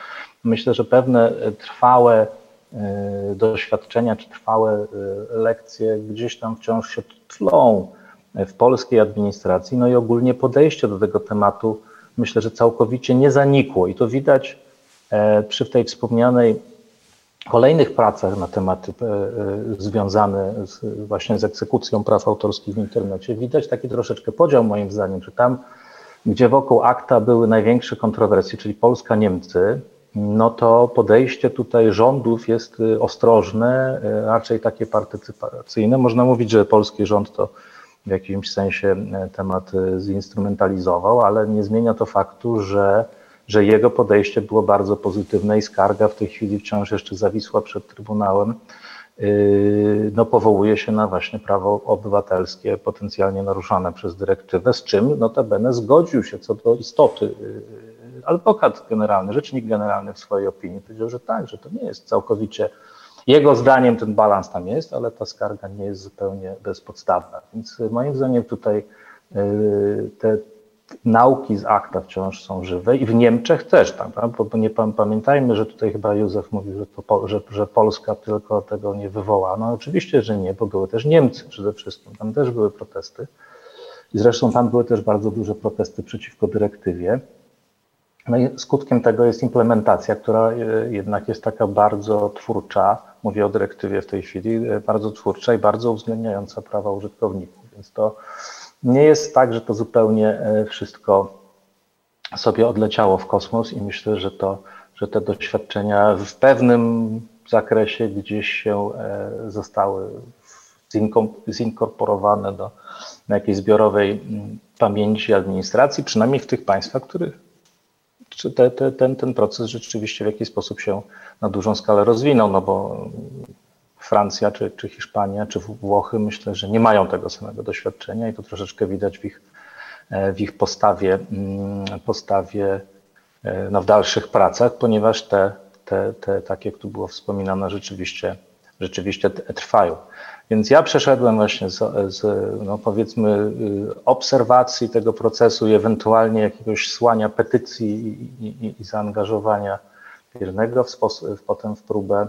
myślę, że pewne trwałe e, doświadczenia czy trwałe e, lekcje gdzieś tam wciąż się tlą w polskiej administracji. No i ogólnie podejście do tego tematu myślę, że całkowicie nie zanikło i to widać przy tej wspomnianej kolejnych pracach na tematy e, e, związane z, właśnie z egzekucją praw autorskich w internecie widać taki troszeczkę podział moim zdaniem, że tam, gdzie wokół akta były największe kontrowersje, czyli Polska, Niemcy, no to podejście tutaj rządów jest e, ostrożne, raczej takie partycypacyjne. Można mówić, że polski rząd to w jakimś sensie temat zinstrumentalizował, ale nie zmienia to faktu, że że jego podejście było bardzo pozytywne i skarga w tej chwili wciąż jeszcze zawisła przed Trybunałem. Yy, no, powołuje się na właśnie prawo obywatelskie potencjalnie naruszane przez dyrektywę, z czym notabene zgodził się co do istoty yy, adwokat generalny, rzecznik generalny w swojej opinii powiedział, że tak, że to nie jest całkowicie jego zdaniem ten balans tam jest, ale ta skarga nie jest zupełnie bezpodstawna. Więc moim zdaniem tutaj yy, te, nauki z akta wciąż są żywe i w Niemczech też, tak, bo nie pamiętajmy, że tutaj chyba Józef mówił, że, to, że, że Polska tylko tego nie wywoła. No oczywiście, że nie, bo były też Niemcy przede wszystkim, tam też były protesty. I zresztą tam były też bardzo duże protesty przeciwko dyrektywie. No i skutkiem tego jest implementacja, która e, jednak jest taka bardzo twórcza, mówię o dyrektywie w tej chwili, e, bardzo twórcza i bardzo uwzględniająca prawa użytkowników, więc to nie jest tak, że to zupełnie e, wszystko sobie odleciało w kosmos i myślę, że to, że te doświadczenia w pewnym zakresie gdzieś się e, zostały zinkorporowane do jakiejś zbiorowej mm, pamięci administracji, przynajmniej w tych państwach, których te, te, ten, ten proces rzeczywiście w jakiś sposób się na dużą skalę rozwinął, no bo Francja, czy, czy Hiszpania, czy Włochy, myślę, że nie mają tego samego doświadczenia i to troszeczkę widać w ich, e, w ich postawie, mm, postawie e, no, w dalszych pracach, ponieważ te, te, te, tak jak tu było wspominane, rzeczywiście rzeczywiście trwają. Więc ja przeszedłem właśnie z, z no powiedzmy, y, obserwacji tego procesu i ewentualnie jakiegoś słania petycji i, i, i zaangażowania biernego w sposób, potem w próbę,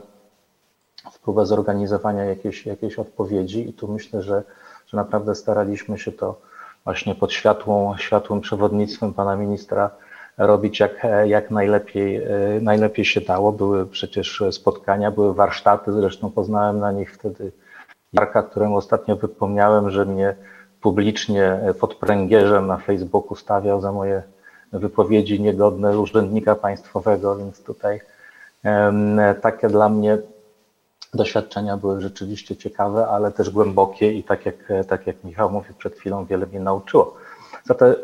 w próbę zorganizowania jakiejś, jakiejś odpowiedzi i tu myślę, że, że naprawdę staraliśmy się to właśnie pod światłą, światłym przewodnictwem pana ministra robić jak, jak najlepiej, e, najlepiej się dało. Były przecież spotkania, były warsztaty, zresztą poznałem na nich wtedy Jarka, któremu ostatnio wypomniałem, że mnie publicznie pod pręgierzem na Facebooku stawiał za moje wypowiedzi niegodne urzędnika państwowego, więc tutaj takie dla mnie doświadczenia były rzeczywiście ciekawe, ale też głębokie i tak jak, tak jak Michał mówił przed chwilą, wiele mnie nauczyło. Zatem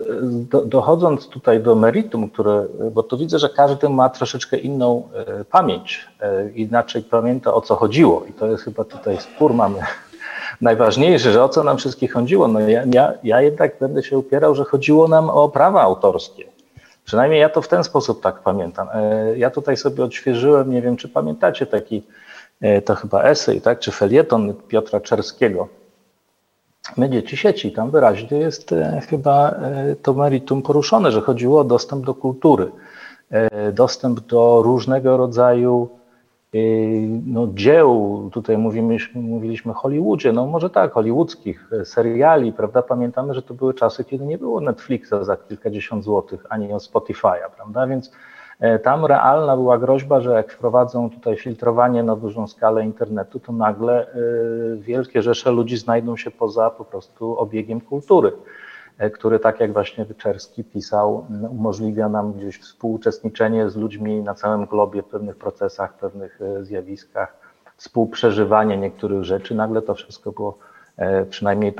do, dochodząc tutaj do meritum, które, bo tu widzę, że każdy ma troszeczkę inną e, pamięć, e, inaczej pamięta o co chodziło i to jest chyba tutaj spór mamy [laughs] najważniejszy, że o co nam wszystkich chodziło. No ja, ja, ja jednak będę się upierał, że chodziło nam o prawa autorskie. Przynajmniej ja to w ten sposób tak pamiętam. E, ja tutaj sobie odświeżyłem, nie wiem czy pamiętacie taki, to chyba esej, tak, czy felieton Piotra Czerskiego My dzieci sieci. Tam wyraźnie jest e, chyba e, to meritum poruszone, że chodziło o dostęp do kultury, e, dostęp do różnego rodzaju no, dzieł. Tutaj mówimy, mówiliśmy o Hollywoodzie, no może tak, hollywoodzkich seriali, prawda? Pamiętamy, że to były czasy, kiedy nie było Netflixa za kilkadziesiąt złotych, ani o Spotify'a, prawda? Więc E, tam realna była groźba, że jak wprowadzą tutaj filtrowanie na dużą skalę internetu, to nagle e, wielkie rzesze ludzi znajdą się poza po prostu obiegiem kultury, e, który tak jak właśnie Wyczerski pisał, umożliwia nam gdzieś współuczestniczenie z ludźmi na całym globie w pewnych procesach, pewnych zjawiskach, współprzeżywanie niektórych rzeczy. Nagle to wszystko było, przynajmniej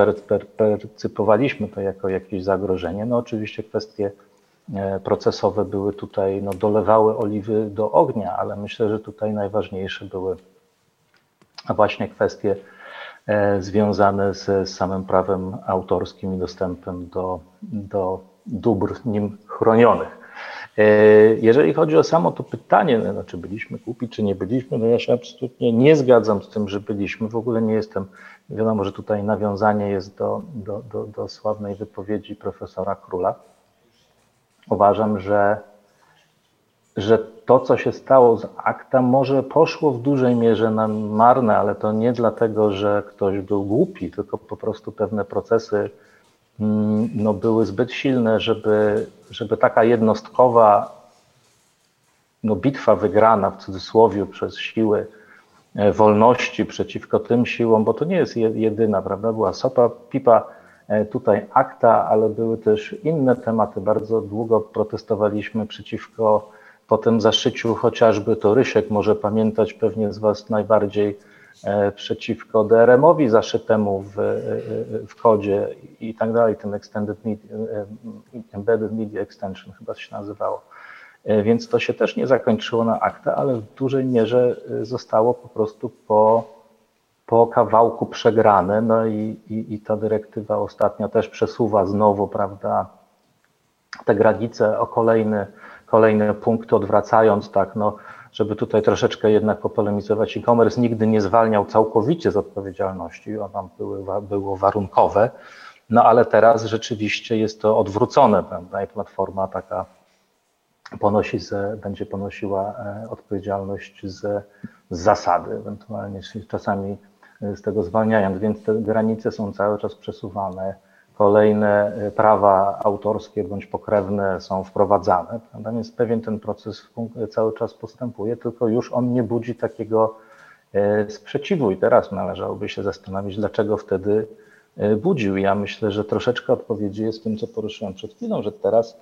percypowaliśmy to jako jakieś zagrożenie. No oczywiście kwestie E, procesowe były tutaj, no, dolewały oliwy do ognia, ale myślę, że tutaj najważniejsze były właśnie kwestie e, związane z samym prawem autorskim i dostępem do, do dóbr nim chronionych. E, jeżeli chodzi o samo to pytanie, no, czy byliśmy kupi, czy nie byliśmy, no ja się absolutnie nie zgadzam z tym, że byliśmy. W ogóle nie jestem, wiadomo, że tutaj nawiązanie jest do, do, do, do sławnej wypowiedzi profesora Króla uważam, że, że to, co się stało z akta, może poszło w dużej mierze na marne, ale to nie dlatego, że ktoś był głupi, tylko po prostu pewne procesy mm, no, były zbyt silne, żeby, żeby taka jednostkowa no, bitwa wygrana w cudzysłowie przez siły e, wolności przeciwko tym siłom, bo to nie jest jedyna, prawda? Była Sopa, Pipa, tutaj akta, ale były też inne tematy. Bardzo długo protestowaliśmy przeciwko po tym zaszyciu, chociażby to Rysiek może pamiętać pewnie z Was najbardziej e, przeciwko DRM-owi zaszytemu w, e, w kodzie i tak dalej, tym Extended Media, Embedded Media Extension chyba się nazywało. Więc to się też nie zakończyło na akta, ale w dużej mierze zostało po prostu po po kawałku przegrane, no i, i, i ta dyrektywa ostatnio też przesuwa znowu, prawda, te granice o kolejny, kolejne punkty, odwracając tak, no, żeby tutaj troszeczkę jednak popolemizować. E-commerce nigdy nie zwalniał całkowicie z odpowiedzialności, ona były, było warunkowe, no ale teraz rzeczywiście jest to odwrócone, prawda, i platforma taka ponosi, z, będzie ponosiła e, odpowiedzialność z, z zasady, ewentualnie czasami z tego zwalniając, więc te granice są cały czas przesuwane. Kolejne e, prawa autorskie bądź pokrewne są wprowadzane, prawda? więc pewien ten proces cały czas postępuje, tylko już on nie budzi takiego e, sprzeciwu i teraz należałoby się zastanowić, dlaczego wtedy e, budził. Ja myślę, że troszeczkę odpowiedzi jest w tym, co poruszyłem przed chwilą, że teraz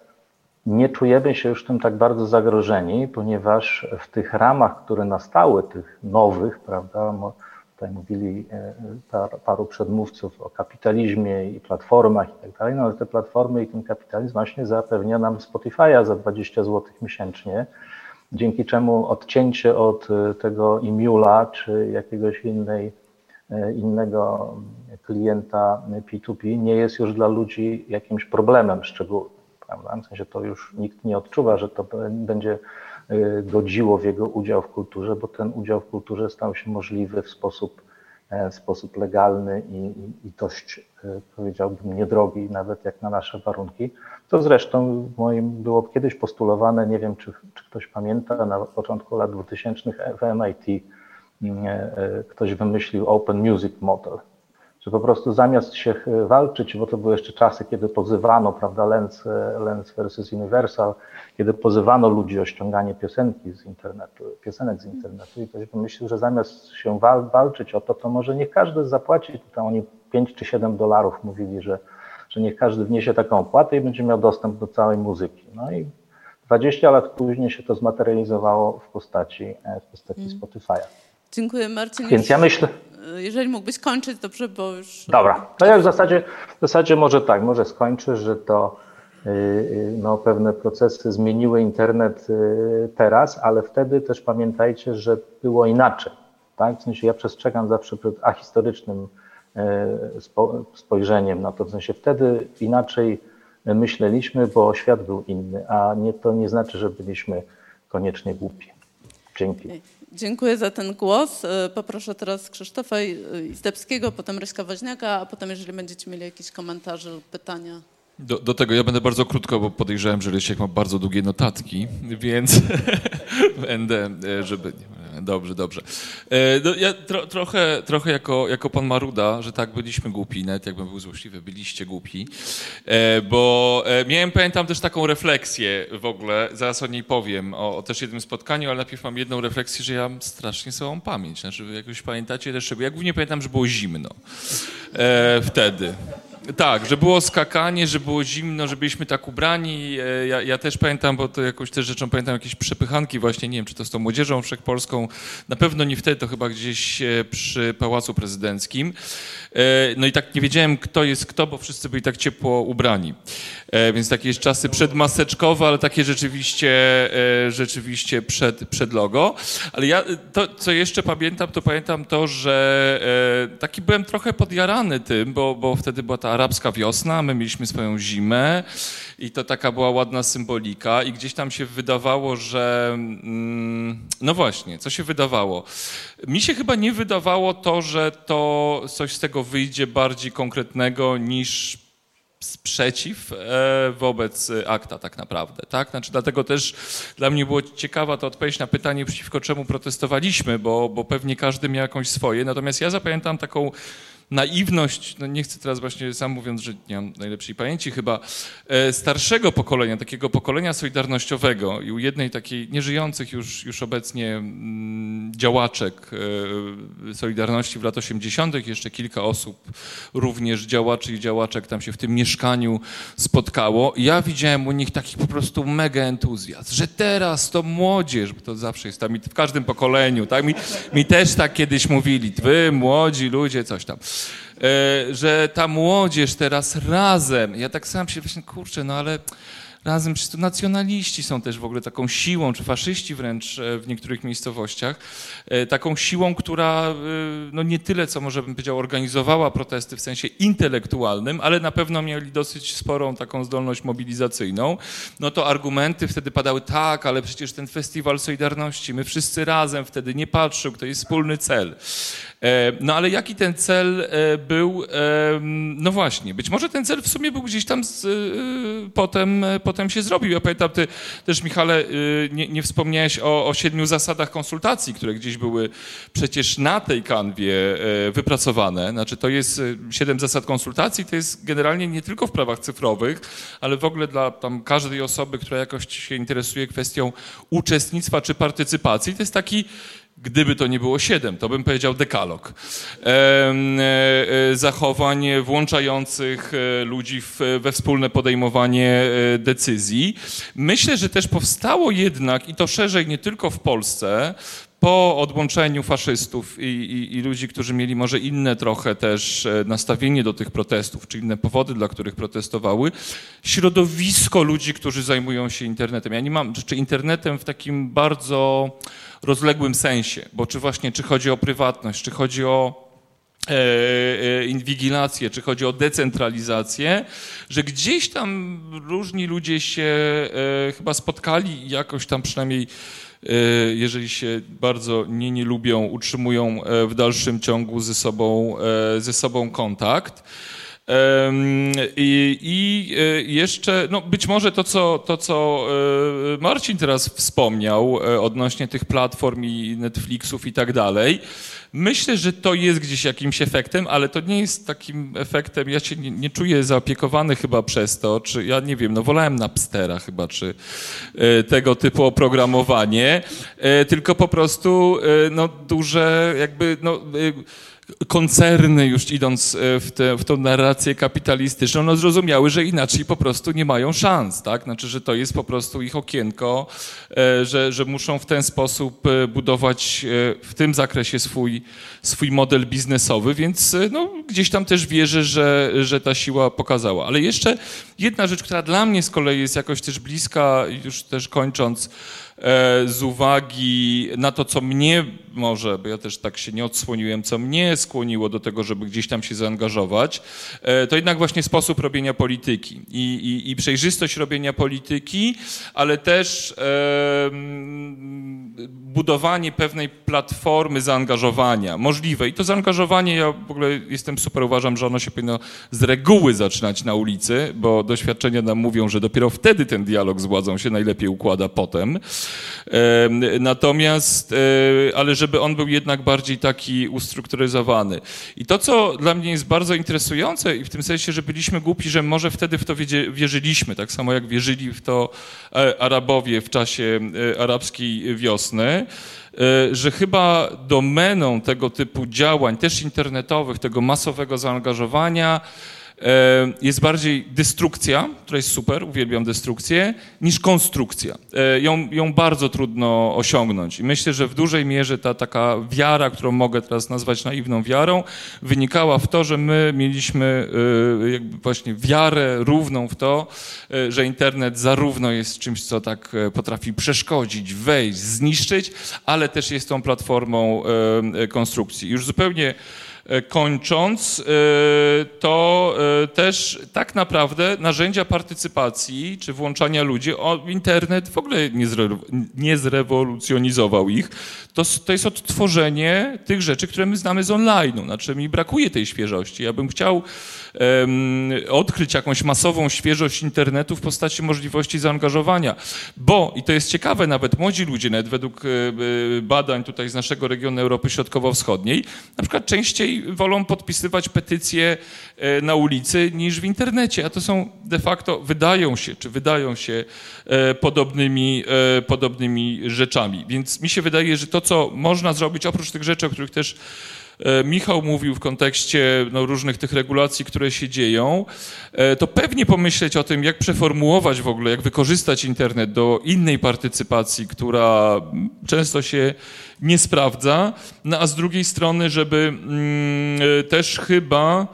nie czujemy się już tym tak bardzo zagrożeni, ponieważ w tych ramach, które nastały, tych nowych, prawda, Tutaj mówili e, paru przedmówców o kapitalizmie i platformach i tak dalej, no ale te platformy i ten kapitalizm właśnie zapewnia nam Spotify'a za 20 zł miesięcznie, dzięki czemu odcięcie od e, tego Imula czy jakiegoś innej, e, innego klienta P2P nie jest już dla ludzi jakimś problemem szczególnym. Prawda? W sensie to już nikt nie odczuwa, że to będzie godziło w jego udział w kulturze, bo ten udział w kulturze stał się możliwy w sposób, w sposób legalny i, i, dość, powiedziałbym, niedrogi, nawet jak na nasze warunki. To zresztą moim było kiedyś postulowane, nie wiem czy, czy ktoś pamięta, na początku lat 2000 w MIT ktoś wymyślił Open Music Model, że po prostu zamiast się walczyć, bo to były jeszcze czasy, kiedy pozywano, prawda, Lens, Lens versus Universal, kiedy pozywano ludzi o ściąganie piosenki z internetu, piosenek z internetu i ktoś wymyślił, że zamiast się wal, walczyć o to, to może niech każdy zapłaci, tutaj oni 5 czy 7 dolarów mówili, że, że niech każdy wniesie taką opłatę i będzie miał dostęp do całej muzyki. No i 20 lat później się to zmaterializowało w postaci, w postaci mm. Spotify'a. Dziękuję Marcin. Więc ja myślę... Jeżeli mógłbyś kończyć, dobrze, bo już... Dobra, to ja w zasadzie, w zasadzie może tak, może skończę, że to no, pewne procesy zmieniły internet teraz, ale wtedy też pamiętajcie, że było inaczej. Tak? W sensie ja przestrzegam zawsze przed ahistorycznym spojrzeniem na to, w sensie wtedy inaczej myśleliśmy, bo świat był inny, a nie, to nie znaczy, że byliśmy koniecznie głupi. Dzięki. Dziękuję za ten głos. Poproszę teraz Krzysztofa Izdebskiego, potem Ryśka Woźniaka, a potem jeżeli będziecie mieli jakieś komentarze lub pytania. Do, do, tego ja będę bardzo krótko, bo podejrzewam, że Rysiek ma bardzo długie notatki, [laughs] więc [laughs] będę, żeby... Dobrze, dobrze. No, ja tro, trochę, trochę jako, jako pan Maruda, że tak, byliśmy głupi, nawet jakbym był złośliwy, byliście głupi, bo miałem, pamiętam też taką refleksję w ogóle, zaraz o niej powiem, o, o też jednym spotkaniu, ale najpierw mam jedną refleksję, że ja mam strasznie słabą pamięć, znaczy jak już pamiętacie też, ja głównie pamiętam, że było zimno wtedy. Tak, że było skakanie, że było zimno, że byliśmy tak ubrani. Ja, ja, też pamiętam, bo to jakąś też rzeczą pamiętam jakieś przepychanki właśnie, nie wiem, czy to z tą młodzieżą wszechpolską. Na pewno nie wtedy, to chyba gdzieś przy Pałacu Prezydenckim. No i tak nie wiedziałem, kto jest kto, bo wszyscy byli tak ciepło ubrani. Więc takie czasy przedmaseczkowe, ale takie rzeczywiście, rzeczywiście przed, przed logo. Ale ja to, co jeszcze pamiętam, to pamiętam to, że taki byłem trochę podjarany tym, bo, bo wtedy była ta arabska wiosna, my mieliśmy swoją zimę i to taka była ładna symbolika i gdzieś tam się wydawało, że mm, no właśnie, co się wydawało? Mi się chyba nie wydawało to, że to coś z tego wyjdzie bardziej konkretnego niż sprzeciw wobec akta tak naprawdę, tak? Znaczy dlatego też dla mnie było ciekawa ta odpowiedź na pytanie, przeciwko czemu protestowaliśmy, bo, bo pewnie każdy miał jakąś swoje, natomiast ja zapamiętam taką naiwność, no nie chcę teraz właśnie sam mówiąc, że nie mam najlepszej pamięci chyba, starszego pokolenia, takiego pokolenia solidarnościowego i u jednej takiej nieżyjących już, już obecnie działaczek Solidarności w latach 80., jeszcze kilka osób, również działaczy i działaczek tam się w tym mieszkaniu spotkało. Ja widziałem u nich taki po prostu mega entuzjazm, że teraz to młodzież, bo to zawsze jest tam w każdym pokoleniu, tak? Mi, mi też tak kiedyś mówili, wy młodzi ludzie, coś tam że ta młodzież teraz razem, ja tak sam się właśnie, kurczę, no ale razem, przecież tu nacjonaliści są też w ogóle taką siłą, czy faszyści wręcz w niektórych miejscowościach, taką siłą, która no nie tyle, co może bym powiedział, organizowała protesty w sensie intelektualnym, ale na pewno mieli dosyć sporą taką zdolność mobilizacyjną, no to argumenty wtedy padały, tak, ale przecież ten festiwal Solidarności, my wszyscy razem wtedy nie patrzył, to jest wspólny cel. No ale jaki ten cel był? No właśnie, być może ten cel w sumie był gdzieś tam z, potem, potem się zrobił. Ja pamiętam, ty też Michale nie, nie wspomniałeś o, o siedmiu zasadach konsultacji, które gdzieś były przecież na tej kanwie wypracowane. Znaczy to jest siedem zasad konsultacji, to jest generalnie nie tylko w prawach cyfrowych, ale w ogóle dla tam każdej osoby, która jakoś się interesuje kwestią uczestnictwa czy partycypacji. To jest taki Gdyby to nie było siedem, to bym powiedział dekalog. Zachowań włączających ludzi we wspólne podejmowanie decyzji. Myślę, że też powstało jednak, i to szerzej nie tylko w Polsce, po odłączeniu faszystów i, i, i, ludzi, którzy mieli może inne trochę też nastawienie do tych protestów, czy inne powody, dla których protestowały, środowisko ludzi, którzy zajmują się internetem. Ja nie mam, czy internetem w takim bardzo rozległym sensie, bo czy właśnie, czy chodzi o prywatność, czy chodzi o inwigilację, czy chodzi o decentralizację, że gdzieś tam różni ludzie się chyba spotkali i jakoś tam przynajmniej jeżeli się bardzo nie, nie lubią, utrzymują w dalszym ciągu ze sobą, ze sobą kontakt. I, I, e, jeszcze, no być może to co, to, co e, Marcin teraz wspomniał e, odnośnie tych platform i Netflixów i tak dalej, myślę, że to jest gdzieś jakimś efektem, ale to nie jest takim efektem, ja się nie, nie czuję zaopiekowany chyba przez to, czy ja nie wiem, no wolałem Napstera chyba, czy tego typu oprogramowanie, tylko po prostu no duże jakby, no koncerny, już idąc e, w, te, w tą narrację kapitalistyczną, no zrozumiały, że inaczej po prostu nie mają szans, tak? Znaczy, że to jest po prostu ich okienko, e, że, że muszą w ten sposób e, budować w tym zakresie swój, swój model biznesowy, więc no, gdzieś tam też wierzę, że, że ta siła pokazała. Ale jeszcze jedna rzecz, która dla mnie z kolei jest jakoś też bliska, już też kończąc, z uwagi na to, co mnie może, bo ja też tak się nie odsłoniłem, co mnie skłoniło do tego, żeby gdzieś tam się zaangażować, e, to jednak właśnie sposób robienia polityki i, i, i przejrzystość robienia polityki, ale też e, budowanie pewnej platformy zaangażowania, możliwe. I to zaangażowanie, ja w ogóle jestem super, uważam, że ono się powinno z reguły zaczynać na ulicy, bo doświadczenia nam mówią, że dopiero wtedy ten dialog z władzą się najlepiej układa potem. Natomiast, e, ale żeby on był jednak bardziej taki ustrukturyzowany. I to, co dla mnie jest bardzo interesujące i w tym sensie, że byliśmy głupi, że może wtedy w to wierzyliśmy, tak samo jak wierzyli w to e, Arabowie w czasie e, arabskiej wiosny, że chyba domeną tego typu działań, też internetowych, tego masowego zaangażowania, jest bardziej destrukcja, która jest super, uwielbiam destrukcję, niż konstrukcja. E, ją, ją bardzo trudno osiągnąć. I myślę, że w dużej mierze ta taka wiara, którą mogę teraz nazwać naiwną wiarą, wynikała w to, że my mieliśmy e, jakby właśnie wiarę równą w to, że internet zarówno jest czymś, co tak potrafi przeszkodzić, wejść, zniszczyć, ale też jest tą platformą konstrukcji. Już zupełnie E, kończąc, e, to e, też tak naprawdę narzędzia partycypacji czy włączania ludzi, internet w ogóle nie zrewolucjonizował ich. To, to jest odtworzenie tych rzeczy, które my znamy z online'u. Znaczy mi brakuje tej świeżości. Ja bym chciał um, odkryć jakąś masową świeżość internetu w postaci możliwości zaangażowania. Bo, i to jest ciekawe, nawet młodzi ludzie, nawet według badań tutaj z naszego regionu Europy Środkowo-Wschodniej, na przykład częściej wolą podpisywać petycje e, na ulicy niż w internecie, a to są de facto, wydają się, czy wydają się e, podobnymi, e, podobnymi rzeczami. Więc mi się wydaje, że to, co można zrobić, oprócz tych rzeczy, o których też Michał mówił w kontekście no, różnych tych regulacji, które się dzieją, to pewnie pomyśleć o tym, jak przeformułować w ogóle, jak wykorzystać internet do innej partycypacji, która często się nie sprawdza, no a z drugiej strony, żeby mm, też chyba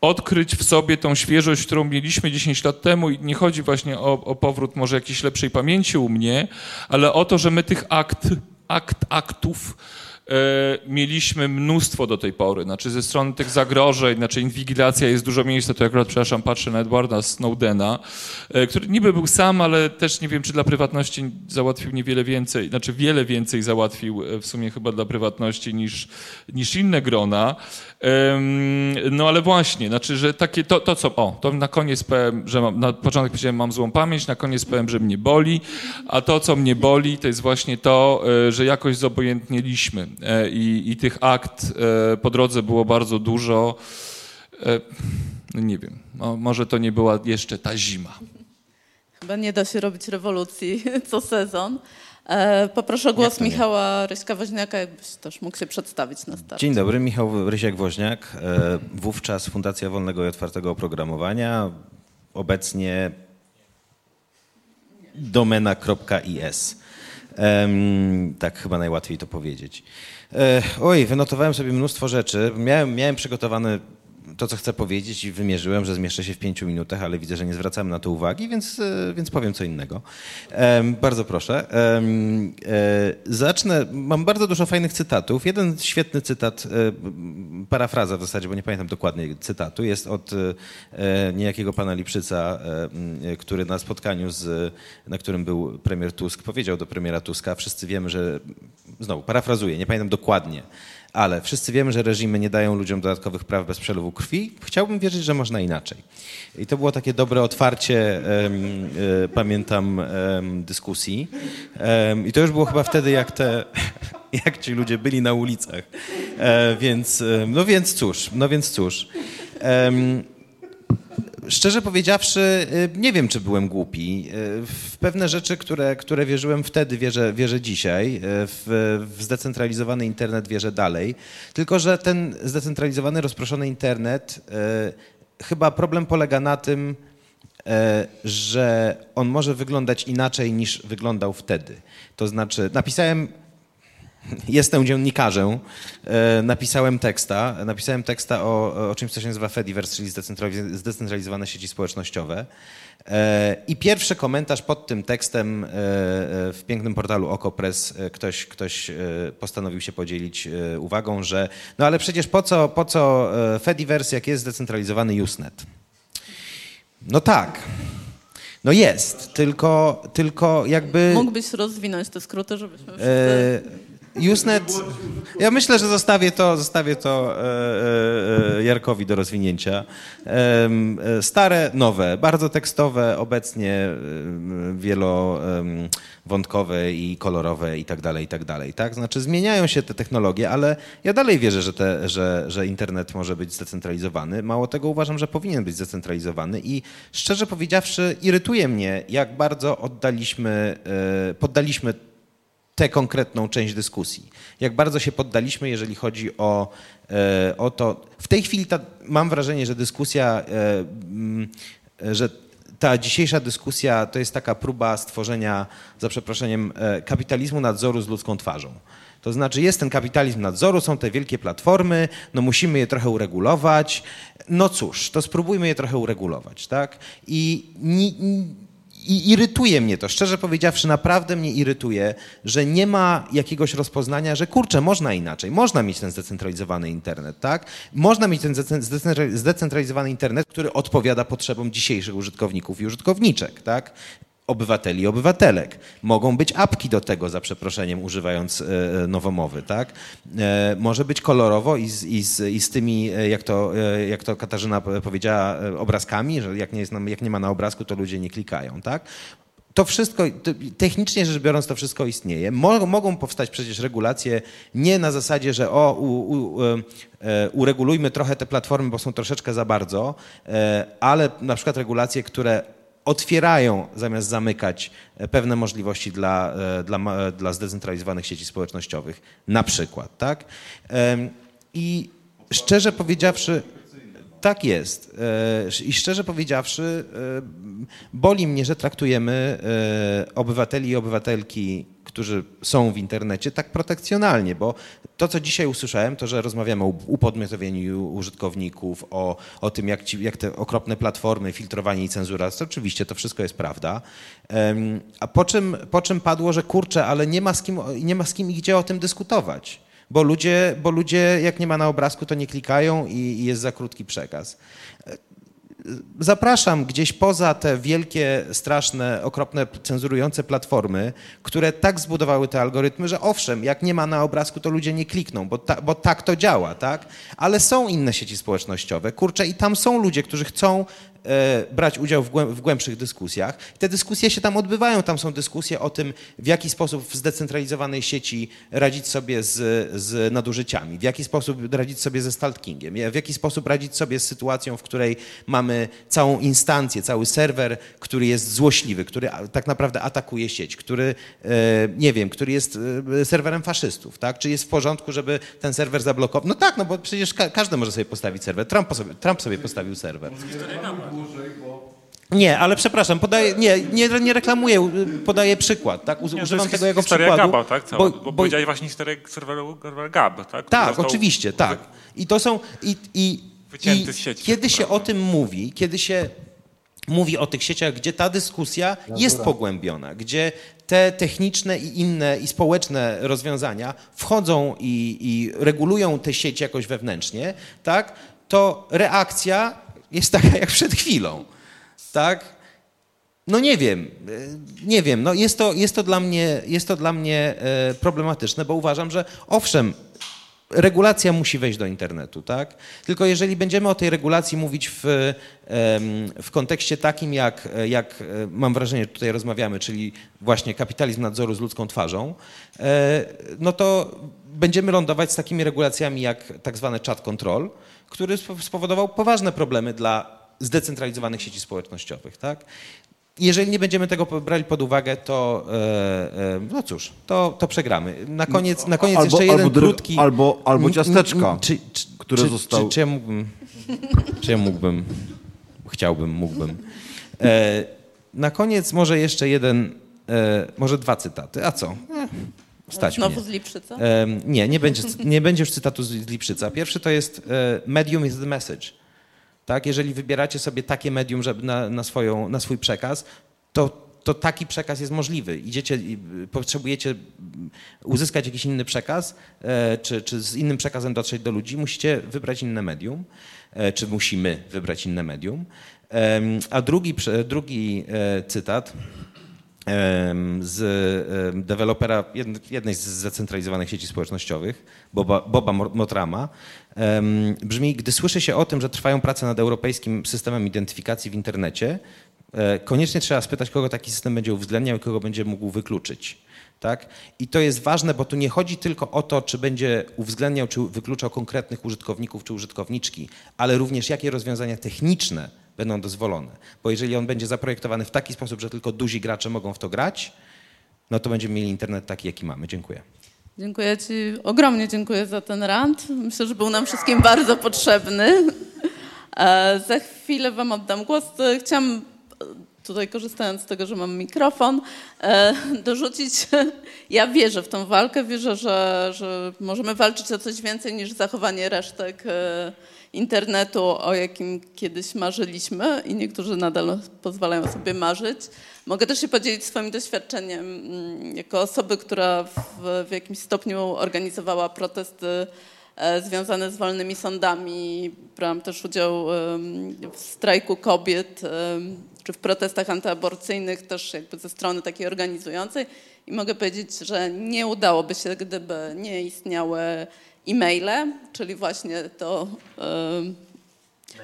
odkryć w sobie tą świeżość, którą mieliśmy 10 lat temu. I nie chodzi właśnie o, o powrót może jakiejś lepszej pamięci u mnie, ale o to, że my tych akt, akt aktów E, mieliśmy mnóstwo do tej pory. Znaczy ze strony tych zagrożeń, znaczy inwigilacja jest dużo miejsca, to akurat, przepraszam, patrzę na Edwarda Snowdena, e, który niby był sam, ale też nie wiem, czy dla prywatności załatwił niewiele więcej, znaczy wiele więcej załatwił e, w sumie chyba dla prywatności niż, niż inne grona. No ale właśnie, znaczy, że takie to, to co, o, to na koniec powiem, że mam, na początek powiedziałem, mam złą pamięć, na koniec powiem, że mnie boli, a to, co mnie boli, to jest właśnie to, że jakoś zobojętnieliśmy E, i, i tych akt e, po drodze było bardzo dużo. E, no nie wiem, może to nie była jeszcze ta zima. Chyba nie da się robić rewolucji [laughs] co sezon. Poproszę o głos Michała Ryśka-Woźniaka, jakbyś też mógł się przedstawić na start. Dzień dobry, Michał Rysiak-Woźniak, wówczas Fundacja Wolnego i Otwartego Oprogramowania, obecnie domena.is. tak chyba najłatwiej to powiedzieć. oj, wynotowałem sobie mnóstwo rzeczy. Miałem, miałem przygotowany to, co chcę powiedzieć i wymierzyłem, że zmieszczę się w pięciu minutach, ale widzę, że nie zwracamy na to uwagi, więc, e, więc powiem co innego. Bardzo proszę. Zacznę, mam bardzo dużo fajnych cytatów. Jeden świetny cytat, parafraza w zasadzie, bo nie pamiętam dokładnie cytatu, jest od niejakiego pana Lipszyca, który na spotkaniu, z, na którym był premier Tusk, powiedział do premiera Tuska, wszyscy wiemy, że, znowu parafrazuję, nie pamiętam dokładnie, ale wszyscy wiemy, że reżimy nie dają ludziom dodatkowych praw bez przelewu krwi. Chciałbym wierzyć, że można inaczej. I to było takie dobre otwarcie, um, pamiętam, um, dyskusji. Um, I to już było chyba wtedy, jak te, [laughs] jak ci ludzie byli na ulicach. E, więc, no więc cóż, no więc cóż. Szczerze powiedziawszy, y, nie wiem, czy byłem głupi. Y, w pewne rzeczy, które, które wierzyłem wtedy, wierzę, wierzę dzisiaj. Y, w, w zdecentralizowany internet wierzę dalej. Tylko, że ten zdecentralizowany, rozproszony internet, chyba problem polega na tym, że on może wyglądać inaczej niż wyglądał wtedy. To znaczy, napisałem Jestem dziennikarzem, e, napisałem teksta, napisałem teksta o, o czymś, co się nazywa Fediverse, czyli zdecentralizowane sieci społecznościowe. E, I pierwszy komentarz pod tym tekstem e, w pięknym portalu OkoPress ktoś, ktoś postanowił się podzielić uwagą, że no ale przecież po co, po co Fediverse, jak jest zdecentralizowany Usenet? No tak. No jest, tylko, tylko jakby... Mógłbyś rozwinąć te skróty, żebyśmy wszyscy... Usenet, ja myślę, że zostawię to, zostawię to e, e, e Jarkowi do rozwinięcia. Stare, nowe, bardzo tekstowe, obecnie wielowątkowe i kolorowe i tak dalej, i tak dalej. Tak? Znaczy zmieniają się te technologie, ale ja dalej wierzę, że, te, że, że internet może być zdecentralizowany. Mało tego uważam, że powinien być zdecentralizowany i szczerze powiedziawszy irytuje mnie, jak bardzo oddaliśmy, poddaliśmy tę konkretną część dyskusji. Jak bardzo się poddaliśmy, jeżeli chodzi o, e, o to. W tej chwili ta, mam wrażenie, że dyskusja, e, że ta dzisiejsza dyskusja to jest taka próba stworzenia, za przeproszeniem, e, kapitalizmu nadzoru z ludzką twarzą. To znaczy jest ten kapitalizm nadzoru, są te wielkie platformy, no musimy je trochę uregulować. No cóż, to spróbujmy je trochę uregulować, tak? I i irytuje mnie to, szczerze powiedziawszy, naprawdę mnie irytuje, że nie ma jakiegoś rozpoznania, że kurczę, można inaczej, można mieć ten zdecentralizowany internet, tak? Można mieć ten zdecentralizowany internet, który odpowiada potrzebom dzisiejszych użytkowników i użytkowniczek, tak? Obywateli i obywatelek. Mogą być apki do tego, za przeproszeniem, używając e, nowomowy, tak? E, może być kolorowo i z, i z, i z tymi, e, jak to, jak to Katarzyna powiedziała, obrazkami, że jak nie, jest, jak nie ma na obrazku, to ludzie nie klikają, tak? To wszystko, technicznie rzecz biorąc, to wszystko istnieje. Mogą powstać przecież regulacje nie na zasadzie, że o, u, u, uregulujmy trochę te platformy, bo są troszeczkę za bardzo, ale na przykład regulacje, które otwierają zamiast zamykać e, pewne możliwości dla, e, dla, dla zdecentralizowanych sieci społecznościowych, na przykład, tak? I szczerze powiedziawszy, tak jest. E, I szczerze powiedziawszy, boli mnie, że traktujemy obywateli i obywatelki którzy są w internecie, tak protekcjonalnie, bo to, co dzisiaj usłyszałem, to, że rozmawiamy o upodmiotowieniu użytkowników, o, o tym, jak, ci, jak te okropne platformy, filtrowanie i cenzura, to oczywiście to wszystko jest prawda. A po czym, po czym padło, że kurczę, ale nie ma z kim, nie ma z kim i gdzie o tym dyskutować. Bo ludzie, bo ludzie, jak nie ma na obrazku, to nie klikają i, i jest za krótki przekaz zapraszam gdzieś poza te wielkie, straszne, okropne, cenzurujące platformy, które tak zbudowały te algorytmy, że owszem, jak nie ma na obrazku, to ludzie nie klikną, bo, ta, bo tak to działa, tak? Ale są inne sieci społecznościowe, kurczę, i tam są ludzie, którzy chcą brać udział w, głębszych dyskusjach. Te dyskusje się tam odbywają. Tam są dyskusje o tym, w jaki sposób w zdecentralizowanej sieci radzić sobie z, z nadużyciami, w jaki sposób radzić sobie ze stalkingiem, w jaki sposób radzić sobie z sytuacją, w której mamy całą instancję, cały serwer, który jest złośliwy, który tak naprawdę atakuje sieć, który, e, nie wiem, który jest e, serwerem faszystów, tak? Czy jest w porządku, żeby ten serwer zablokować? No tak, no bo przecież każdy może sobie postawić serwer. Trump sobie, Trump sobie postawił serwer dłużej, bo... Nie, ale przepraszam, podaję, nie, nie, nie reklamuję, podaję przykład, tak? nie, Używam tego jako przykładu. Gaba, tak? Bo, bo, bo powiedziałeś właśnie historię serweru Gab, tak? Tak, oczywiście, tak. I to są, i, i z sieci. Kiedy się o tym mówi, kiedy się mówi o tych sieciach, gdzie ta dyskusja jest pogłębiona, gdzie te techniczne i inne i społeczne rozwiązania wchodzą i, i regulują te sieci jakoś wewnętrznie, tak, to reakcja jest taka jak przed chwilą. Tak? No nie wiem, e, nie wiem. No jest, to, jest, to dla mnie, jest to dla mnie e, problematyczne, bo uważam, że owszem, regulacja musi wejść do internetu, tak? Tylko jeżeli będziemy o tej regulacji mówić w, w kontekście takim, jak, jak e, mam wrażenie, tutaj rozmawiamy, czyli właśnie kapitalizm nadzoru z ludzką twarzą, no to będziemy lądować z takimi regulacjami jak tak zwany chat control, który spowodował poważne problemy dla zdecentralizowanych sieci społecznościowych. Tak? Jeżeli nie będziemy tego brali pod uwagę, to e, e, no cóż, to, to przegramy. Na koniec, na koniec albo, jeszcze jeden albo, krótki... Albo, albo ciasteczka, czy, czy, które czy, zostały... Czy, czy, ja mógłbym... Czy ja mógłbym... Chciałbym, mógłbym. E, na koniec może jeszcze jeden, może dwa cytaty. A co? Stać Znowu mnie. z Lipszyca? nie, nie będzie, nie będzie już cytatu z Lipszyca. Pierwszy to jest medium is the message. Tak? Jeżeli wybieracie sobie takie medium żeby na, na, swoją, na swój przekaz, to, to taki przekaz jest możliwy. Idziecie, potrzebujecie uzyskać jakiś inny przekaz, e, czy, czy z innym przekazem dotrzeć do ludzi, musicie wybrać inne medium, e, czy musimy wybrać inne medium. A drugi, drugi e, cytat z dewelopera jednej z zdecentralizowanych sieci społecznościowych, Boba, Boba Motrama, brzmi, gdy słyszy się o tym, że trwają prace nad europejskim systemem identyfikacji w internecie, e, koniecznie trzeba spytać, kogo taki system będzie uwzględniał i kogo będzie mógł wykluczyć. Tak? I to jest ważne, bo tu nie chodzi tylko o to, czy będzie uwzględniał, czy wykluczał konkretnych użytkowników czy użytkowniczki, ale również jakie rozwiązania techniczne będą dozwolone. Bo jeżeli on będzie zaprojektowany w taki sposób, że tylko duzi gracze mogą w to grać, no to będziemy mieli internet taki, jaki mamy. Dziękuję. Dziękuję Ci, ogromnie dziękuję za ten rant. Myślę, że był nam wszystkim bardzo potrzebny. E, za chwilę Wam oddam głos. Chciałam tutaj korzystając z tego, że mam mikrofon, e, dorzucić, [laughs] ja wierzę w tą walkę, wierzę, że, że możemy walczyć o coś więcej niż zachowanie resztek e, internetu, o jakim kiedyś marzyliśmy i niektórzy nadal pozwalają sobie marzyć. Mogę też się podzielić swoim doświadczeniem mm, jako osoby, która w, w jakimś stopniu organizowała protesty e, związane z wolnymi sądami. Brałam też udział w strajku kobiet czy w protestach antyaborcyjnych też jakby ze strony takiej organizującej. I mogę powiedzieć, że nie udałoby się, gdyby nie istniały e-maile, czyli właśnie to,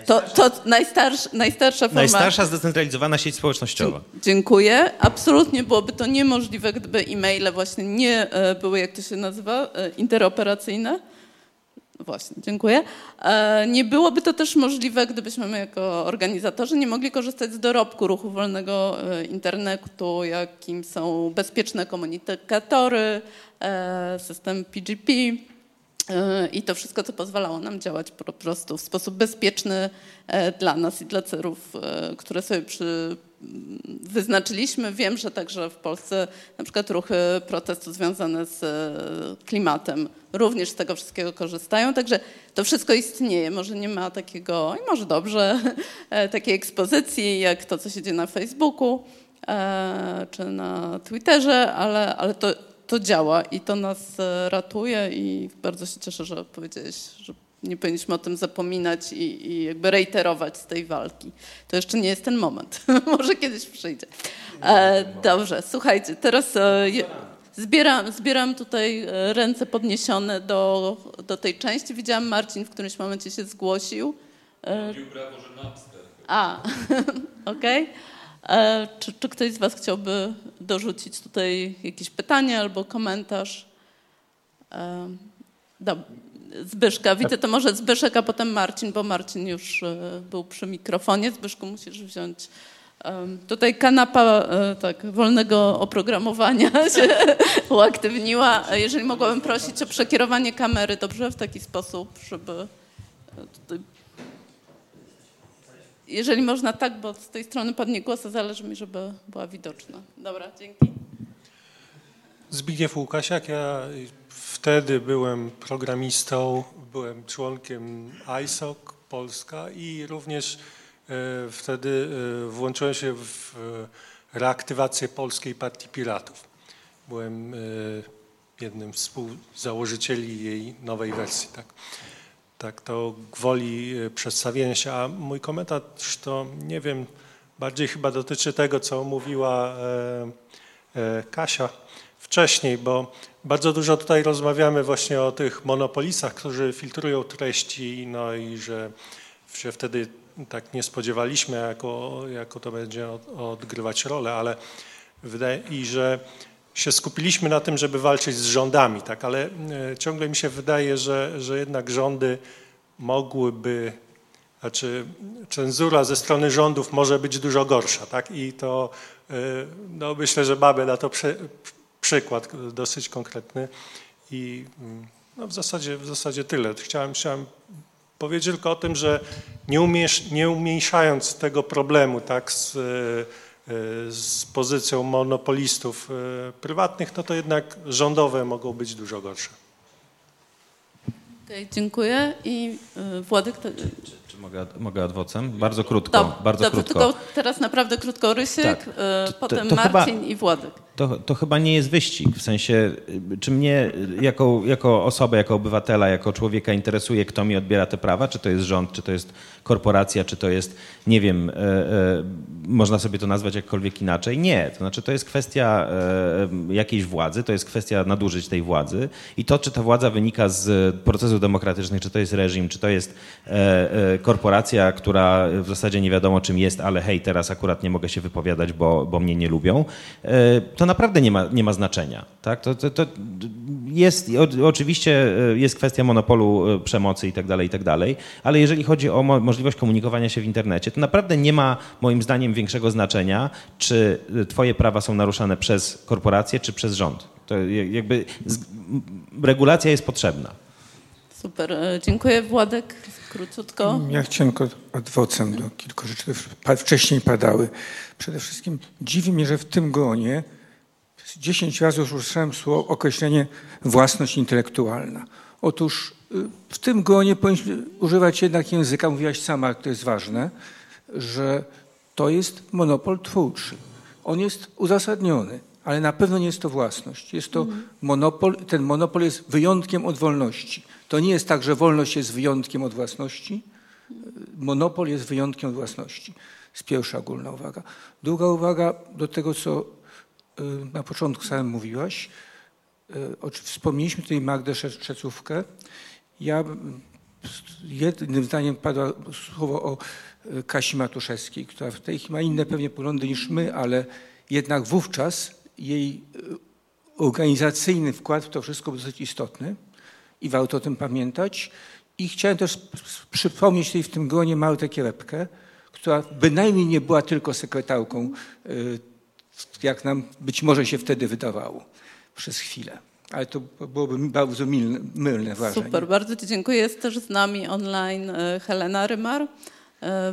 to, to najstarsz, najstarsza forma. Najstarsza zdecentralizowana sieć społecznościowa. Dziękuję. Absolutnie byłoby to niemożliwe, gdyby e-maile właśnie nie e, były, jak to się nazywa, e, interoperacyjne. Właśnie, dziękuję. E, nie byłoby to też możliwe, gdybyśmy my jako organizatorzy nie mogli korzystać z dorobku ruchu wolnego internetu, jakim są bezpieczne komunikatory, system PGP, I to wszystko, co pozwalało nam działać po prostu w sposób bezpieczny e, dla nas i dla celów, e, które sobie przy, wyznaczyliśmy. Wiem, że także w Polsce na przykład ruchy protestu związane z klimatem również z tego wszystkiego korzystają. Także to wszystko istnieje. Może nie ma takiego, i może dobrze, [laughs] takiej ekspozycji jak to, co się dzieje na Facebooku czy na Twitterze, ale, ale to to działa i to nas e, ratuje i bardzo się cieszę, że powiedziałeś, że nie powinniśmy o tym zapominać i, i jakby reiterować z tej walki. To jeszcze nie jest ten moment. [laughs] Może kiedyś przyjdzie. E, dobrze, słuchajcie, teraz e, zbieram, zbieram tutaj e, ręce podniesione do, do tej części. Widziałam Marcin w którymś momencie się zgłosił. E, brawo, że Napster. A, [laughs] okej. Okay. E, czy, czy, ktoś z Was chciałby dorzucić tutaj jakieś pytanie albo komentarz? E, Zbyszka, widzę to może Zbyszek, a potem Marcin, bo Marcin już e, był przy mikrofonie. Zbyszku, musisz wziąć. Tutaj kanapa tak, wolnego oprogramowania [laughs] się uaktywniła. Jeżeli mogłabym prosić o przekierowanie kamery, dobrze, w taki sposób, żeby jeżeli można tak, bo z tej strony padnie głos, to zależy mi, żeby była widoczna. Dobra, dzięki. Zbigniew Łukasiak, ja wtedy byłem programistą, byłem członkiem ISOC, Polska i również wtedy włączyłem się w reaktywację Polskiej Partii Piratów. Byłem jednym z współzałożycieli jej nowej wersji. Tak, tak to gwoli przedstawienia się. A mój komentarz to nie wiem, bardziej chyba dotyczy tego, co mówiła Kasia wcześniej, bo bardzo dużo tutaj rozmawiamy właśnie o tych monopolistach, którzy filtrują treści, no i że się wtedy tak nie spodziewaliśmy, jako, jako to będzie odgrywać rolę, ale wydaje i że się skupiliśmy na tym, żeby walczyć z rządami, tak, ale e, ciągle mi się wydaje, że, że jednak rządy mogłyby, znaczy cenzura ze strony rządów może być dużo gorsza, tak, i to e, no myślę, że mamy na to przykład dosyć konkretny i mm, no w, zasadzie, w zasadzie tyle. Chciałem, chciałem powiedzieć tylko o tym, że nie, umiesz, nie umniejszając tego problemu tak, z, e, z pozycją monopolistów e, prywatnych, no to jednak rządowe mogą być dużo gorsze. Okay, dziękuję. I e, Władek... To... Mogę, mogę adwocem? Bardzo krótko. Dob, bardzo dobrze, krótko. tylko teraz naprawdę krótko Rysiek, tak. to, potem to Marcin chyba, i Władek. To, to chyba nie jest wyścig, w sensie, czy mnie jako, jako osobę, jako obywatela, jako człowieka interesuje, kto mi odbiera te prawa, czy to jest rząd, czy to jest korporacja, czy to jest, nie wiem, e, e, można sobie to nazwać jakkolwiek inaczej. Nie, to znaczy to jest kwestia e, jakiejś władzy, to jest kwestia nadużyć tej władzy i to, czy ta władza wynika z procesów demokratycznych, czy to jest reżim, czy to jest korporacja, która w zasadzie nie wiadomo czym jest, ale hej, teraz akurat nie mogę się wypowiadać, bo, bo mnie nie lubią, e, to naprawdę nie ma, nie ma znaczenia. Tak? To, to, to jest, oczywiście jest kwestia monopolu przemocy i tak dalej, i tak dalej, ale jeżeli chodzi o możliwość komunikowania się w internecie, to naprawdę nie ma moim zdaniem większego znaczenia, czy twoje prawa są naruszane przez korporację, czy przez rząd. To jakby regulacja jest potrzebna. Super, e, dziękuję. Władek, króciutko. Ja chciałem tylko adwocem do kilku rzeczy, które wcześniej padały. Przede wszystkim dziwi mnie, że w tym gronie 10 razy już usłyszałem słowo, określenie własność intelektualna. Otóż y, w tym gronie powinniśmy używać jednak języka, mówiłaś sama, to jest ważne, że to jest monopol twórczy. On jest uzasadniony, ale na pewno nie jest to własność. Jest to mhm. monopol, ten monopol jest wyjątkiem od wolności. To nie jest tak, że wolność jest wyjątkiem od własności. Monopol jest wyjątkiem od własności. Jest pierwsza ogólna uwaga. Druga uwaga do tego, co y, na początku samym mówiłaś. Y, wspomnieliśmy tutaj Magdę Szecówkę. Ja jednym zdaniem padło słowo o y, Kasi Matuszewskiej, która w tej chwili ma inne pewnie poglądy niż my, ale jednak wówczas jej organizacyjny wkład w to wszystko był dosyć istotny i warto o tym pamiętać. I chciałem też przypomnieć tutaj w tym gronie Martę Kierepkę, która bynajmniej nie była tylko sekretarką, y, jak nam być może się wtedy wydawało przez chwilę. Ale to byłoby bardzo mylne, mylne wrażenie. Super, bardzo Ci dziękuję. Jest też z nami online y, Helena Rymar. Y,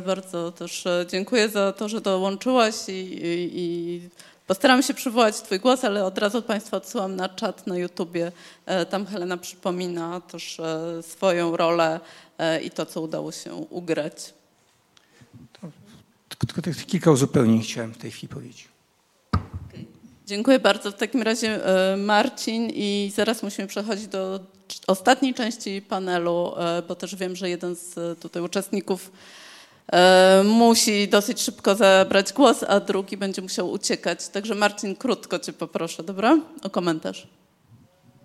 bardzo też dziękuję za to, że dołączyłaś i, i, i Postaram się przywołać Twój głos, ale od razu Państwa odsyłam na czat na YouTubie. E, tam Helena przypomina też e, swoją rolę e, i to, co udało się ugrać. Tylko kilka uzupełnień chciałem w tej chwili powiedzieć. Dziękuję bardzo. W takim razie Marcin i zaraz musimy przechodzić do ostatniej części panelu, bo też wiem, że jeden z tutaj uczestników musi dosyć szybko zabrać głos, a drugi będzie musiał uciekać. Także Marcin, krótko cię poproszę, dobra? O komentarz.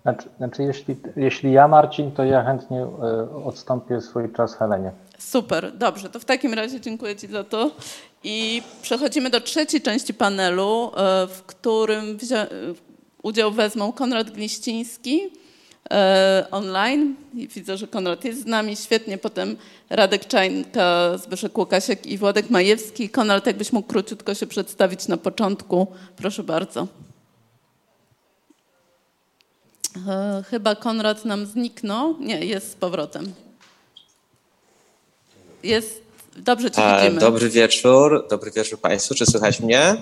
Znaczy, znaczy jeśli, jeśli ja Marcin, to ja chętnie e, odstąpię swój czas Helenie. Super, dobrze. To w takim razie dziękuję Ci za to. I przechodzimy do trzeciej części panelu, e, w którym udział wezmą Konrad Gliściński, E, online. I widzę, że Konrad jest z nami świetnie. Potem Radek Czajnka, Zbyszek Łukasiek i Władek Majewski. Konrad, jakbyś mógł króciutko się przedstawić na początku. Proszę bardzo. E, chyba Konrad nam zniknął. Nie, jest z powrotem. Jest. Dobrze cię e, widzimy. Dobry wieczór. Dobry wieczór Państwu. Czy słychać mnie?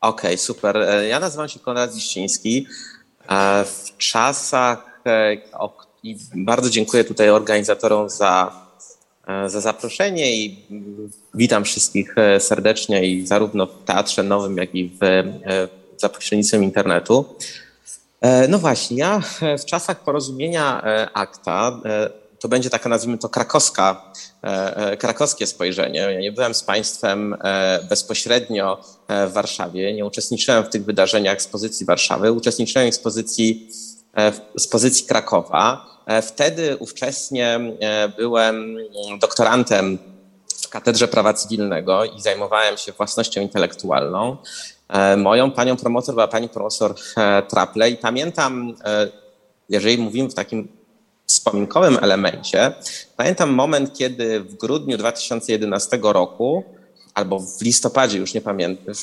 Okej, okay, super. Ja nazywam się Konrad Ziściński. W czasach, e, i bardzo dziękuję tutaj organizatorom za, za zaproszenie i witam wszystkich serdecznie i zarówno w Teatrze Nowym, jak i w, za pośrednictwem internetu. No właśnie, ja w czasach porozumienia akta to będzie taka, nazwijmy to, krakowska, e, e, krakowskie spojrzenie. Ja nie byłem z państwem e, bezpośrednio w Warszawie, nie uczestniczyłem w tych wydarzeniach z pozycji Warszawy, uczestniczyłem z pozycji, z pozycji Krakowa. Wtedy ówcześnie byłem doktorantem w Katedrze Prawa Cywilnego i zajmowałem się własnością intelektualną. Moją panią promotor była pani profesor Traple i pamiętam, jeżeli mówimy w takim wspominkowym elemencie. Pamiętam moment, kiedy w grudniu 2011 roku, albo w listopadzie, już nie pamiętam,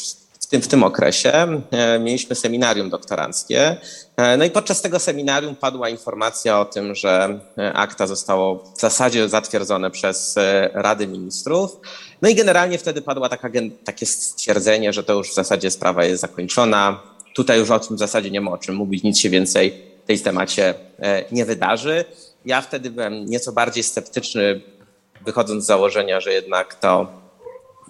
w tym, w tym okresie e, mieliśmy seminarium doktoranckie. E, no i podczas tego seminarium padła informacja o tym, że e, akta zostało w zasadzie zatwierdzone przez Radę Ministrów. No i generalnie wtedy padło taka, takie stwierdzenie, że to już w zasadzie sprawa jest zakończona. Tutaj już o tym w zasadzie nie ma o czym mówić, nic się więcej tej temacie e, nie wydarzy. Ja wtedy byłem nieco bardziej sceptyczny, wychodząc z założenia, że jednak to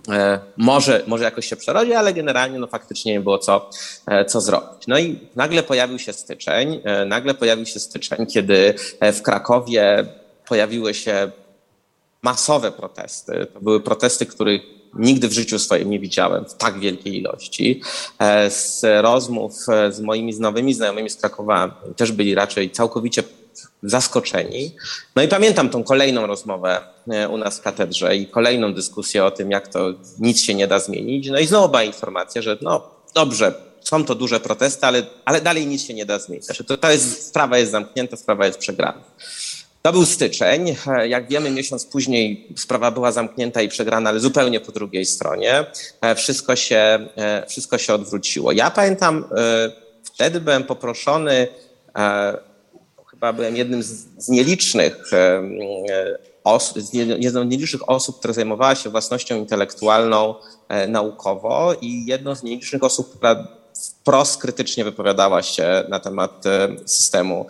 e, może, może jakoś się przerodzi, ale generalnie no, faktycznie nie było co, e, co zrobić. No i nagle pojawił się styczeń, nagle pojawił się styczeń, kiedy w Krakowie pojawiły się masowe protesty. To były protesty, których nigdy w życiu swoim nie widziałem w tak wielkiej ilości. E, z rozmów e, z moimi nowymi znajomymi z Krakowa też byli raczej całkowicie zaskoczeni. No i pamiętam tą kolejną rozmowę e, u nas w katedrze i kolejną dyskusję o tym, jak to nic się nie da zmienić. No i znowu była informacja, że no dobrze, są to duże protesty, ale, ale dalej nic się nie da zmienić. Znaczy to, to jest, sprawa jest zamknięta, sprawa jest przegrana. To był styczeń. Jak wiemy, miesiąc później sprawa była zamknięta i przegrana, ale zupełnie po drugiej stronie. Wszystko się, wszystko się odwróciło. Ja pamiętam, wtedy byłem poproszony, chyba byłem jednym z nielicznych osób, z nielicznych osób, która zajmowała się własnością intelektualną naukowo i jedną z nielicznych osób, która wprost krytycznie wypowiadała się na temat e, systemu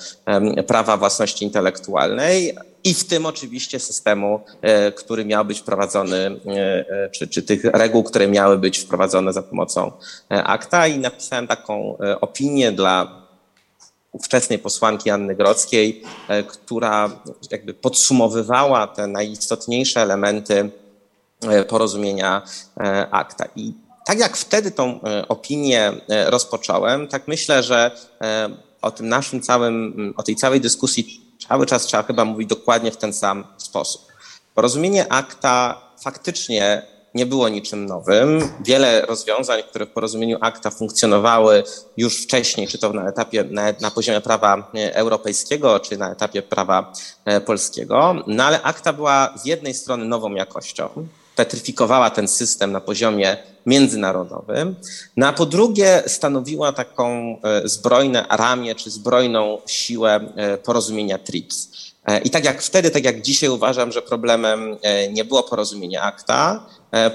prawa własności intelektualnej i w tym oczywiście systemu, e, który miał być wprowadzony, e, czy, czy tych reguł, które miały być wprowadzone za pomocą akta i napisałem taką opinię dla ówczesnej posłanki Anny Grodzkiej, która jakby podsumowywała te najistotniejsze elementy porozumienia akta. I tak jak wtedy tą e, opinię e, rozpocząłem, tak myślę, że e, o tym naszym całym, o tej całej dyskusji cały czas trzeba chyba mówić dokładnie w ten sam sposób. Porozumienie akta faktycznie nie było niczym nowym. Wiele rozwiązań, które w porozumieniu akta funkcjonowały już wcześniej, czy to na etapie, na, na poziomie prawa europejskiego, czy na etapie prawa polskiego, no ale akta była z jednej strony nową jakością, petryfikowała ten system na poziomie międzynarodowym, no a po drugie stanowiła taką e, zbrojne ramię czy zbrojną siłę e, porozumienia TRIPS. E, I tak jak wtedy, tak jak dzisiaj uważam, że problemem nie było porozumienie akta,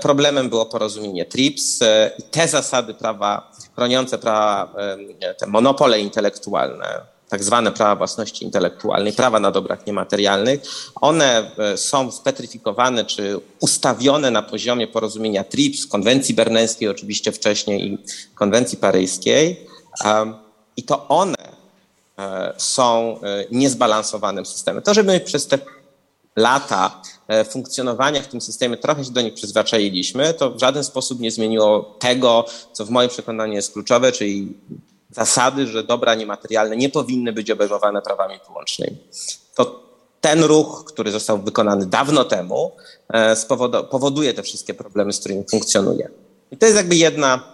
problemem było porozumienie TRIPS i te zasady prawa chroniące prawa, te monopole intelektualne, tak zwane prawa własności intelektualnej, prawa na dobrach niematerialnych, one e, są spetryfikowane czy ustawione na poziomie porozumienia TRIPS, konwencji berneńskiej oczywiście wcześniej i konwencji paryskiej. I to one e, są e, niezbalansowanym systemem. To, że my przez te lata funkcjonowania w tym systemie trochę się do nich przyzwyczailiśmy, to w żaden sposób nie zmieniło tego, co w moim przekonaniu jest kluczowe, czyli zasady, że dobra niematerialne nie powinny być obejmowane prawami wyłącznymi. To ten ruch, który został wykonany dawno temu, e, powoduje te wszystkie problemy, z którymi funkcjonuje. I to jest jakby jedna,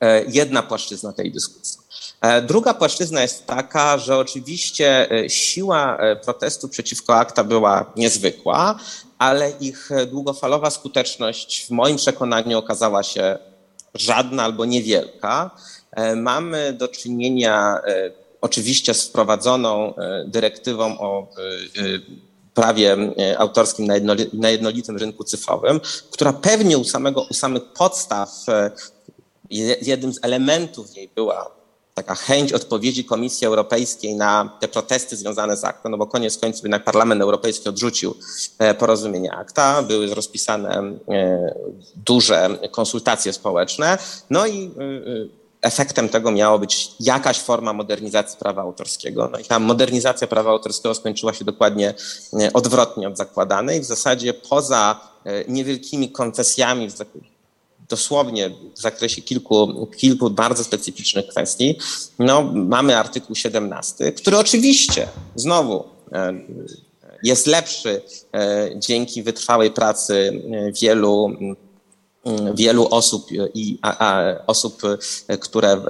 e, jedna płaszczyzna tej dyskusji. E, druga płaszczyzna jest taka, że oczywiście siła protestu przeciwko akta była niezwykła, ale ich długofalowa skuteczność w moim przekonaniu okazała się żadna albo niewielka. E, mamy do czynienia e, oczywiście z wprowadzoną e, dyrektywą o prawie autorskim na jednolitym rynku cyfrowym, która pewnie u, samego, u samych podstaw jednym z elementów jej była taka chęć odpowiedzi Komisji Europejskiej na te protesty związane z akta, no bo koniec końców jednak Parlament Europejski odrzucił porozumienie akta, były rozpisane duże konsultacje społeczne, no i efektem tego miało być jakaś forma modernizacji prawa autorskiego. No i ta modernizacja prawa autorskiego skończyła się dokładnie odwrotnie od zakładanej. W zasadzie poza niewielkimi koncesjami dosłownie w zakresie kilku, kilku bardzo specyficznych kwestii, no, mamy artykuł 17, który oczywiście znowu e, jest lepszy e, dzięki wytrwałej pracy e, wielu wielu osób i a, a osób, które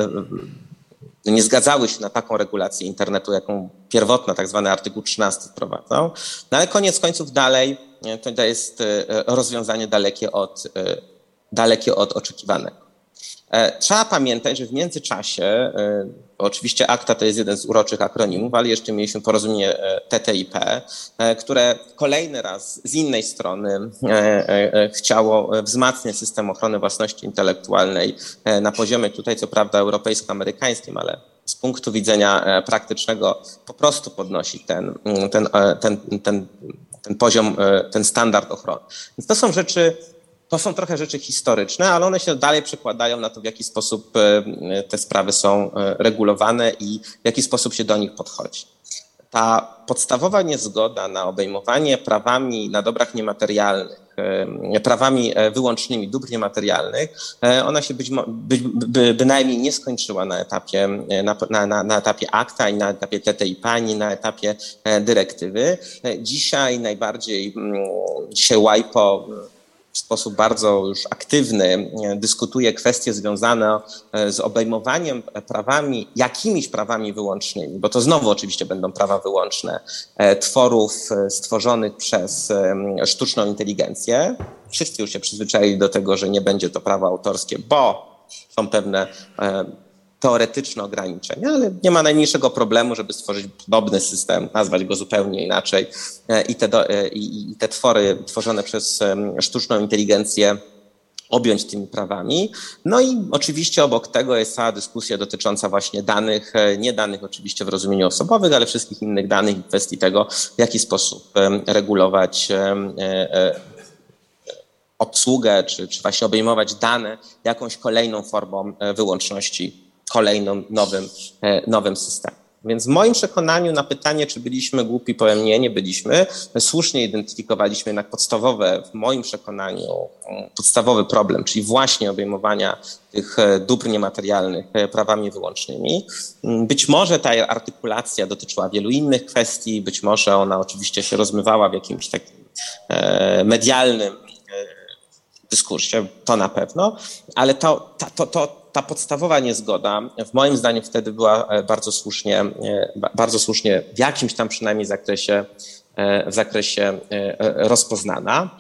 nie zgadzały się na taką regulację internetu, jaką pierwotna tak zwany artykuł 13 wprowadzał. No ale koniec końców dalej to jest rozwiązanie dalekie od dalekie od oczekiwanego. E, trzeba pamiętać, że w międzyczasie, e, oczywiście akta to jest jeden z uroczych akronimów, ale jeszcze mieliśmy porozumienie e, TTIP, które kolejny raz z innej strony chciało wzmacniać system ochrony własności intelektualnej na poziomie tutaj co prawda europejsko-amerykańskim, ale z punktu widzenia praktycznego po prostu podnosi ten, ten, ten, ten, ten poziom, ten standard ochrony. Więc to są rzeczy to są trochę rzeczy historyczne, ale one się dalej przekładają na to, w jaki sposób e, te sprawy są e, regulowane i w jaki sposób się do nich podchodzi. Ta podstawowa niezgoda na obejmowanie prawami na dobrach niematerialnych, e, prawami wyłącznymi dóbr niematerialnych, ona się być, by, by, bynajmniej nie skończyła na etapie, na, na, na etapie akta i na etapie TTIP, ani na etapie dyrektywy. Dzisiaj najbardziej, mm, dzisiaj WIPO w sposób bardzo już aktywny dyskutuje kwestie związane e, z obejmowaniem prawami, jakimiś prawami wyłącznymi, bo to znowu oczywiście będą prawa wyłączne e, tworów e, stworzonych przez sztuczną inteligencję. Wszyscy już się przyzwyczaili do tego, że nie będzie to prawo autorskie, bo są pewne teoretyczne ograniczenia, ale nie ma najmniejszego problemu, żeby stworzyć podobny system, nazwać go zupełnie inaczej e, i te, do, e, i te twory tworzone przez sztuczną inteligencję objąć tymi prawami. No i oczywiście obok tego jest cała dyskusja dotycząca właśnie danych, e, nie danych oczywiście w rozumieniu osobowych, ale wszystkich innych danych i kwestii tego, w jaki sposób regulować obsługę, czy, czy właśnie obejmować dane jakąś kolejną formą wyłączności kolejnym nowym, e, nowym systemem. Więc w moim przekonaniu na pytanie, czy byliśmy głupi, powiem nie, nie byliśmy. Słusznie identyfikowaliśmy jednak podstawowe, w moim przekonaniu, mm, podstawowy problem, czyli właśnie obejmowania tych e, dóbr niematerialnych e, prawami wyłącznymi. Mm, być może ta artykulacja dotyczyła wielu innych kwestii, być może ona oczywiście się rozmywała w jakimś takim medialnym dyskursie, to na pewno, ale to, to, to, ta podstawowa niezgoda, w moim zdaniem wtedy była e, bardzo słusznie, e, bardzo słusznie w jakimś tam przynajmniej zakresie, e, w zakresie rozpoznana.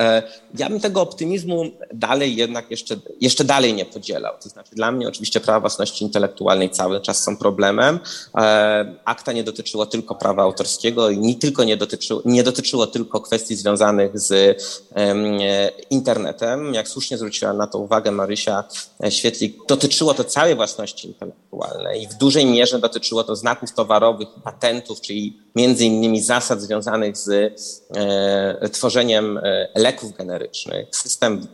E, ja bym tego optymizmu dalej jednak jeszcze, jeszcze dalej nie podzielał. To znaczy dla mnie oczywiście prawa własności intelektualnej cały czas są problemem. E, akta nie dotyczyło tylko prawa autorskiego i nie tylko nie dotyczyło, nie dotyczyło tylko kwestii związanych z internetem. Jak słusznie zwróciła na to uwagę Marysia Świetlik, dotyczyło to całej własności intelektualnej i w dużej mierze dotyczyło to znaków towarowych, patentów, czyli między innymi zasad związanych z e, tworzeniem leków generycznych, system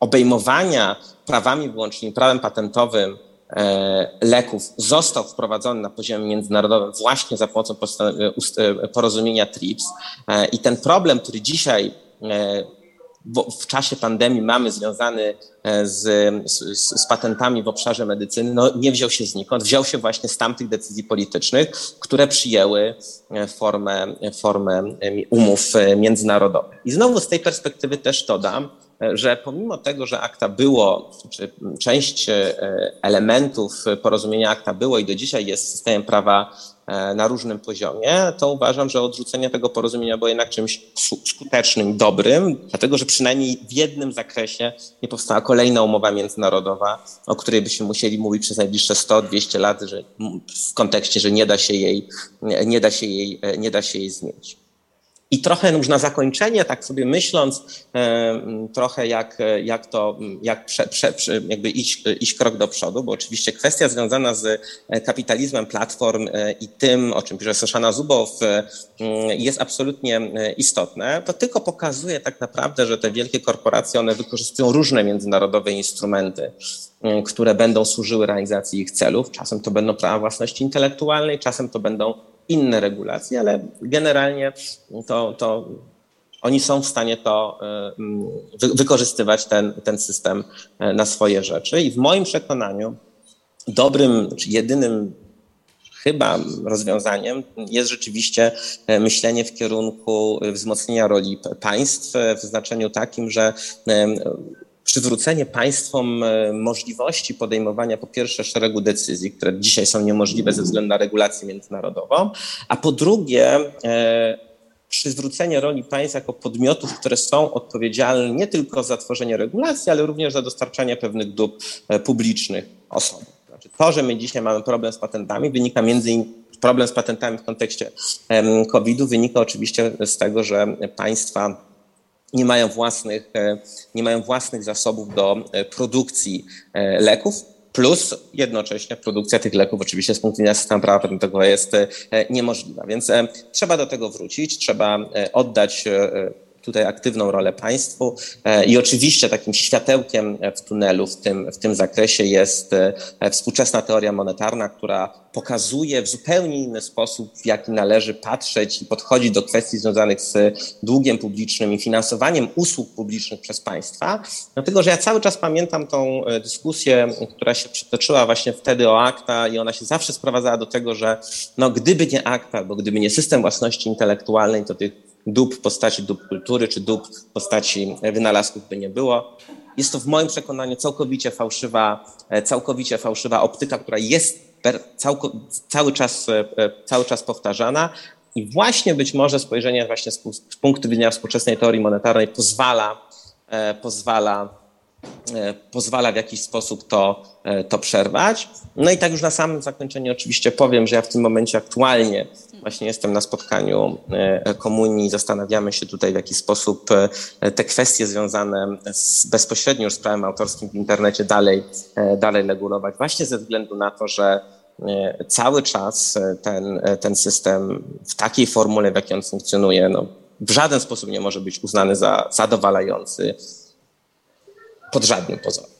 obejmowania prawami wyłącznymi, prawem patentowym e, leków został wprowadzony na poziomie międzynarodowym właśnie za pomocą e, porozumienia TRIPS i ten problem, który dzisiaj w czasie pandemii mamy związany z, z, z, patentami w obszarze medycyny, no nie wziął się znikąd, wziął się właśnie z tamtych decyzji politycznych, które przyjęły formę, formę umów międzynarodowych. I znowu z tej perspektywy też dodam, że pomimo tego, że akta było, czy część elementów porozumienia akta było i do dzisiaj jest systemem prawa E, na różnym poziomie, to uważam, że odrzucenie tego porozumienia było jednak czymś skutecznym, dobrym, dlatego że przynajmniej w jednym zakresie nie powstała kolejna umowa międzynarodowa, o której byśmy musieli mówić przez najbliższe 100-200 lat, że w kontekście, że nie da się jej, nie da się jej, nie da się jej zmienić. I trochę już na zakończenie, tak sobie myśląc, trochę jak, jak to, jak prze, prze, jakby iść, iść krok do przodu, bo oczywiście kwestia związana z kapitalizmem platform i tym, o czym pisze Soszana Zubow, jest absolutnie istotne. To tylko pokazuje tak naprawdę, że te wielkie korporacje, one wykorzystują różne międzynarodowe instrumenty, które będą służyły realizacji ich celów. Czasem to będą prawa własności intelektualnej, czasem to będą inne regulacje, ale generalnie to, to oni są w stanie to y, wykorzystywać, ten, ten system y, na swoje rzeczy. I w moim przekonaniu dobrym, czy jedynym chyba rozwiązaniem jest rzeczywiście y, myślenie w kierunku wzmocnienia roli państw w znaczeniu takim, że przywrócenie państwom e, możliwości podejmowania po pierwsze szeregu decyzji, które dzisiaj są niemożliwe ze względu na regulację międzynarodową, a po drugie e, przywrócenie roli państw jako podmiotów, które są odpowiedzialne nie tylko za tworzenie regulacji, ale również za dostarczanie pewnych dóbr e, publicznych osobom. Znaczy to, że my dzisiaj mamy problem z patentami, wynika między innymi problem z patentami w kontekście COVID-u wynika oczywiście z tego, że państwa nie mają własnych, e, nie mają własnych zasobów do e, produkcji e, leków, plus jednocześnie produkcja tych leków oczywiście z punktu widzenia systemu prawa patentowego jest niemożliwa. Więc trzeba do tego wrócić, trzeba oddać tutaj aktywną rolę państwu e, i oczywiście takim światełkiem w tunelu w tym, w tym zakresie jest e, współczesna teoria monetarna, która pokazuje w zupełnie inny sposób, w jaki należy patrzeć i podchodzić do kwestii związanych z długiem publicznym i finansowaniem usług publicznych przez państwa. Dlatego, że ja cały czas pamiętam tą e, dyskusję, która się przetoczyła właśnie wtedy o akta i ona się zawsze sprowadzała do tego, że no, gdyby nie akta, bo gdyby nie system własności intelektualnej, to tych dób w postaci dób kultury czy dób w postaci wynalazków by nie było. Jest to w moim przekonaniu całkowicie fałszywa, e, całkowicie fałszywa optyka, która jest cały, czas, e, e, cały czas powtarzana i właśnie być może spojrzenie właśnie z, z punktu widzenia współczesnej teorii monetarnej pozwala, pozwala pozwala w jakiś sposób to, to przerwać. No i tak już na samym zakończeniu oczywiście powiem, że ja w tym momencie aktualnie właśnie jestem na spotkaniu e, komunii zastanawiamy się tutaj w jaki sposób te kwestie związane z, bezpośrednio z prawem autorskim w internecie dalej, dalej regulować, właśnie ze względu na to, że cały czas ten, ten system w takiej formule, w jakiej on funkcjonuje, no, w żaden sposób nie może być uznany za zadowalający pod żadnym pozorem.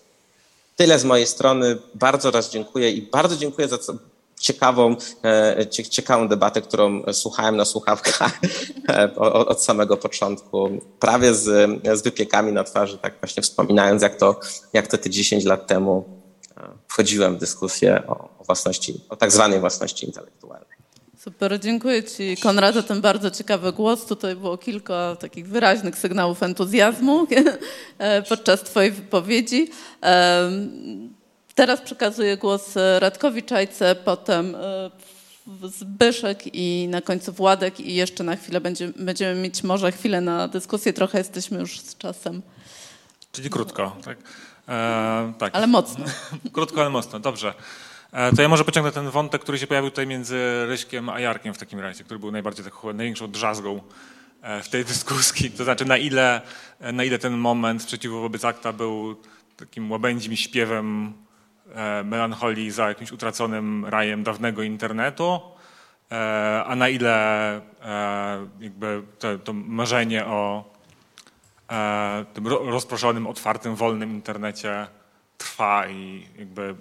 Tyle z mojej strony. Bardzo raz dziękuję i bardzo dziękuję za ciekawą, e, ciekawą debatę, którą słuchałem na słuchawkach e, od samego początku, prawie z, z wypiekami na twarzy, tak właśnie wspominając, jak to, jak to te 10 lat temu e, wchodziłem w dyskusję o, o własności, o tak zwanej własności intelektualnej. Super, dziękuję Ci Konrad za ten bardzo ciekawy głos. Tutaj było kilka takich wyraźnych sygnałów entuzjazmu [laughs] podczas Twojej wypowiedzi. Teraz przekazuję głos Radkowi Czajce, potem e, Zbyszek i na końcu Władek i jeszcze na chwilę będziemy, będziemy mieć może chwilę na dyskusję, trochę jesteśmy już z czasem. Czyli krótko, tak? E, tak. Ale mocno. [laughs] krótko, ale mocno, dobrze. E, to ja może pociągnę ten wątek, który się pojawił tutaj między Ryśkiem a Jarkiem w takim razie, który był najbardziej taką największą drzazgą e, w tej dyskusji. To znaczy na ile, e, na ile ten moment sprzeciwu wobec akta był takim łabędzim śpiewem melancholii za jakimś utraconym rajem dawnego internetu, a na ile jakby to, to marzenie o tym rozproszonym, otwartym, wolnym internecie trwa i jakby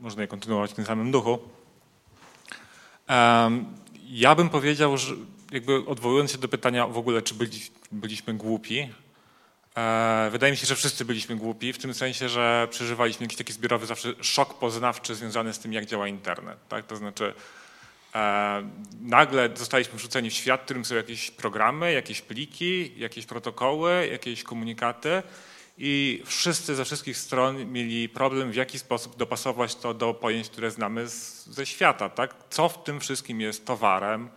można je kontynuować w tym samym duchu. Ja bym powiedział, że jakby odwołując się do pytania w ogóle, czy byli, byliśmy głupi, e, wydaje mi się, że wszyscy byliśmy głupi, w tym sensie, że przeżywaliśmy jakiś taki zbiorowy zawsze szok poznawczy związany z tym, jak działa internet. Tak? To znaczy e, nagle zostaliśmy wrzuceni w świat, w którym są jakieś programy, jakieś pliki, jakieś protokoły, jakieś komunikaty i wszyscy ze wszystkich stron mieli problem, w jaki sposób dopasować to do pojęć, które znamy z, ze świata. Tak? Co w tym wszystkim jest towarem,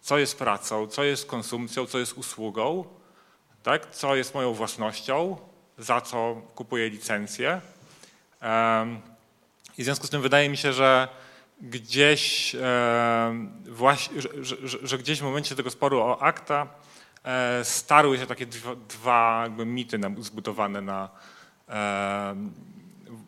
co jest pracą, co jest konsumpcją, co jest usługą, tak? co jest moją własnością, za co kupuję licencję. I w związku z tym wydaje mi się, że gdzieś, że, gdzieś w momencie tego sporu o akta starły się takie dwa, dwa jakby mity zbudowane na,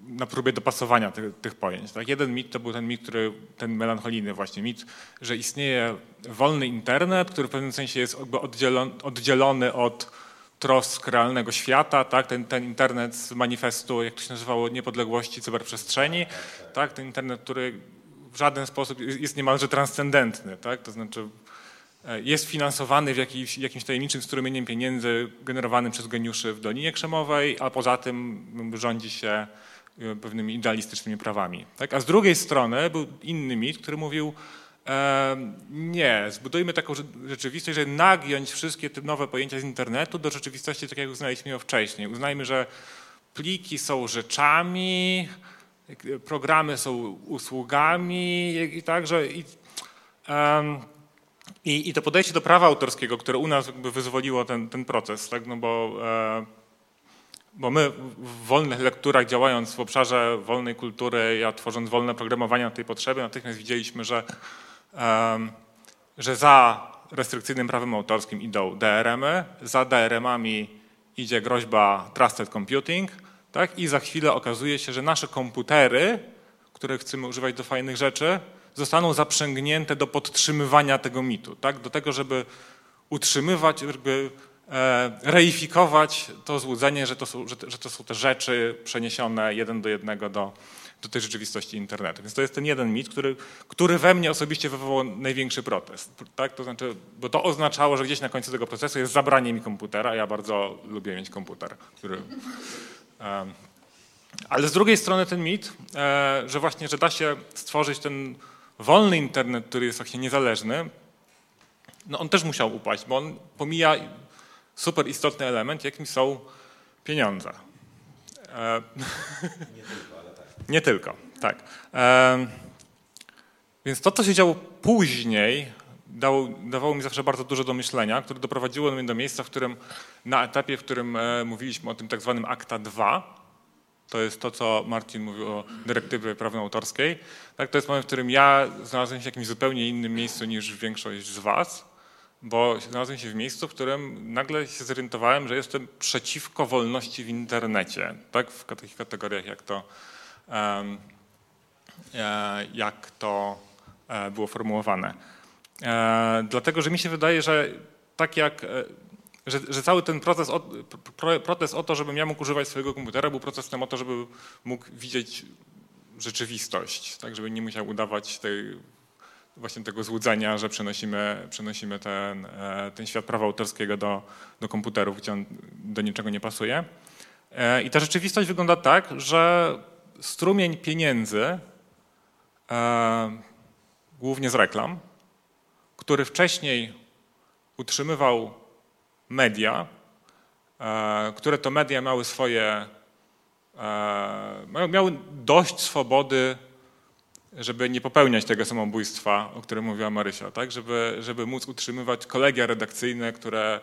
na próbie dopasowania tych, tych pojęć. Tak? Jeden mit to był ten mit, który, ten melancholijny właśnie mit, że istnieje wolny internet, który w pewnym sensie jest oddzielony, oddzielony od trosk realnego świata, tak? ten, ten internet z manifestu, jak to się nazywało, niepodległości cyberprzestrzeni, tak? ten internet, który w żaden sposób jest niemalże transcendentny, tak? to znaczy e, jest finansowany w jakimś, jakimś tajemniczym strumieniem pieniędzy generowanym przez geniuszy w Dolinie Krzemowej, a poza tym rządzi się e, pewnymi idealistycznymi prawami. Tak? A z drugiej strony był inny mit, który mówił, nie, zbudujmy taką rzeczywistość, że nagiąć wszystkie te nowe pojęcia z internetu do rzeczywistości, tak jak uznaliśmy ją wcześniej. Uznajmy, że pliki są rzeczami, programy są usługami i także i, i, i, to podejście do prawa autorskiego, które u nas jakby wyzwoliło ten, ten proces, tak? no bo, e, bo my w wolnych lekturach działając w obszarze wolnej kultury, ja tworząc wolne programowanie na tej potrzeby, natychmiast widzieliśmy, że że za restrykcyjnym prawem autorskim idą DRM-y, za DRM-ami idzie groźba Trusted Computing, tak? i za chwilę okazuje się, że nasze komputery, które chcemy używać do fajnych rzeczy, zostaną zaprzęgnięte do podtrzymywania tego mitu, tak? do tego, żeby utrzymywać, żeby e, reifikować to złudzenie, że to, są, że, że to są te rzeczy przeniesione jeden do jednego do, do tej rzeczywistości internetu. Więc to jest ten jeden mit, który, który we mnie osobiście wywołał największy protest. Tak? To znaczy, bo to oznaczało, że gdzieś na końcu tego procesu jest zabranie mi komputera, ja bardzo lubię mieć komputer, który... Um, ale z drugiej strony ten mit, e, że właśnie, że da się stworzyć ten wolny internet, który jest właśnie niezależny, no on też musiał upaść, bo on pomija super istotny element, jakim są pieniądze. E, Nie tylko, tak. Więc to, co się działo później, dało, dawało mi zawsze bardzo dużo do myślenia, które doprowadziło mnie do miejsca, w którym na etapie, w którym e, mówiliśmy o tym tak zwanym akta 2, to jest to, co Marcin mówił o dyrektywie prawno-autorskiej. Tak, to jest moment, w którym ja znalazłem się w jakimś zupełnie innym miejscu niż większość z was, bo znalazłem się w miejscu, w którym nagle się zorientowałem, że jestem przeciwko wolności w internecie. Tak, w takich kategoriach jak to jak to e, było formułowane. E, dlatego, że mi się wydaje, że tak jak że, że, cały ten proces, o, protest o to, żebym ja mógł używać swojego komputera, był procesem o to, żeby mógł widzieć rzeczywistość, tak, żeby nie musiał udawać tej, właśnie tego złudzenia, że przenosimy, przenosimy ten, ten świat prawa autorskiego do, do komputerów, gdzie on do niczego nie pasuje. I ta rzeczywistość wygląda tak, że strumień pieniędzy, e, głównie z reklam, który wcześniej utrzymywał media, e, które to media miały swoje, e, miały dość swobody, żeby nie popełniać tego samobójstwa, o którym mówiła Marysia, tak? żeby, żeby móc utrzymywać kolegia redakcyjne, które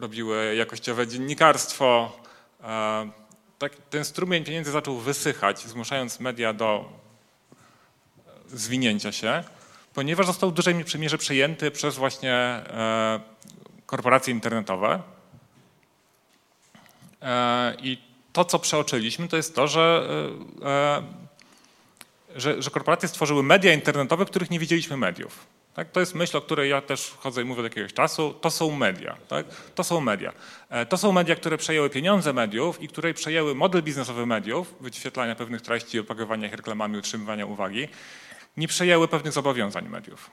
robiły jakościowe dziennikarstwo, tak, ten strumień pieniędzy zaczął wysychać, zmuszając media do zwinięcia się, ponieważ został w dużej mierze przejęty przez właśnie e, korporacje internetowe. E, I to, co przeoczyliśmy, to jest to, że, e, że, że korporacje stworzyły media internetowe, których nie widzieliśmy mediów. Tak? To jest myśl, o której ja też chodzę i mówię od jakiegoś czasu. To są media. Tak? To są media. E, to są media, które przejęły pieniądze mediów i które przejęły model biznesowy mediów, wyświetlania pewnych treści, opakowania ich reklamami, utrzymywania uwagi, nie przejęły pewnych zobowiązań mediów.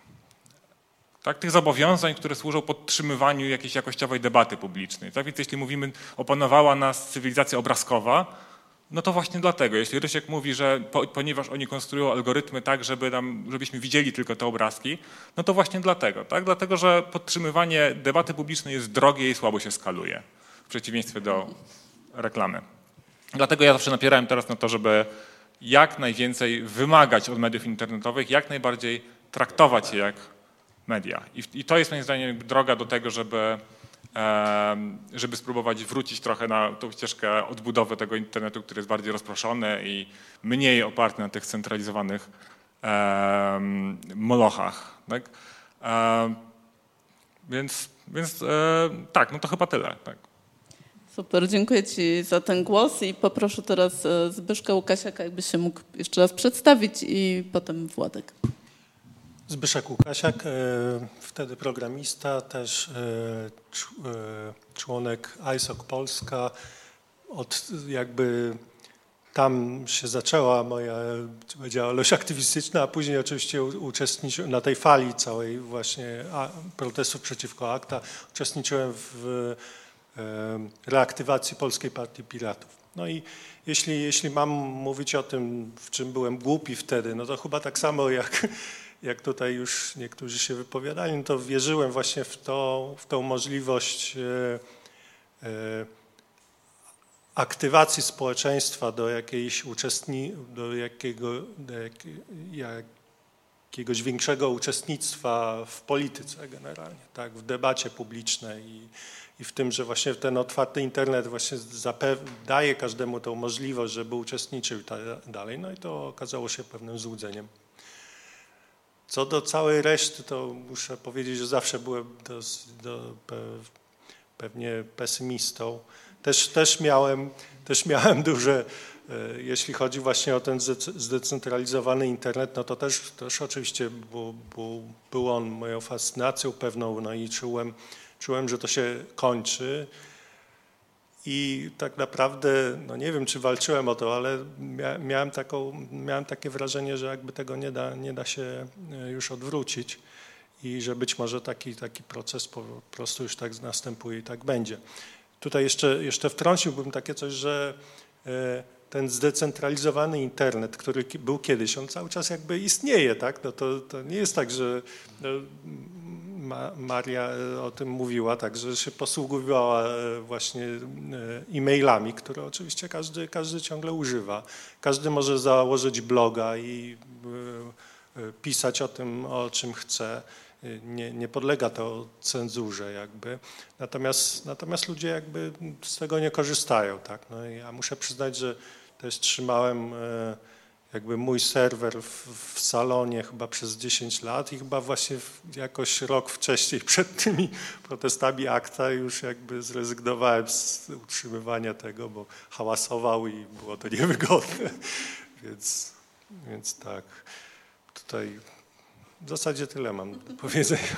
Tak? Tych zobowiązań, które służą podtrzymywaniu jakiejś jakościowej debaty publicznej. Tak? Więc jeśli mówimy, opanowała nas cywilizacja obrazkowa, no to właśnie dlatego, jeśli Rysiek mówi, że po, ponieważ oni konstruują algorytmy tak, żeby nam, żebyśmy widzieli tylko te obrazki, no to właśnie dlatego, tak? Dlatego, że podtrzymywanie debaty publicznej jest drogie i słabo się skaluje, w przeciwieństwie do reklamy. Dlatego ja zawsze napierałem teraz na to, żeby jak najwięcej wymagać od mediów internetowych, jak najbardziej traktować je jak media. I, i to jest moim zdaniem droga do tego, żeby żeby spróbować wrócić trochę na tą ścieżkę odbudowy tego internetu, który jest bardziej rozproszony i mniej oparty na tych centralizowanych molochach. Tak? więc, więc e, tak, no to chyba tyle. Tak. Super, dziękuję Ci za ten głos i poproszę teraz e, Zbyszka Łukasiaka, jakby się mógł jeszcze raz przedstawić i potem Władek. Zbyszek Łukasiak, e, wtedy programista, też członek ISOC Polska. Od jakby tam się zaczęła moja działalność aktywistyczna, a później oczywiście uczestniczyłem na tej fali całej właśnie protestów przeciwko akta. Uczestniczyłem w reaktywacji Polskiej Partii Piratów. No i jeśli, jeśli mam mówić o tym, w czym byłem głupi wtedy, no to chyba tak samo jak, jak tutaj już niektórzy się wypowiadali, no to wierzyłem właśnie w, to, w tą możliwość e, e, aktywacji społeczeństwa do jakiejś uczestni, do jakiego, do jak, jakiegoś większego uczestnictwa w polityce generalnie, tak, w debacie publicznej i, i w tym, że właśnie ten otwarty internet właśnie daje każdemu tą możliwość, żeby uczestniczył dalej. No i to okazało się pewnym złudzeniem. Co do całej reszty, to muszę powiedzieć, że zawsze byłem do, do, pewnie pesymistą. Też, też, miałem, też miałem duże, e, jeśli chodzi właśnie o ten zdecentralizowany internet, no to też, też oczywiście był, był, był on moją fascynacją pewną, no i czułem, czułem, że to się kończy. I tak naprawdę, no nie wiem, czy walczyłem o to, ale miałem, taką, miałem takie wrażenie, że jakby tego nie da, nie da się e, już odwrócić i że być może taki, taki proces po prostu już tak następuje i tak będzie. Tutaj jeszcze, jeszcze wtrąciłbym takie coś, że e, ten zdecentralizowany internet, który był kiedyś, on cały czas jakby istnieje, tak? No to, to nie jest tak, że no, Maria e, o tym mówiła, tak, że się posługowała e, właśnie e-mailami, które oczywiście każdy, każdy ciągle używa. Każdy może założyć bloga i pisać o tym, o czym chce. Nie, nie podlega to cenzurze jakby. Natomiast, natomiast ludzie jakby z tego nie korzystają. Tak? No ja muszę przyznać, że też trzymałem jakby mój serwer w, w, salonie chyba przez 10 lat i chyba właśnie jakoś rok wcześniej [laughs] przed tymi protestami akta już jakby zrezygnowałem z utrzymywania tego, bo hałasował i było to [laughs] niewygodne. Więc, więc tak, tutaj w zasadzie tyle mam do [laughs] powiedzenia.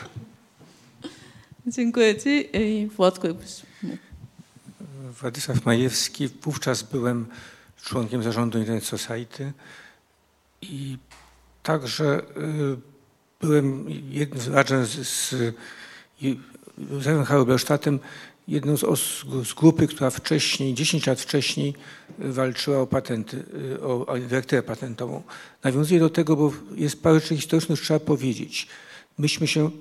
Dziękuję Ci i Władku jakbyś. Władysław Majewski, wówczas byłem członkiem zarządu Internet Society i także y, byłem jednym, razem z, z Józefem Haubersztatem jedną z, os, z grupy, która wcześniej, 10 lat wcześniej walczyła o patenty, y, o, o dyrektywę patentową. Nawiązuję do tego, bo jest parę rzeczy historycznych, trzeba powiedzieć. Myśmy się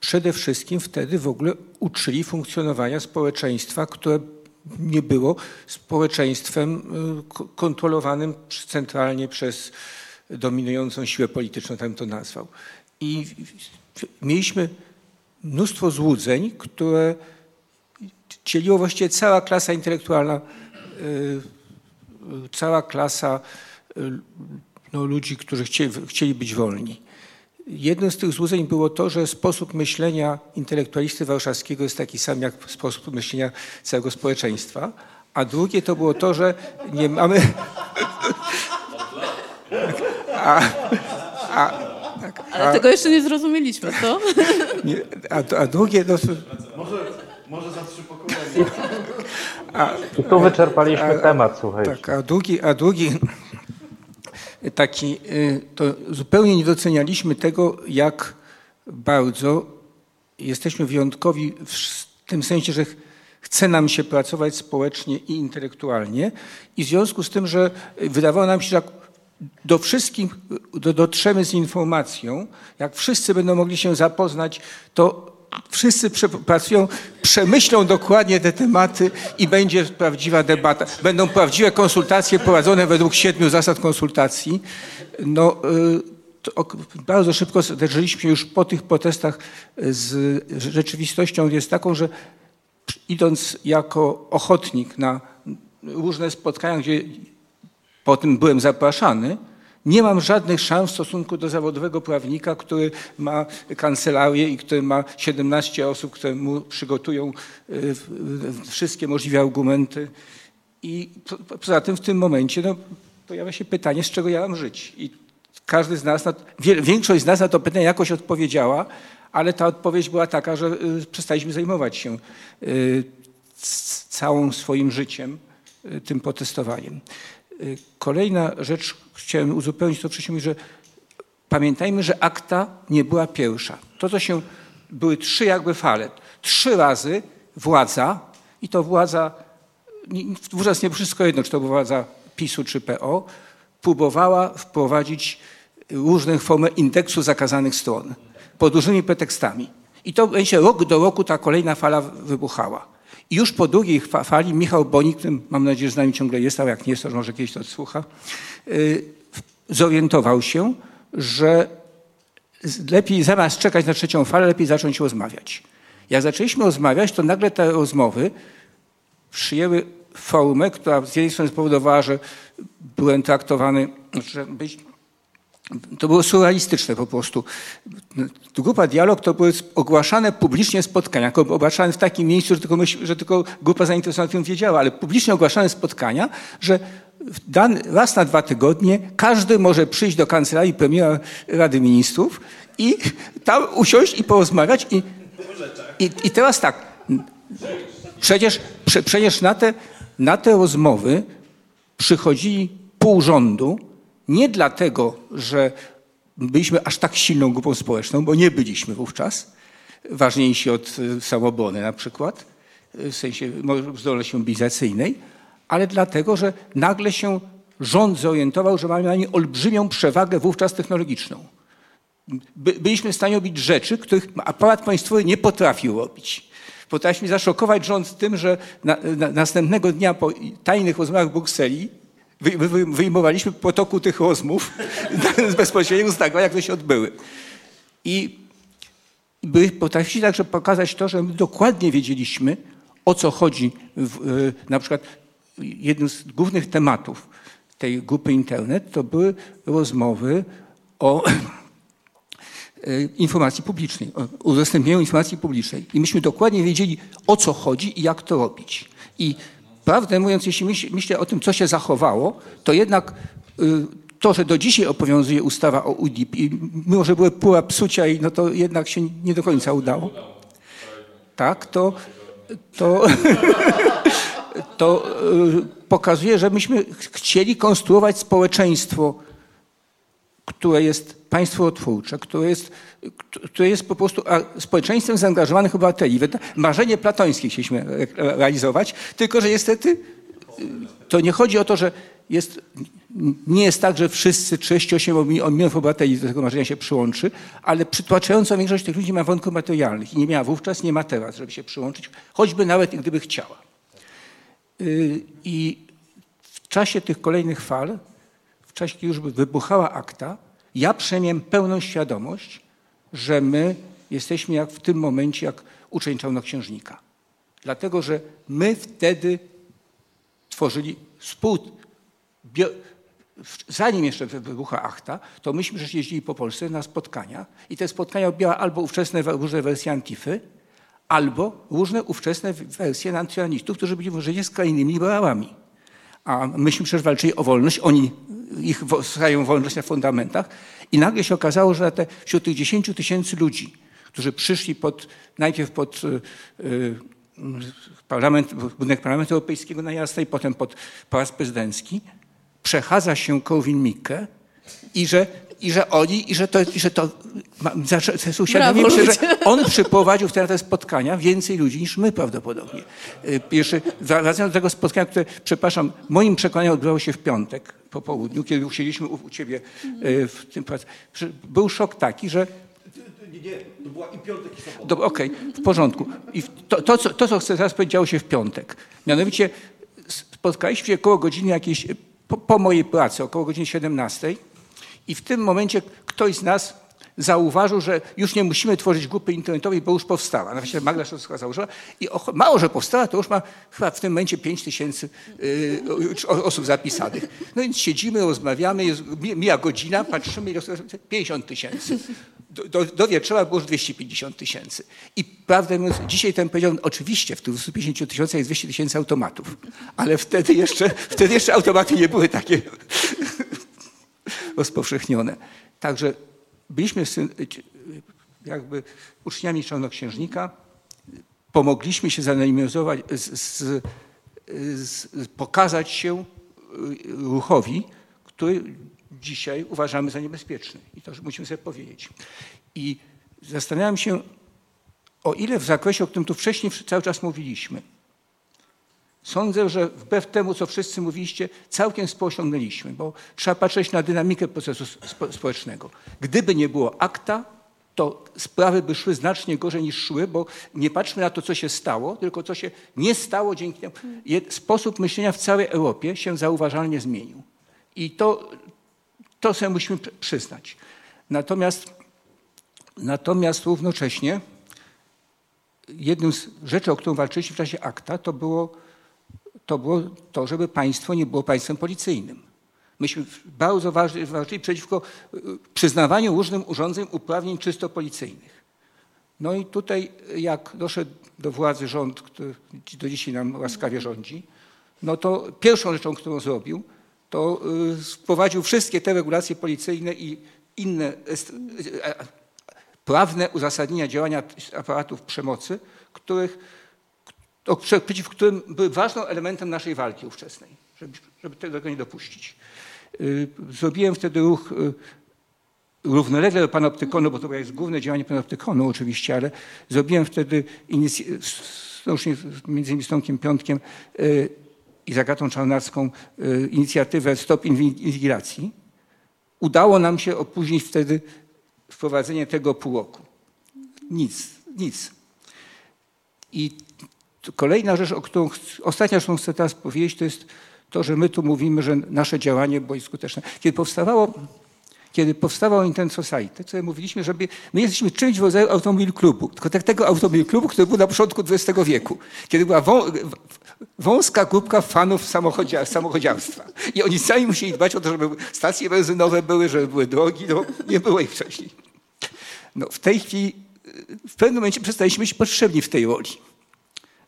przede wszystkim wtedy w ogóle uczyli funkcjonowania społeczeństwa, które nie było społeczeństwem y, kontrolowanym centralnie przez dominującą siłę polityczną, tak to nazwał. I mieliśmy mnóstwo złudzeń, które dzieliło właściwie cała klasa intelektualna, y, cała klasa y, no, ludzi, którzy chcieli, chcieli być wolni. Jednym z tych złudzeń było to, że sposób myślenia intelektualisty warszawskiego jest taki sam jak sposób myślenia całego społeczeństwa, a drugie to było to, że nie mamy... A, a, tak, a, Ale tego jeszcze nie zrozumieliśmy, co? Nie, a, a drugie... No, może, może za trzy pokolenia. A, tu wyczerpaliśmy a, temat, słuchajcie. Tak, a drugi, a drugi taki, y, to zupełnie nie docenialiśmy tego, jak bardzo jesteśmy wyjątkowi w tym sensie, że chce nam się pracować społecznie i intelektualnie. I w związku z tym, że wydawało nam się, że do wszystkich do, dotrzemy z informacją, jak wszyscy będą mogli się zapoznać, to wszyscy pracują, przemyślą dokładnie te tematy i będzie prawdziwa debata. Będą prawdziwe konsultacje prowadzone według siedmiu zasad konsultacji. No, y, bardzo szybko zderzyliśmy już po tych protestach z rzeczywistością jest taką, że idąc jako ochotnik na różne spotkania, gdzie po tym byłem zapraszany, nie mam żadnych szans w stosunku do zawodowego prawnika, który ma kancelarię i który ma 17 osób, które mu przygotują y, wszystkie możliwe argumenty. I poza tym w tym momencie no, pojawia się pytanie, z czego ja mam żyć. I każdy z nas, większość z nas na to pytanie jakoś odpowiedziała, ale ta odpowiedź była taka, że y, przestaliśmy zajmować się całym swoim życiem tym protestowaniem. Kolejna rzecz, chciałem uzupełnić to wcześniej, że pamiętajmy, że akta nie była pierwsza. To, co się, były trzy jakby fale. Trzy razy władza, i to władza, wówczas nie wszystko jedno, czy to była władza PiSu czy PO, próbowała wprowadzić różne formy indeksu zakazanych stron pod różnymi pretekstami. I to będzie rok do roku ta kolejna fala wybuchała. I już po drugiej fali Michał Bonik, mam nadzieję, że z nami ciągle jest, a jak nie jest, to może kiedyś to odsłucha, y, zorientował się, że lepiej zamiast czekać na trzecią falę, lepiej zacząć rozmawiać. Jak zaczęliśmy rozmawiać, to nagle te rozmowy przyjęły formę, która z jednej strony spowodowała, że byłem traktowany, że być, to było surrealistyczne po prostu. Grupa Dialog to były ogłaszane publicznie spotkania, ogłaszane w takim miejscu, że tylko, myśl, że tylko grupa zainteresowana tym wiedziała, ale publicznie ogłaszane spotkania, że dan, raz na dwa tygodnie każdy może przyjść do kancelarii premiera Rady Ministrów i tam usiąść i porozmawiać. I, i, i teraz tak, przecież, przecież na, te, na te rozmowy przychodzili pół rządu, nie dlatego, że byliśmy aż tak silną grupą społeczną, bo nie byliśmy wówczas, ważniejsi od y, samoobrony na przykład, y, w sensie zdolności mobilizacyjnej, ale dlatego, że nagle się rząd zorientował, że mamy na nie olbrzymią przewagę wówczas technologiczną. By, byliśmy w stanie robić rzeczy, których aparat państwowy nie potrafił robić. Potrafiliśmy zaszokować rząd tym, że na, na, następnego dnia po tajnych rozmowach w Brukseli wyjmowaliśmy potoku tych rozmów [laughs] bezpośrednio z tego, jak to się odbyły. I by potrafili także pokazać to, że my dokładnie wiedzieliśmy, o co chodzi. W, y, na przykład jednym z głównych tematów tej grupy internet to były rozmowy o y, [clears throat] informacji publicznej, o udostępnieniu informacji publicznej. I myśmy dokładnie wiedzieli, o co chodzi i jak to robić. I prawdę mówiąc, jeśli myślę o tym, co się zachowało, to jednak y, to, że do dzisiaj obowiązuje ustawa o UDIP i mimo, że były pół psucia i no to jednak się nie do końca udało. Tak, to, to, [laughs] to y, pokazuje, że myśmy chcieli konstruować społeczeństwo, które jest państwotwórcze, które jest, które jest po prostu społeczeństwem zaangażowanych obywateli. Marzenie platońskie chcieliśmy realizować, tylko że niestety y, to nie chodzi o to, że jest, nie jest tak, że wszyscy 38 milionów obywateli do tego marzenia się przyłączy, ale przytłaczająca większość tych ludzi ma warunków materialnych i nie miała wówczas, nie ma teraz, żeby się przyłączyć, choćby nawet gdyby chciała. Y, I w czasie tych kolejnych fal, czasie, kiedy już wybuchała akta, ja przemiałem pełną świadomość, że my jesteśmy jak w tym momencie, jak uczeń czarnoksiężnika. Dlatego, że my wtedy tworzyli spół... Zanim jeszcze wybucha Achta, to myśmy że jeździli po Polsce na spotkania i te spotkania odbiła albo ówczesne różne wersje Antify, albo różne ówczesne wersje nacjonalistów, którzy byli w skrajnymi liberałami. A myśmy przecież walczyli o wolność, oni ich stają wolność na fundamentach. I nagle się okazało, że te, wśród tych 10 tysięcy ludzi, którzy przyszli pod, najpierw pod y, y, parlament, budynek Parlamentu Europejskiego na Jasnej, i potem pod Pałac Prezydencki, przechadza się Korwin-Mikke i że i że oni, i że to, i że to uświadomiłem się, że on przyprowadził wtedy te spotkania więcej ludzi niż my prawdopodobnie. Y, pierwszy, wracając do tego spotkania, które, przepraszam, moim przekonaniem odbywało się w piątek po południu, kiedy usiedliśmy u, u ciebie y, w tym Był szok taki, że nie, nie, to była i piątek i sobota. Okej, okay, w porządku. I to, to, co, to, co chcę teraz powiedzieć, działo się w piątek. Mianowicie spotkaliśmy się około godziny jakiejś, po, po mojej pracy, około godziny 17 i w tym momencie ktoś z nas zauważył, że już nie musimy tworzyć grupy internetowej, bo już powstała. Na razie Magda Szostowska założyła i mało, że powstała, to już ma chyba w tym momencie 5 tysięcy y, osób zapisanych. No więc siedzimy, rozmawiamy, jest, mija godzina, patrzymy, 50 tysięcy. Do, do, do wieczora było już 250 tysięcy. I prawdę mówiąc, dzisiaj ten powiedział, oczywiście w tych 250 tysiącach jest 200 tysięcy automatów, ale wtedy jeszcze, wtedy jeszcze automaty nie były takie rozpowszechnione. Także byliśmy jakby uczniami czarnoksiężnika, pomogliśmy się zanonimizować, z, z, z, pokazać się ruchowi, który dzisiaj uważamy za niebezpieczny. I to musimy sobie powiedzieć. I zastanawiam się, o ile w zakresie, o którym tu wcześniej cały czas mówiliśmy, Sądzę, że wbrew temu, co wszyscy mówiliście, całkiem osiągnęliśmy, bo trzeba patrzeć na dynamikę procesu społecznego. Gdyby nie było akta, to sprawy by szły znacznie gorzej niż szły, bo nie patrzmy na to, co się stało, tylko co się nie stało dzięki temu. Sposób myślenia w całej Europie się zauważalnie zmienił. I to, to sobie musimy przyznać. Natomiast, natomiast równocześnie jedną z rzeczy, o którą walczyliśmy w czasie akta, to było to było to, żeby państwo nie było państwem policyjnym. Myśmy bardzo walczyli przeciwko y, przyznawaniu różnym urządzeń uprawnień czysto policyjnych. No i tutaj jak doszedł do władzy rząd, który do dzisiaj nam łaskawie rządzi, no to pierwszą rzeczą, którą zrobił, to y, wprowadził wszystkie te regulacje policyjne i inne prawne uzasadnienia działania aparatów przemocy, których przeciw którym były ważnym elementem naszej walki ówczesnej, żeby, żeby tego nie dopuścić. Y, zrobiłem wtedy ruch y, równolegle do panoptykonu, bo to jest główne działanie panoptykonu oczywiście, ale zrobiłem wtedy między innymi z Tomkiem Piątkiem y, i Zagatą Czarnacką inicjatywę Stop Inwigilacji. Udało nam się opóźnić wtedy wprowadzenie tego pół roku. Nic, nic. I Kolejna rzecz, o którą, ostatnia, którą chcę teraz powiedzieć, to jest to, że my tu mówimy, że nasze działanie było skuteczne. Kiedy powstawało, kiedy powstawał Internet Society, to mówiliśmy, że my jesteśmy czymś w rodzaju automobil klubu, tylko tak tego automobil klubu, który był na początku XX wieku, kiedy była wą, wąska grupka fanów samochodzia, samochodziarstwa. I oni sami musieli dbać o to, żeby stacje benzynowe były, żeby były drogi, no nie było ich wcześniej. No, w tej chwili, w pewnym momencie przestaliśmy być potrzebni w tej roli.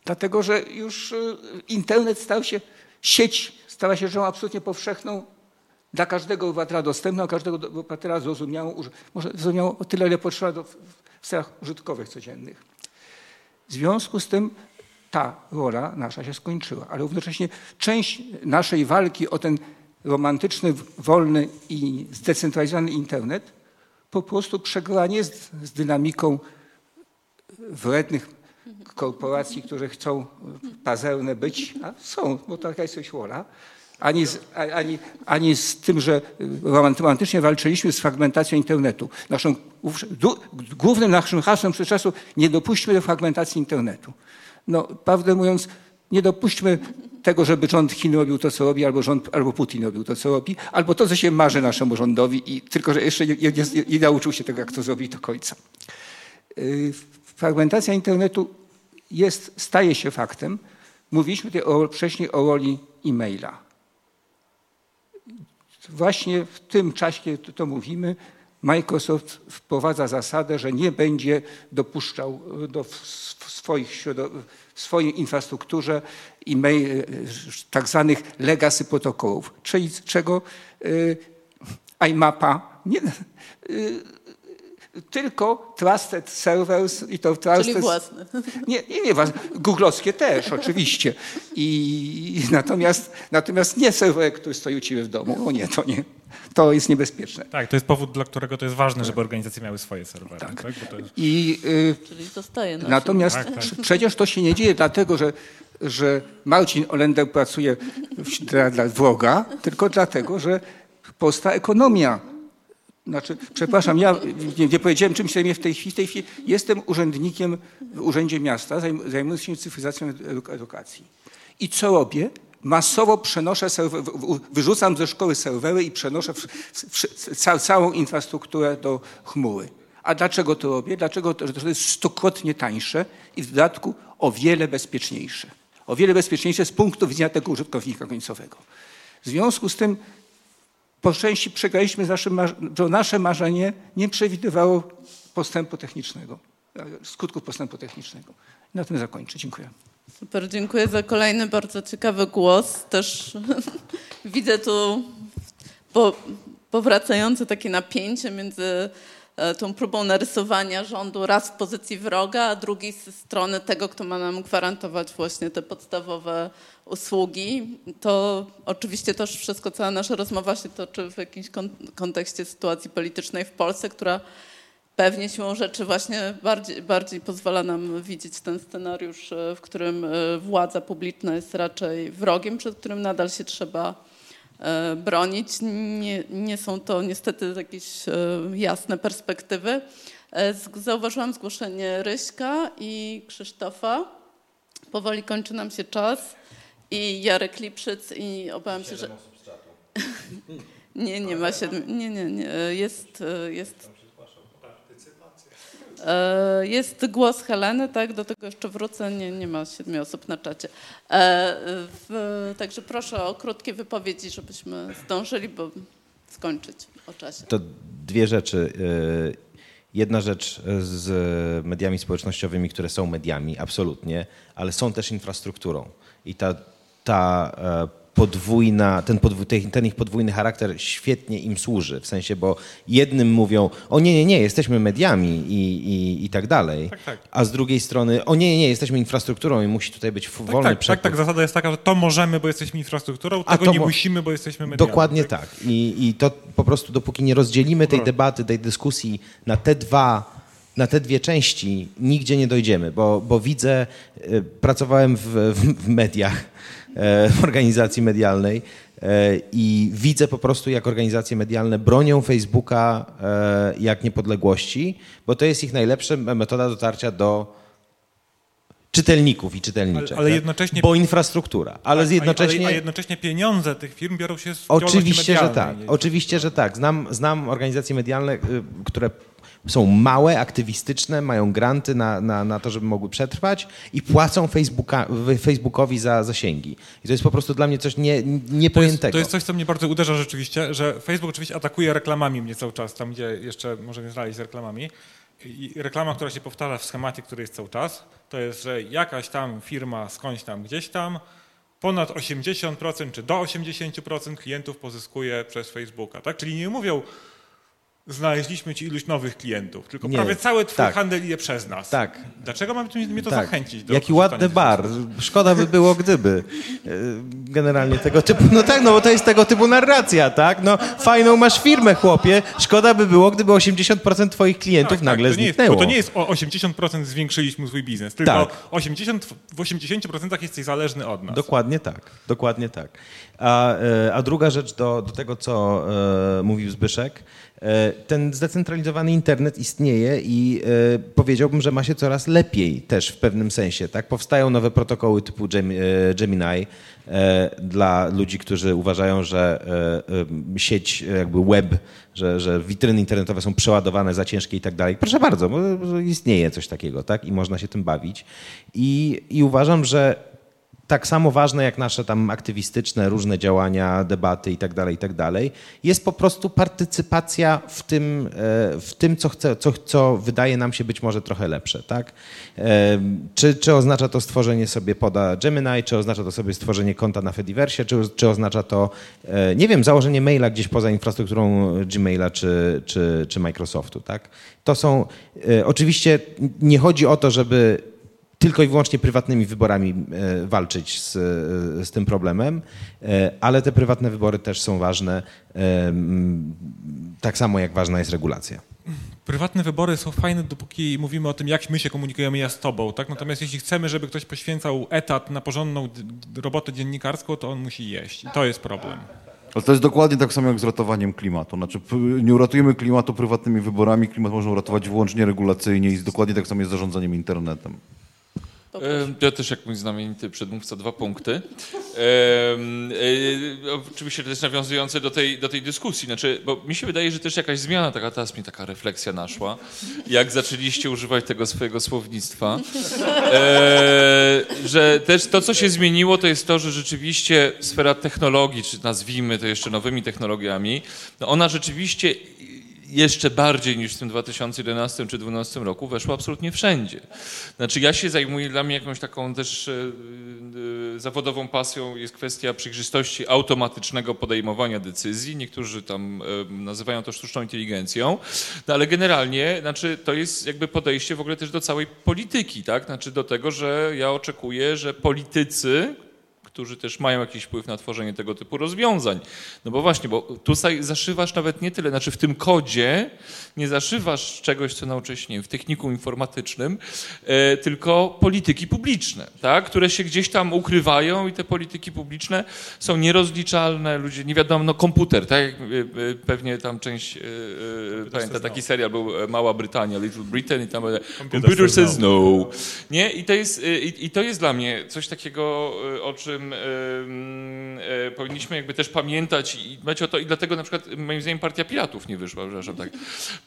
Dlatego, że już y, internet stał się, sieć stała się rzeczą absolutnie powszechną, dla każdego obywatela dostępną, każdego obywatela zrozumiałą, może zrozumiałą o tyle, ile potrzeba do, w celach użytkowych codziennych. W związku z tym ta rola nasza się skończyła, ale równocześnie część naszej walki o ten romantyczny, wolny i zdecentralizowany internet po prostu przegrała nie z, z dynamiką wrednych korporacji, które chcą pazerne być, a są, bo taka jest ich wola, ani z, ani, ani z tym, że romantycznie walczyliśmy z fragmentacją internetu. Naszą, głównym naszym hasłem przez czasu nie dopuśćmy do fragmentacji internetu. No, prawdę mówiąc, nie dopuśćmy tego, żeby rząd Chin robił to, co robi, albo, rząd, albo Putin robił to, co robi, albo to, co się marzy naszemu rządowi, i tylko, że jeszcze nie, nie, nie nauczył się tego, jak to zrobić do końca. Yy, fragmentacja internetu jest, staje się faktem. Mówiliśmy tutaj o, wcześniej o roli e-maila. Właśnie w tym czasie, kiedy to mówimy, Microsoft wprowadza zasadę, że nie będzie dopuszczał do swoich w swojej infrastrukturze e-mail, tak zwanych legacy protokołów, czyli czego y, IMAPA nie, y, tylko trusted servers i to trusted... Czyli własne. [laughs] Nie, nie, nie własne. Googlowskie też, oczywiście. I, natomiast, natomiast nie serwer, który stoi u ciebie w domu. O nie, to nie. To jest niebezpieczne. Tak, to jest powód, dla którego to jest ważne, żeby organizacje miały swoje serwery. Tak. tak? Jest... I, y, Czyli zostaje naszym. Natomiast tak, tak. przecież to się nie dzieje dlatego, że, że Marcin Olender pracuje dla, dla wroga, tylko dlatego, że powstała ekonomia znaczy, przepraszam, ja nie, nie powiedziałem czym się zajmuję w tej chwili. W tej chwili jestem urzędnikiem w Urzędzie Miasta, zajmując się cyfryzacją edukacji. I co robię? Masowo przenoszę, wyrzucam ze szkoły serwery i przenoszę w, w, w, całą infrastrukturę do chmury. A dlaczego to robię? Dlaczego to, że to jest stokrotnie tańsze i w dodatku o wiele bezpieczniejsze. O wiele bezpieczniejsze z punktu widzenia tego użytkownika końcowego. W związku z tym po części przegraliśmy, to nasze marzenie nie przewidywało postępu technicznego, skutków postępu technicznego. Na tym zakończę. Dziękuję. Super, dziękuję za kolejny bardzo ciekawy głos. Też [laughs] widzę tu po, powracające takie napięcie między e, tą próbą narysowania rządu raz w pozycji wroga, a drugiej z strony tego, kto ma nam gwarantować właśnie te podstawowe usługi. To oczywiście też wszystko, cała nasza rozmowa się toczy w jakimś kontekście sytuacji politycznej w Polsce, która pewnie siłą rzeczy właśnie bardziej, bardziej pozwala nam widzieć ten scenariusz, e, w którym e, władza publiczna jest raczej wrogiem, przed którym nadal się trzeba e, bronić. Nie, nie są to niestety jakieś jasne perspektywy. Zauważyłam zgłoszenie Ryśka i Krzysztofa. Powoli kończy nam się czas. I Jarek Lipszyc i obawiam się, że... [laughs] nie, nie ma siedmiu. Nie, nie, nie. Jest, jest E, jest głos Heleny, tak? Do tego jeszcze wrócę. Nie, nie ma siedmiu osób na czacie. E, w, także proszę o krótkie wypowiedzi, żebyśmy zdążyli, bo skończyć o czasie. To dwie rzeczy. E, jedna rzecz z mediami społecznościowymi, które są mediami, absolutnie, ale są też infrastrukturą. I ta, ta podwójna, ten, podwój, ten, ich podwójny charakter świetnie im służy. W sensie, bo jednym mówią, o nie, nie, nie, jesteśmy mediami i, i, i tak dalej, tak, tak. a z drugiej strony, o nie, nie, nie, jesteśmy infrastrukturą i musi tutaj być tak, wolny tak, przepływ. Tak, tak, zasada jest taka, że to możemy, bo jesteśmy infrastrukturą, a tego nie musimy, bo jesteśmy mediami. Dokładnie tak. tak. I, I to po prostu, dopóki nie rozdzielimy tej debaty, tej dyskusji na te dwa na te dwie części nigdzie nie dojdziemy, bo, bo widzę, y, pracowałem w, w, mediach, E, w organizacji medialnej e, i widzę po prostu, jak organizacje medialne bronią Facebooka e, jak niepodległości, bo to jest ich najlepsza metoda dotarcia do czytelników i czytelniczek. Ale, ale tak? jednocześnie... Bo infrastruktura. Ale tak, jednocześnie... A, jednocześnie pieniądze tych firm biorą się z Oczywiście, że tak. Oczywiście, że tak. Znam, znam organizacje medialne, y, które są małe, aktywistyczne, mają granty na, na, na to, żeby mogły przetrwać i płacą Facebooka, Facebookowi za zasięgi. I to jest po prostu dla mnie coś nie, niepojętego. To jest, to jest coś, co mnie bardzo uderza rzeczywiście, że Facebook oczywiście atakuje reklamami mnie cały czas, tam gdzie jeszcze możemy znaleźć z reklamami. I reklama, która się powtarza w schemacie, który jest cały czas, to jest, że jakaś tam firma skądś tam, gdzieś tam ponad 80% czy do 80% klientów pozyskuje przez Facebooka. Tak? Czyli nie mówią, znaleźliśmy ci iluś nowych klientów, tylko nie, prawie cały twój tak. handel idzie przez nas. Tak. Dlaczego mamy mnie to tak. zachęcić? Do Jaki ładny bar. Szkoda by było, gdyby. [laughs] E, generalnie tego typu, no tak, no bo to jest tego typu narracja, tak? No fajną masz firmę, chłopie. Szkoda by było, gdyby 80% twoich klientów tak, tak nagle tak, to zniknęło. Jest, bo to nie jest o 80% zwiększyliśmy swój biznes, tylko tak. 80, w 80% jesteś zależny od nas. Dokładnie tak, dokładnie tak. A, e, a druga rzecz do, do tego, co e, mówił Zbyszek, ten zdecentralizowany internet istnieje i e, powiedziałbym, że ma się coraz lepiej też w pewnym sensie. Tak? Powstają nowe protokoły typu e, Gemini dla ludzi, którzy uważają, że sieć jakby web, że, że witryny internetowe są przeładowane za ciężkie i tak dalej. Proszę bardzo, istnieje coś takiego tak? i można się tym bawić. I, i uważam, że tak samo ważne jak nasze tam aktywistyczne różne działania, debaty i tak dalej, i tak jest po prostu partycypacja w tym, e, w tym co, chce, co, co wydaje nam się być może trochę lepsze. Tak? E, czy, czy oznacza to stworzenie sobie poda Gemini, czy oznacza to sobie stworzenie konta na Fediversie, czy, czy oznacza to, e, nie wiem, założenie maila gdzieś poza infrastrukturą Gmaila czy, czy, czy Microsoftu. Tak? To są, oczywiście nie chodzi o to, żeby tylko i wyłącznie prywatnymi wyborami e, walczyć z, e, z tym problemem, e, ale te prywatne wybory też są ważne, tak samo jak ważna jest regulacja. Prywatne wybory są fajne, dopóki mówimy o tym, jak my się komunikujemy ja z tobą. Tak? Natomiast jeśli chcemy, żeby ktoś poświęcał etat na porządną robotę dziennikarską, to on musi jeść. I to jest problem. Ale to jest dokładnie tak samo jak z ratowaniem klimatu. Znaczy, nie uratujemy klimatu prywatnymi wyborami, klimat można uratować wyłącznie regulacyjnie i dokładnie tak samo jest z zarządzaniem internetem. Ja też jak mój znamienity przedmówca, dwa punkty. E, oczywiście też nawiązujące do tej, do tej dyskusji, znaczy, bo mi się wydaje, że też jakaś zmiana, taka teraz mi taka refleksja naszła, jak zaczęliście używać tego swojego słownictwa, e, że też to, co się zmieniło, to jest to, że rzeczywiście sfera technologii, czy nazwijmy to jeszcze nowymi technologiami, no ona rzeczywiście jeszcze bardziej niż w tym 2011 czy 2012 roku weszło absolutnie wszędzie. Znaczy ja się zajmuję, dla mnie jakąś taką też e, e, zawodową pasją jest kwestia przejrzystości automatycznego podejmowania decyzji. Niektórzy tam e, nazywają to sztuczną inteligencją, no ale generalnie znaczy, to jest jakby podejście w ogóle też do całej polityki, tak? Znaczy do tego, że ja oczekuję, że politycy, którzy też mają jakiś wpływ na tworzenie tego typu rozwiązań. No bo właśnie, bo tutaj zaszywasz nawet nie tyle, znaczy w tym kodzie nie zaszywasz czegoś, co nauczyłeś, nie w technikum informatycznym, e, tylko polityki publiczne, tak? które się gdzieś tam ukrywają i te polityki publiczne są nierozliczalne, ludzie, nie wiadomo, no komputer, tak? E, e, pewnie tam część, e pamięta taki serial był Mała Brytania, Little Britain i tam computer says no. Nie? I to jest, i, i to jest dla mnie coś takiego, o czym e, powinniśmy jakby też pamiętać i dbać o to i dlatego na przykład moim zdaniem Partia Piratów nie wyszła, przepraszam, tak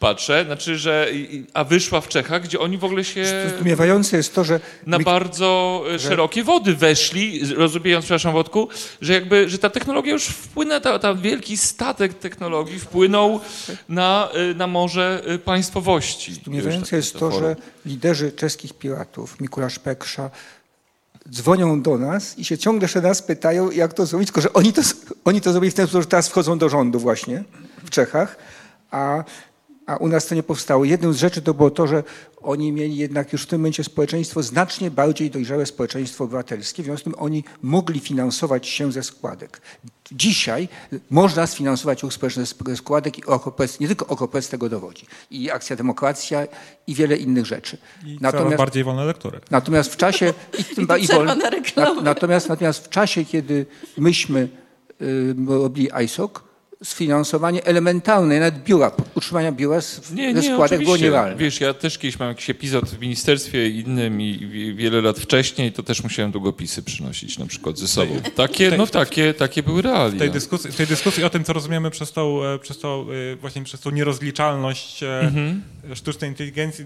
patrzę, znaczy, że a wyszła w Czechach, gdzie oni w ogóle się... Zdumiewające jest to, że... Na my... bardzo e, że... szerokie wody weszli, rozumiejąc, przepraszam Wodku, że jakby, że ta technologia już wpłynęła, ta, ta wielki statek technologii wpłynął na, e, na morze e, państwowości. Zdumiewające jest to, że liderzy czeskich piratów, Mikuláš Peksza, dzwonią do nas i się ciągle jeszcze nas pytają, jak to zrobić, tylko że oni to, oni to zrobili w ten sposób, że teraz wchodzą do rządu właśnie w Czechach, a, a u nas to nie powstało. Jedną z rzeczy to było to, że oni mieli jednak już w tym momencie społeczeństwo znacznie bardziej dojrzałe społeczeństwo obywatelskie, w związku z tym oni mogli finansować się ze składek. Dzisiaj można sfinansować ruch społeczny ze składek i OKPS, nie tylko OKPS tego dowodzi. I Akcja Demokracja i wiele innych rzeczy. I natomiast, bardziej wolne lektury. Natomiast w czasie... [laughs] I, i, i wolne, natomiast, natomiast w czasie, kiedy myśmy y, robili ISOC, sfinansowanie elementarne, nawet biura, utrzymania biura z, nie, ze składek nie, było nierealne. Wiesz, ja też kiedyś mam jakiś epizod w ministerstwie innym i wiele lat wcześniej, to też musiałem długopisy przynosić na przykład ze sobą. Takie, no takie, takie były realia. W tej, dyskusji, w tej dyskusji o tym, co rozumiemy przez tą, e, przez tą e, właśnie przez tą nierozliczalność e, mhm. sztucznej inteligencji,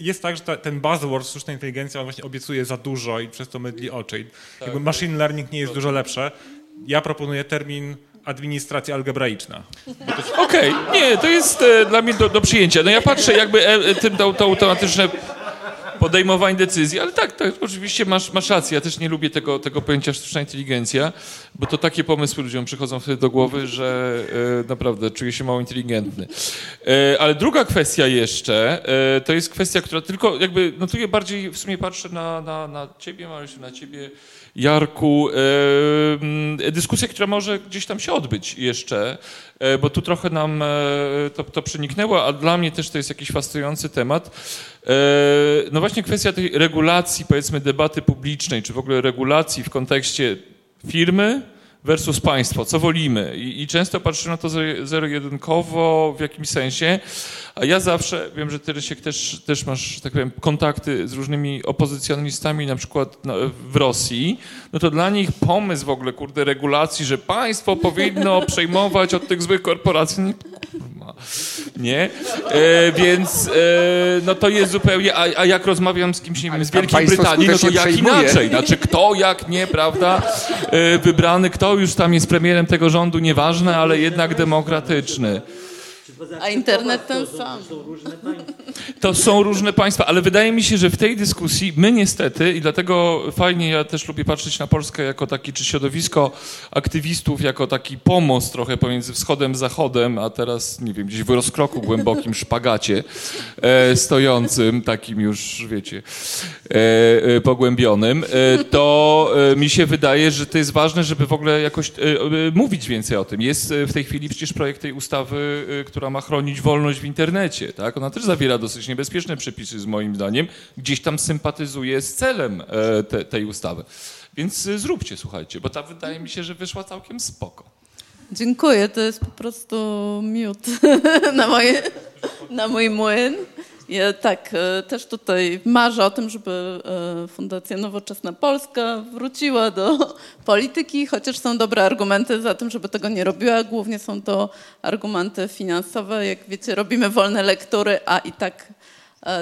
jest tak, że ta, ten buzzword sztucznej inteligencji, on właśnie obiecuje za dużo i przez to mydli oczy. Tak, machine learning nie jest dużo lepsze. Ja proponuję termin administracja algebraiczna. Okej, okay. nie, to jest e, dla mnie do, do, przyjęcia. No ja patrzę jakby e, tym to, to automatyczne podejmowanie decyzji, ale tak, tak oczywiście masz, masz rację. Ja też nie lubię tego, tego pojęcia sztuczna inteligencja, bo to takie pomysły ludziom przychodzą wtedy do głowy, że e, naprawdę czuję się mało inteligentny. E, ale druga kwestia jeszcze, e, to jest kwestia, która tylko jakby, no tu ja bardziej w sumie patrzę na, na, na ciebie, Marysiu, na ciebie, Jarku, e, dyskusja, która może gdzieś tam się odbyć jeszcze, e, bo tu trochę nam e, to, to przeniknęło, a dla mnie też to jest jakiś fascynujący temat. No właśnie kwestia tej regulacji, powiedzmy, debaty publicznej, czy w ogóle regulacji w kontekście firmy, versus państwo, co wolimy. I, I, często patrzę na to zero-jedynkowo w jakimś sensie, a ja zawsze, wiem, że ty Rysiek też, też masz, tak powiem, kontakty z różnymi opozycjonistami, na przykład w Rosji, no to dla nich pomysł w ogóle, kurde, regulacji, że państwo powinno przejmować od tych złych korporacji, no, nie? E, więc e, no to jest zupełnie, a, a jak rozmawiam z kimś, nie wiem, z Wielkiej Brytanii, no to jak przejmuje. inaczej? Znaczy kto, jak nie, prawda? E, wybrany, kto już tam jest premierem tego rządu, nieważne, ale jednak demokratyczny. A internet ten sam. To są różne państwa, ale wydaje mi się, że w tej dyskusji my niestety, i dlatego fajnie ja też lubię patrzeć na Polskę jako taki, czy środowisko aktywistów, jako taki pomost trochę pomiędzy wschodem a zachodem, a teraz, nie wiem, gdzieś w rozkroku głębokim szpagacie e, stojącym, takim już, wiecie, e, e, pogłębionym, e, to e, mi się wydaje, że to jest ważne, żeby w ogóle jakoś e, mówić więcej o tym. Jest w tej chwili przecież projekt tej ustawy, która która ma chronić wolność w internecie. Tak? Ona też zawiera dosyć niebezpieczne przepisy, z moim zdaniem. Gdzieś tam sympatyzuje z celem e, te, tej ustawy. Więc e, zróbcie, słuchajcie, bo ta wydaje mi się, że wyszła całkiem spoko. Dziękuję, to jest po prostu miód [laughs] na, moje, na mój młyn. Ja tak, e, też tutaj marzę o tym, żeby e, Fundacja Nowoczesna Polska wróciła do polityki, chociaż są dobre argumenty za tym, żeby tego nie robiła. Głównie są to argumenty finansowe. Jak wiecie, robimy wolne lektury, a i tak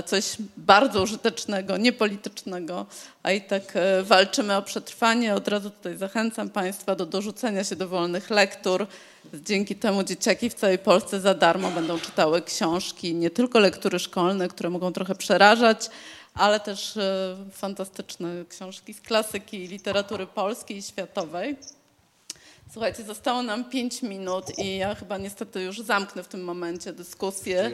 coś bardzo użytecznego, niepolitycznego, a i tak walczymy o przetrwanie. Od razu tutaj zachęcam Państwa do dorzucenia się do wolnych lektur. Dzięki temu dzieciaki w całej Polsce za darmo będą czytały książki, nie tylko lektury szkolne, które mogą trochę przerażać, ale też e, fantastyczne książki z klasyki literatury polskiej i światowej. Słuchajcie, zostało nam pięć minut i ja chyba niestety już zamknę w tym momencie dyskusję.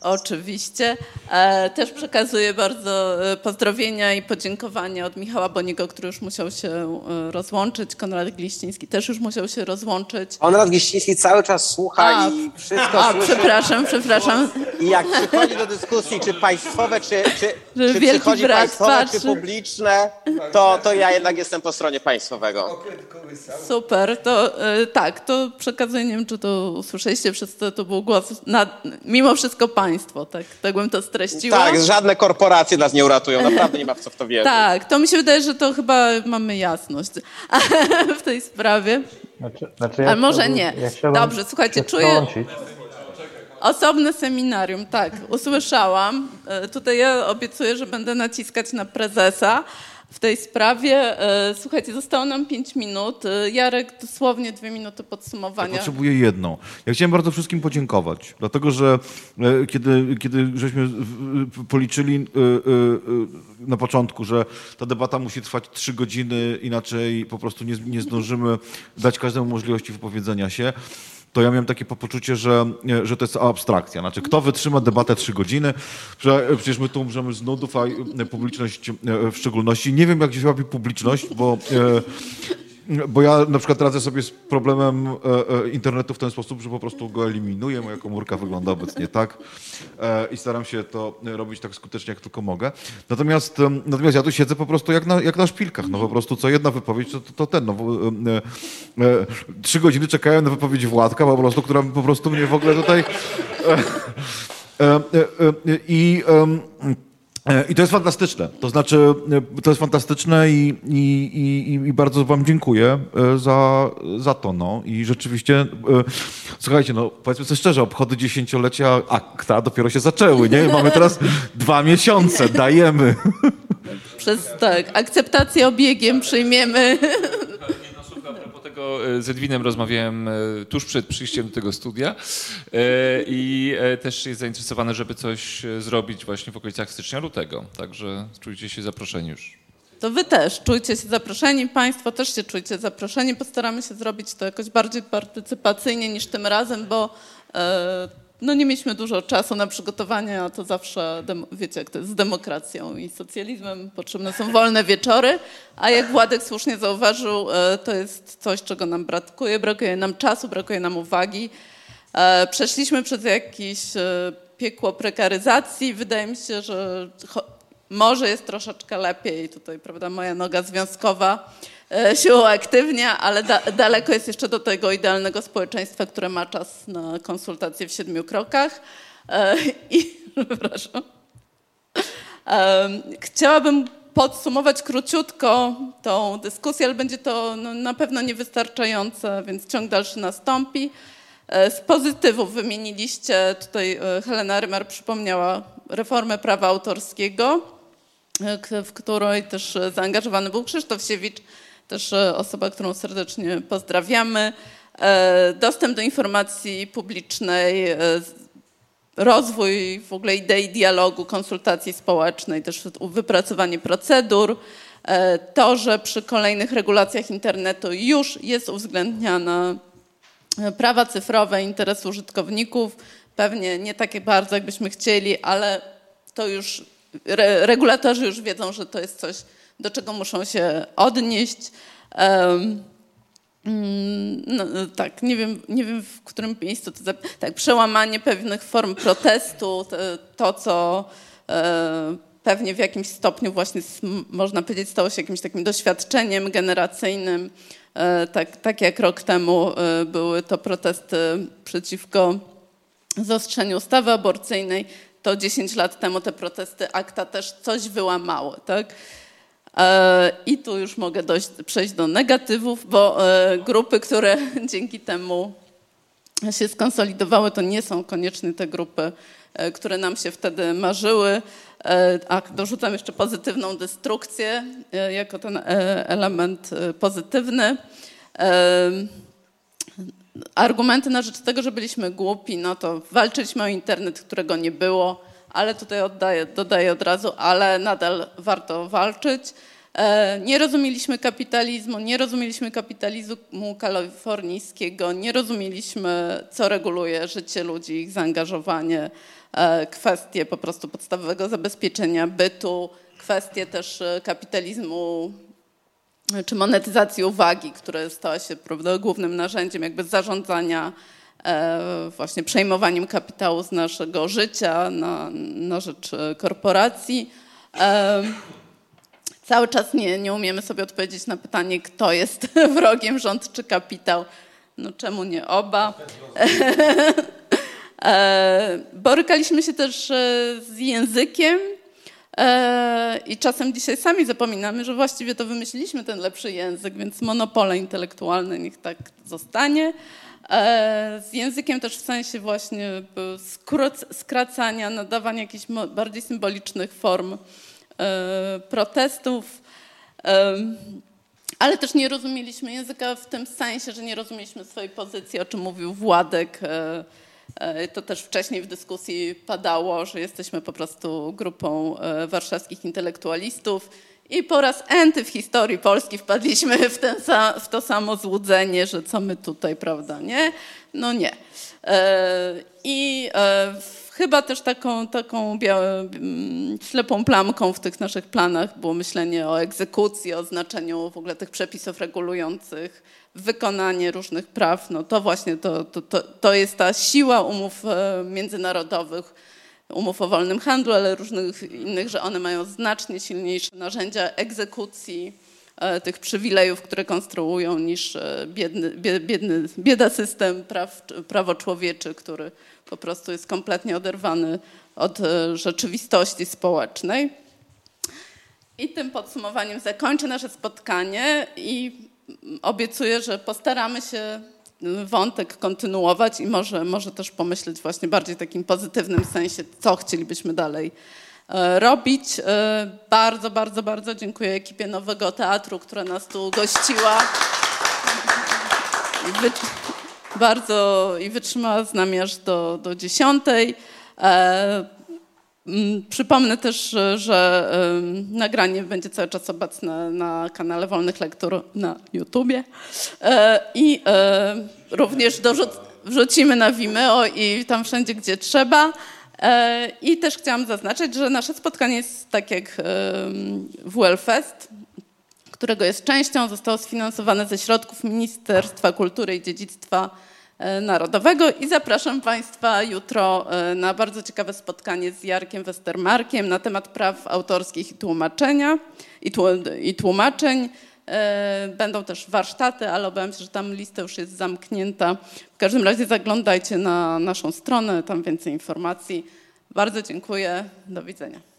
Oczywiście. E, też przekazuję bardzo e, pozdrowienia i podziękowania od Michała Boniego, który już musiał się e, rozłączyć. Konrad Gliściński też już musiał się rozłączyć. Konrad Gliściński cały czas słucha a, i wszystko a, słyszy. Przepraszam, przepraszam. I jak przychodzi do dyskusji, czy państwowe, czy, czy, czy przychodzi państwowe, patrzy. czy publiczne, to, to ja jednak jestem po stronie państwowego. Super, to tak, to przekazuję, nie wiem, czy to usłyszeliście, przez to, to był głos, na, mimo wszystko wszystko państwo, tak, tak bym to streściła. Tak, żadne korporacje nas nie uratują, naprawdę nie ma w co w to wierzyć. Tak, to mi się wydaje, że to chyba mamy jasność [laughs] w tej sprawie. Znaczy, znaczy ja Ale może nie. Ja Dobrze, słuchajcie, czuję... Osobne seminarium, tak, usłyszałam. E, tutaj ja obiecuję, że będę naciskać na prezesa, w tej sprawie. E, słuchajcie, zostało nam pięć minut. E, Jarek, dosłownie dwie minuty podsumowania. Ja potrzebuję jedną. Ja chciałem bardzo wszystkim podziękować, dlatego że e, kiedy, kiedy żeśmy policzyli na początku, że ta debata musi trwać trzy godziny, inaczej po prostu nie, nie zdążymy dać każdemu możliwości wypowiedzenia się, to ja miałem takie poczucie, że, że to jest abstrakcja. Znaczy, kto wytrzyma debatę trzy godziny? Że przecież my tu umrzemy z nudów, a publiczność w szczególności. Nie wiem, jak się robi publiczność, bo e, bo ja na przykład radzę sobie z problemem e, e, internetu w ten sposób, że po prostu go eliminuję. Moja komórka wygląda obecnie tak e, i staram się to robić tak skutecznie, jak tylko mogę. Natomiast, natomiast ja tu siedzę po prostu jak na, jak na szpilkach. No po prostu co jedna wypowiedź, to, to ten. No, trzy godziny czekałem na wypowiedź Władka po prostu, która po prostu mnie w ogóle tutaj... I... E, I to jest fantastyczne. To znaczy, e, to jest fantastyczne i, i, i, i bardzo Wam dziękuję e, za, za to. No. I rzeczywiście, słuchajcie, no, powiedzmy sobie szczerze, obchody dziesięciolecia akta dopiero się zaczęły. Nie? Mamy teraz dwa miesiące, dajemy. Przez tak, akceptację obiegiem przyjmiemy tego e, z Edwinem rozmawiałem e, tuż przed przyjściem do tego studia e, i też jest zainteresowany, żeby coś zrobić właśnie w okolicach stycznia, lutego. Także czujcie się zaproszeni już. To wy też czujcie się zaproszeni, państwo też się czujcie zaproszeni. Postaramy się zrobić to jakoś bardziej partycypacyjnie niż tym razem, bo no nie mieliśmy dużo czasu na przygotowanie, a to zawsze, wiecie, jak to jest z demokracją i socjalizmem, potrzebne są wolne wieczory, a jak Władek słusznie zauważył, e, to jest coś, czego nam brakuje, brakuje nam czasu, brakuje nam uwagi. E, przeszliśmy przez jakieś e, piekło prekaryzacji, wydaje mi się, że może jest troszeczkę lepiej, tutaj, prawda, moja noga związkowa się uaktywnia, ale da, daleko jest jeszcze do tego idealnego społeczeństwa, które ma czas na konsultacje w siedmiu krokach. E, I, [laughs] przepraszam. Chciałabym podsumować króciutko tą dyskusję, ale będzie to no, na pewno niewystarczające, więc ciąg dalszy nastąpi. E, z pozytywów wymieniliście, tutaj Helena Rymar przypomniała reformę prawa autorskiego, w której też zaangażowany był Krzysztof Siewicz, też e, osoba, którą serdecznie pozdrawiamy. E, dostęp do informacji publicznej, e, rozwój w ogóle idei dialogu, konsultacji społecznej, też wypracowanie procedur. To, że przy kolejnych regulacjach internetu już jest uwzględniana prawa cyfrowe, interes użytkowników, pewnie nie takie bardzo, jakbyśmy chcieli, ale to już regulatorzy już wiedzą, że to jest coś, do czego muszą się odnieść. Um, no, tak, nie wiem, nie wiem w którym miejscu to tak, przełamanie pewnych form protestu, to, co e, pewnie w jakimś stopniu właśnie można powiedzieć stało się jakimś takim doświadczeniem generacyjnym. E, tak, tak jak rok temu e, były to protesty przeciwko zaostrzeniu ustawy aborcyjnej, to 10 lat temu te protesty akta też coś wyłamały. Tak? E, I tu już mogę dojść, przejść do negatywów, bo e, grupy, które [laughs] dzięki temu się skonsolidowały, to nie są koniecznie te grupy, e, które nam się wtedy marzyły. A dorzucam jeszcze pozytywną destrukcję jako ten element pozytywny. Argumenty na rzecz tego, że byliśmy głupi, no to walczyliśmy o internet, którego nie było ale tutaj oddaję, dodaję od razu, ale nadal warto walczyć. E, nie rozumieliśmy kapitalizmu, nie rozumieliśmy kapitalizmu kalifornijskiego, nie rozumieliśmy, co reguluje życie ludzi, ich zaangażowanie, e, kwestie po prostu podstawowego zabezpieczenia bytu, kwestie też e, kapitalizmu czy monetyzacji uwagi, która stała się prawda, głównym narzędziem jakby zarządzania właśnie przejmowaniem kapitału z naszego życia na, na rzecz e, korporacji. E, cały czas nie, nie umiemy sobie odpowiedzieć na pytanie, kto jest [laughs] wrogiem, rząd czy kapitał. No czemu nie oba? [laughs] Borykaliśmy się też z językiem i czasem dzisiaj sami zapominamy, że właściwie to wymyśliliśmy ten lepszy język, więc monopole intelektualne niech tak zostanie. E, z językiem też w sensie właśnie skracania, nadawania jakichś bardziej symbolicznych form e, protestów. Ale też nie rozumieliśmy języka w tym sensie, że nie rozumieliśmy swojej pozycji, o czym mówił Władek. E, to też wcześniej w dyskusji padało, że jesteśmy po prostu grupą warszawskich intelektualistów i po raz enty w historii Polski wpadliśmy w, ten, w to samo złudzenie, że co my tutaj, prawda, nie? No nie. E, I e, chyba też taką, taką mm, ślepą plamką w tych naszych planach było myślenie o egzekucji, o znaczeniu w ogóle tych przepisów regulujących wykonanie różnych praw. No to właśnie to, to, to, to jest ta siła umów e, międzynarodowych, umów o wolnym handlu, ale różnych innych, że one mają znacznie silniejsze narzędzia egzekucji e, tych przywilejów, które konstruują, niż e, biedny, biedny, bieda system praw, prawo człowieczy, który po prostu jest kompletnie oderwany od e, rzeczywistości społecznej. I tym podsumowaniem zakończę nasze spotkanie i obiecuję, że postaramy się wątek kontynuować i może, może też pomyśleć właśnie bardziej w takim pozytywnym sensie, co chcielibyśmy dalej e, robić. E, bardzo, bardzo, bardzo dziękuję ekipie Nowego Teatru, która nas tu gościła. Wy, bardzo i wytrzymała z nami aż do, do dziesiątej. Mm, przypomnę też, że nagranie będzie cały czas obecne na kanale Wolnych Lektur na YouTubie e, i e, również wrzucimy na Vimeo i tam wszędzie, gdzie trzeba. E, I też chciałam zaznaczyć, że nasze spotkanie jest tak jak WLFest, którego jest częścią, zostało sfinansowane ze środków Ministerstwa Kultury i Dziedzictwa Narodowego i zapraszam Państwa jutro e, na bardzo ciekawe spotkanie z Jarkiem Westermarkiem na temat praw autorskich i tłumaczenia i tłumaczeń. E, będą też warsztaty, ale obawiam się, że tam lista już jest zamknięta. W każdym razie zaglądajcie na naszą stronę, tam więcej informacji. Bardzo dziękuję. Do widzenia.